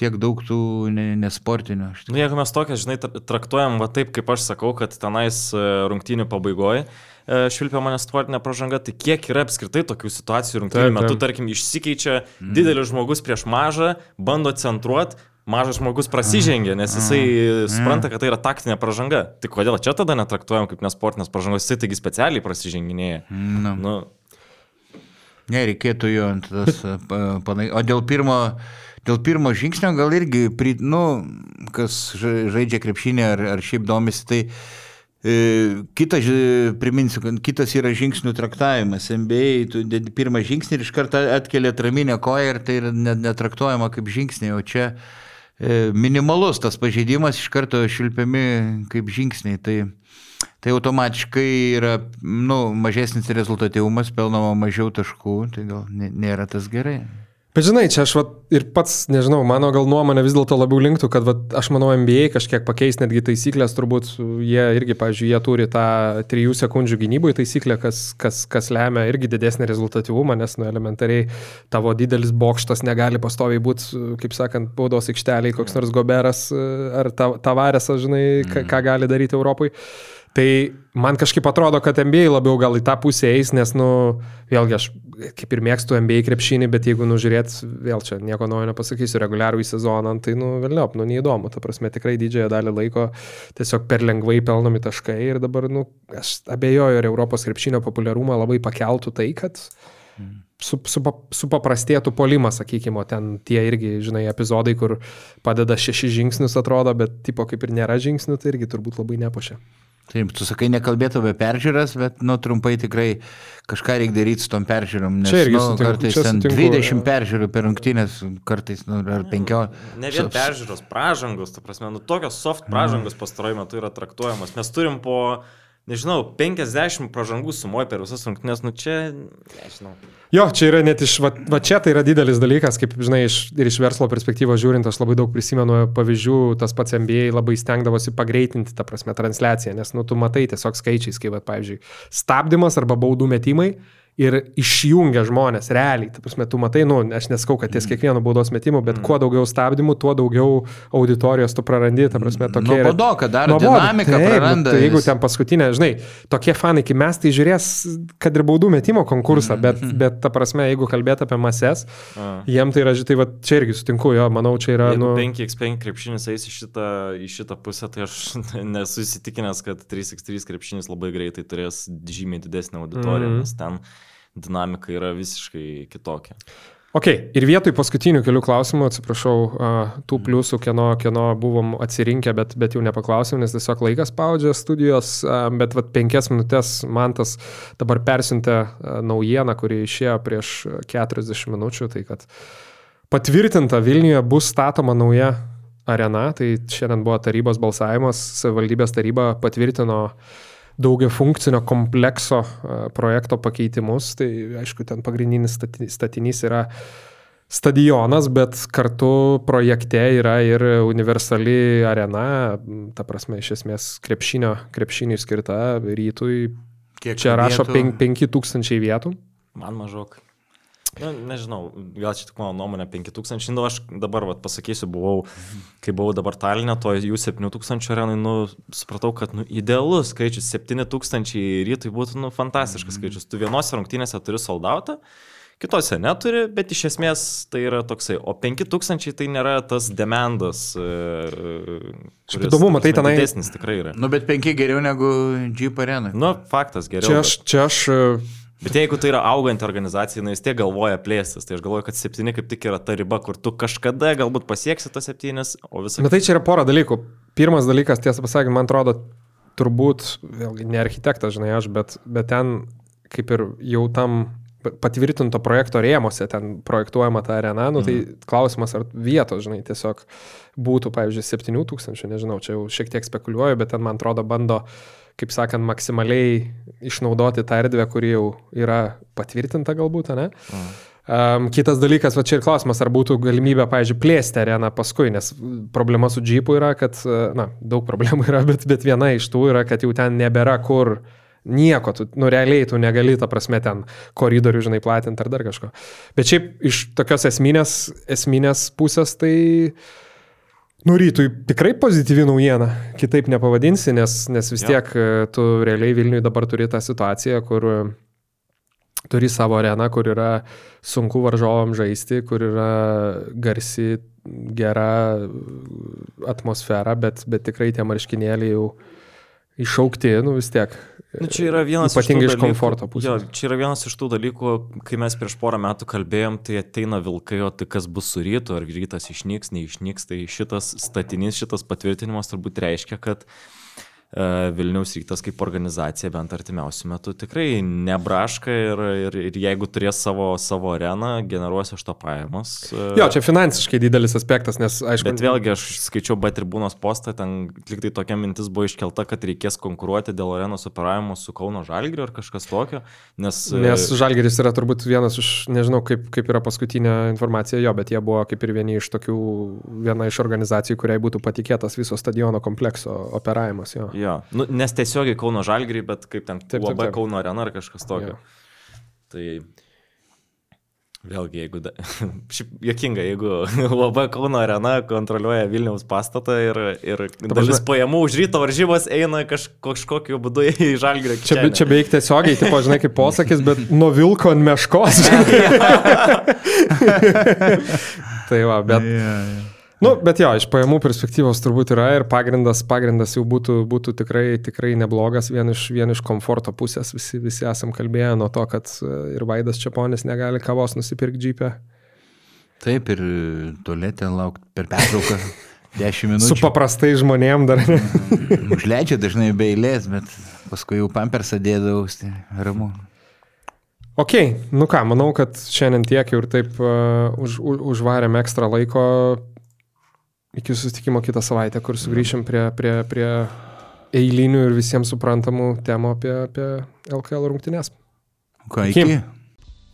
tiek daug tų ne- nesportinių. Aš Nu, jeigu mes tokią, žinai, tra- traktuojam va taip, kaip aš sakau, kad tenais e, rungtynių pabaigoje švilpia mane sportinė pažanga, tai kiek yra apskritai tokių situacijų rungtynių Taip, metu, taip. tarkim, išsikeičia didelis žmogus prieš mažą, bando centruoti, mažas žmogus prasižengia, nes jisai supranta, kad tai yra taktinė pažanga. Tai kodėl čia tada netraktuojam kaip nesportinės pažangos, jisai taigi specialiai prasiženginėja. Nu, Nu, nereikėtų jo ant tas panai. O dėl pirmo, dėl pirmo žingsnio gal irgi, pri, nu, kas ža- žaidžia krepšinį ar, ar šiaip domisi, tai e, kitas, priminsiu, kitas yra žingsnių traktavimas. NBA, tu dedi pirmą žingsnį ir iš karto atkelia atraminę koją ir tai yra net netraktuojama kaip žingsniai, o čia e, minimalus tas pažeidimas iš karto šilpiami kaip žingsniai. Tai, tai automatiškai yra nu, mažesnis rezultatyvumas, pelnoma mažiau taškų, tai gal nė- nėra tas gerai. Bet žinai, čia aš vat, ir pats, nežinau, mano gal nuomonė vis dėlto labiau linktų, kad vat, aš manau, NBA kažkiek pakeis netgi taisyklės, turbūt jie irgi, pavyzdžiui, jie turi tą 3 sekundžių gynybų taisyklę, kas, kas, kas lemia irgi didesnį rezultatyvumą, nes, nu, elementariai tavo didelis bokštas negali pastoviai būti, kaip sakant, baudos aikšteliai, koks nors goberas e, ar ta- tavaresas, žinai, ką, ką gali daryti Europai. Tai man kažkaip atrodo, kad NBA labiau gal į tą pusę eis, nes, nu, vėlgi aš kaip ir mėgstu NBA krepšinį, bet jeigu nužiūrėt, vėl čia nieko naujo nepasakysiu, reguliarų į sezoną, tai, nu, vėliau, nu, neįdomu, ta prasme, tikrai didžiąją dalį laiko tiesiog per lengvai pelnomi taškai ir dabar, nu, aš abejoju, ar Europos krepšinio populiarumą labai pakeltų tai, kad su, su, supaprastėtų polimas, sakykime, ten tie irgi, žinai, epizodai, kur padeda šešis žingsnius atrodo, bet tipo kaip ir nėra žingsnių, tai irgi turbūt labai nepušia. Taip, tu sakai, nekalbėtų apie peržiūras, bet, nu, trumpai tikrai kažką reikia daryti su tom peržiūrom, nes, Čia irgi nu, sutinku, kartais čia ten sutinku, 20 jo. peržiūrų per rungtynės, kartais, nu, ar 15. Ne vien peržiūros, pražangos, ta prasme, nu tokios soft pražangos pastaruoju metu yra traktuojamos. Mes turim po, nežinau, 50 pražangų sumoja per visas rungtynės, nu čia, nežinau. Jo, čia yra net iš, va, va čia tai yra didelis dalykas, kaip žinai, iš, ir iš verslo perspektyvos žiūrint, aš labai daug prisimenu pavyzdžių, tas pats MBA labai stengdavosi pagreitinti, ta prasme, transliaciją, nes, nu, tu matai tiesiog skaičiais, kaip, va, pavyzdžiui, stabdymas arba baudų metimai ir išjungia žmonės realiai. Ta prasme, tu matai, nu, aš neskau, kad ties kiekvienu baudos metimu, bet kuo daugiau stabdymų, tuo daugiau auditorijos tu prarandi. Ta prasme, tokia yra- Nuobodoka, dar Nuobodu, dinamiką taip, nu, praranda Tai jeigu ten paskutinė, žinai, tokie fanai, kai mes tai žiūrės, kad ir baudų metimo konkursą, bet, bet ta prasme, jeigu kalbėt apie mases, A. jiem tai yra, tai va, čia irgi sutinku, jo, manau, čia yra, Jeigu nu, 5x5 krepšinis eis į šitą, į šitą pusę, tai aš <laughs> nesu įsitikinęs, kad 3x3 krepšinis labai greitai turės žymiai didesnį auditoriją, Mhm. nes ten dinamika yra visiškai kitokia. Ok, ir vietoj paskutinių kelių klausimų, atsiprašau, tų pliusų, kieno, kieno buvom atsirinkę, bet, bet jau nepaklausėm, nes tiesiog laikas spaudžia studijos, bet vat penkias minutės man tas dabar persintė naujieną, kuri išėjo prieš a, 40 minučių, tai kad patvirtinta Vilniuje bus statoma nauja arena, tai šiandien buvo tarybos balsavimas, savivaldybės taryba patvirtino daugia funkcinio komplekso a, projekto pakeitimus. Tai aišku, ten pagrindinis stati- statinys yra stadionas, bet kartu projekte yra ir universali arena, ta prasme, iš esmės krepšinio, krepšiniui skirta rytui. Kiek Čia rašo vietų? 5000 vietų. Man mažok. Na, nežinau, gal čia tik mano nuomonė 5000, nu aš dabar vat, pasakysiu, buvau, kai buvau dabar Talinė, to jų 7000 arenai, nu, supratau, kad nu, idealus skaičius 7000 rytui būtų nu, fantastiškas skaičius. Tu vienose rungtynėse turi soldautą, kitose neturi, bet iš esmės tai yra toksai, o 5000 tai nėra tas demandas. Šiaip įdomu, matai, tenai- Didesnis tikrai yra. Nu, bet penki geriau negu Jeep arenai. Nu, faktas geriau. Čia bet- aš, čia aš a, Bet jeigu tai yra auganti organizacija, jinai vis tiek galvoja plėstis, tai aš galvoju, kad septyni kaip tik yra ta riba, kur tu kažkada galbūt pasieksi tas septynis, o visą Na tai čia yra pora dalykų. Pirmas dalykas, tiesą pasakant, man atrodo, turbūt, vėlgi, ne architektas, žinai, aš, bet, bet ten kaip ir jau tam patvirtinto projekto rėmose ten projektuojama ta arena, nu, tai Mhm. klausimas, ar vietos, žinai, tiesiog būtų, pavyzdžiui, 7000, nežinau, čia jau šiek tiek spekuliuoju, bet ten, man atrodo, bando, kaip sakant, maksimaliai išnaudoti tą erdvę, kuri jau yra patvirtinta galbūt, ne? Um, kitas dalykas, va čia ir klausimas, ar būtų galimybė, pavyzdžiui, plėsti areną paskui, nes problema su džipu yra, kad, na, daug problemų yra, bet, bet viena iš tų yra, kad jau ten nebėra kur nieko, tu, nu, realiai tu negali, ta prasme, ten koridorių, žinai, platinti ar dar kažko. Bet šiaip iš tokios esminės, esminės pusės, tai, nu, rytui tikrai pozityvi naujiena, kitaip nepavadinsi, nes, nes vis tiek e, tu realiai Vilniui dabar turi tą situaciją, kur e, turi savo areną, kur yra sunku varžovam žaisti, kur yra garsi, gera atmosfera, bet, bet tikrai tie marškinėliai jau išaukti, nu vis tiek. Nu, čia yra vienas Ypatingai iš, iš komforto pusės. Jo, čia yra vienas iš tų dalykų, kai mes prieš porą metų kalbėjom, tai ateina vilkai, o tai kas bus su rytu, ar rytas išnyks, neišnyks, tai šitas statinys, šitas patvirtinimas turbūt reiškia, kad e, Vilniaus rytas kaip organizacija bent artimiausių metų tikrai nebraška ir, ir, ir jeigu turės savo, savo areną, generuos iš to pajamos. e, Jo, čia finansiškai didelis aspektas, nes aišku. Bet vėlgi aš skaičiau B tribūnos postą, ten liktai tokia mintis buvo iškelta, kad reikės konkuruoti dėl arenos operavimo su Kauno Žalgiriu ar kažkas tokio, nes... e, Nes Žalgeris yra turbūt vienas iš, nežinau kaip, kaip yra paskutinė informacija jo, bet jie buvo kaip ir vieni iš tokių, viena iš organizacijų, kuriai būtų patikėtas viso stadiono komplekso operavimas. Jo. Jo, nu, nes tiesiogiai Kauno Žalgirį, bet kaip ten Taip, taip, labai taip. Kauno arena ar kažkas tokio. Jo. Tai vėlgi, jeigu... Da... <laughs> Šiaip jokinga, jeigu <laughs> labai Kauno arena kontroliuoja Vilniaus pastatą ir, ir prasme- dalis pajamų už ryto varžybas eina kaž, kažkokiu būdu <laughs> į Žalgirį. Čia, be- čia beveik tiesiogiai, tipo, žinai, kaip posakis, bet nuo vilko ant meškos. tai va, bet, Ja, ja. Nu, bet jo, iš pajamų perspektyvos turbūt yra ir pagrindas, pagrindas jau būtų, būtų tikrai, tikrai neblogas, vien iš, vien iš komforto pusės. Visi, visi esam kalbėję nuo to, kad e, ir Vaidas Čiaponis negali kavos nusipirkti džipę. Taip, ir tualetę laukti per pertrauką <laughs> 10 Su minučių. paprastai žmonėm dar. <laughs> Užleidžia dažnai be eilės, bet paskui jau pampersą dėdavau, tai ramu. Ok, nu ką, manau, kad šiandien tiek jau ir taip uh, už, už, užvarėm ekstra laiko iki susitikimo kitą savaitę, kur sugrįšim prie, prie, prie eilinių ir visiems suprantamų temų apie, apie LKL rungtynės. Ką, Iki. iki?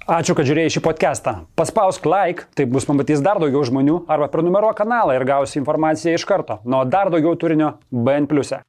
Ačiū, kad žiūrėjai šį podcastą. Paspausk like, taip bus pamatys dar daugiau žmonių, arba prenumeruok kanalą ir gausi informaciją iš karto. Nuo dar daugiau turinio BN ⁇. e.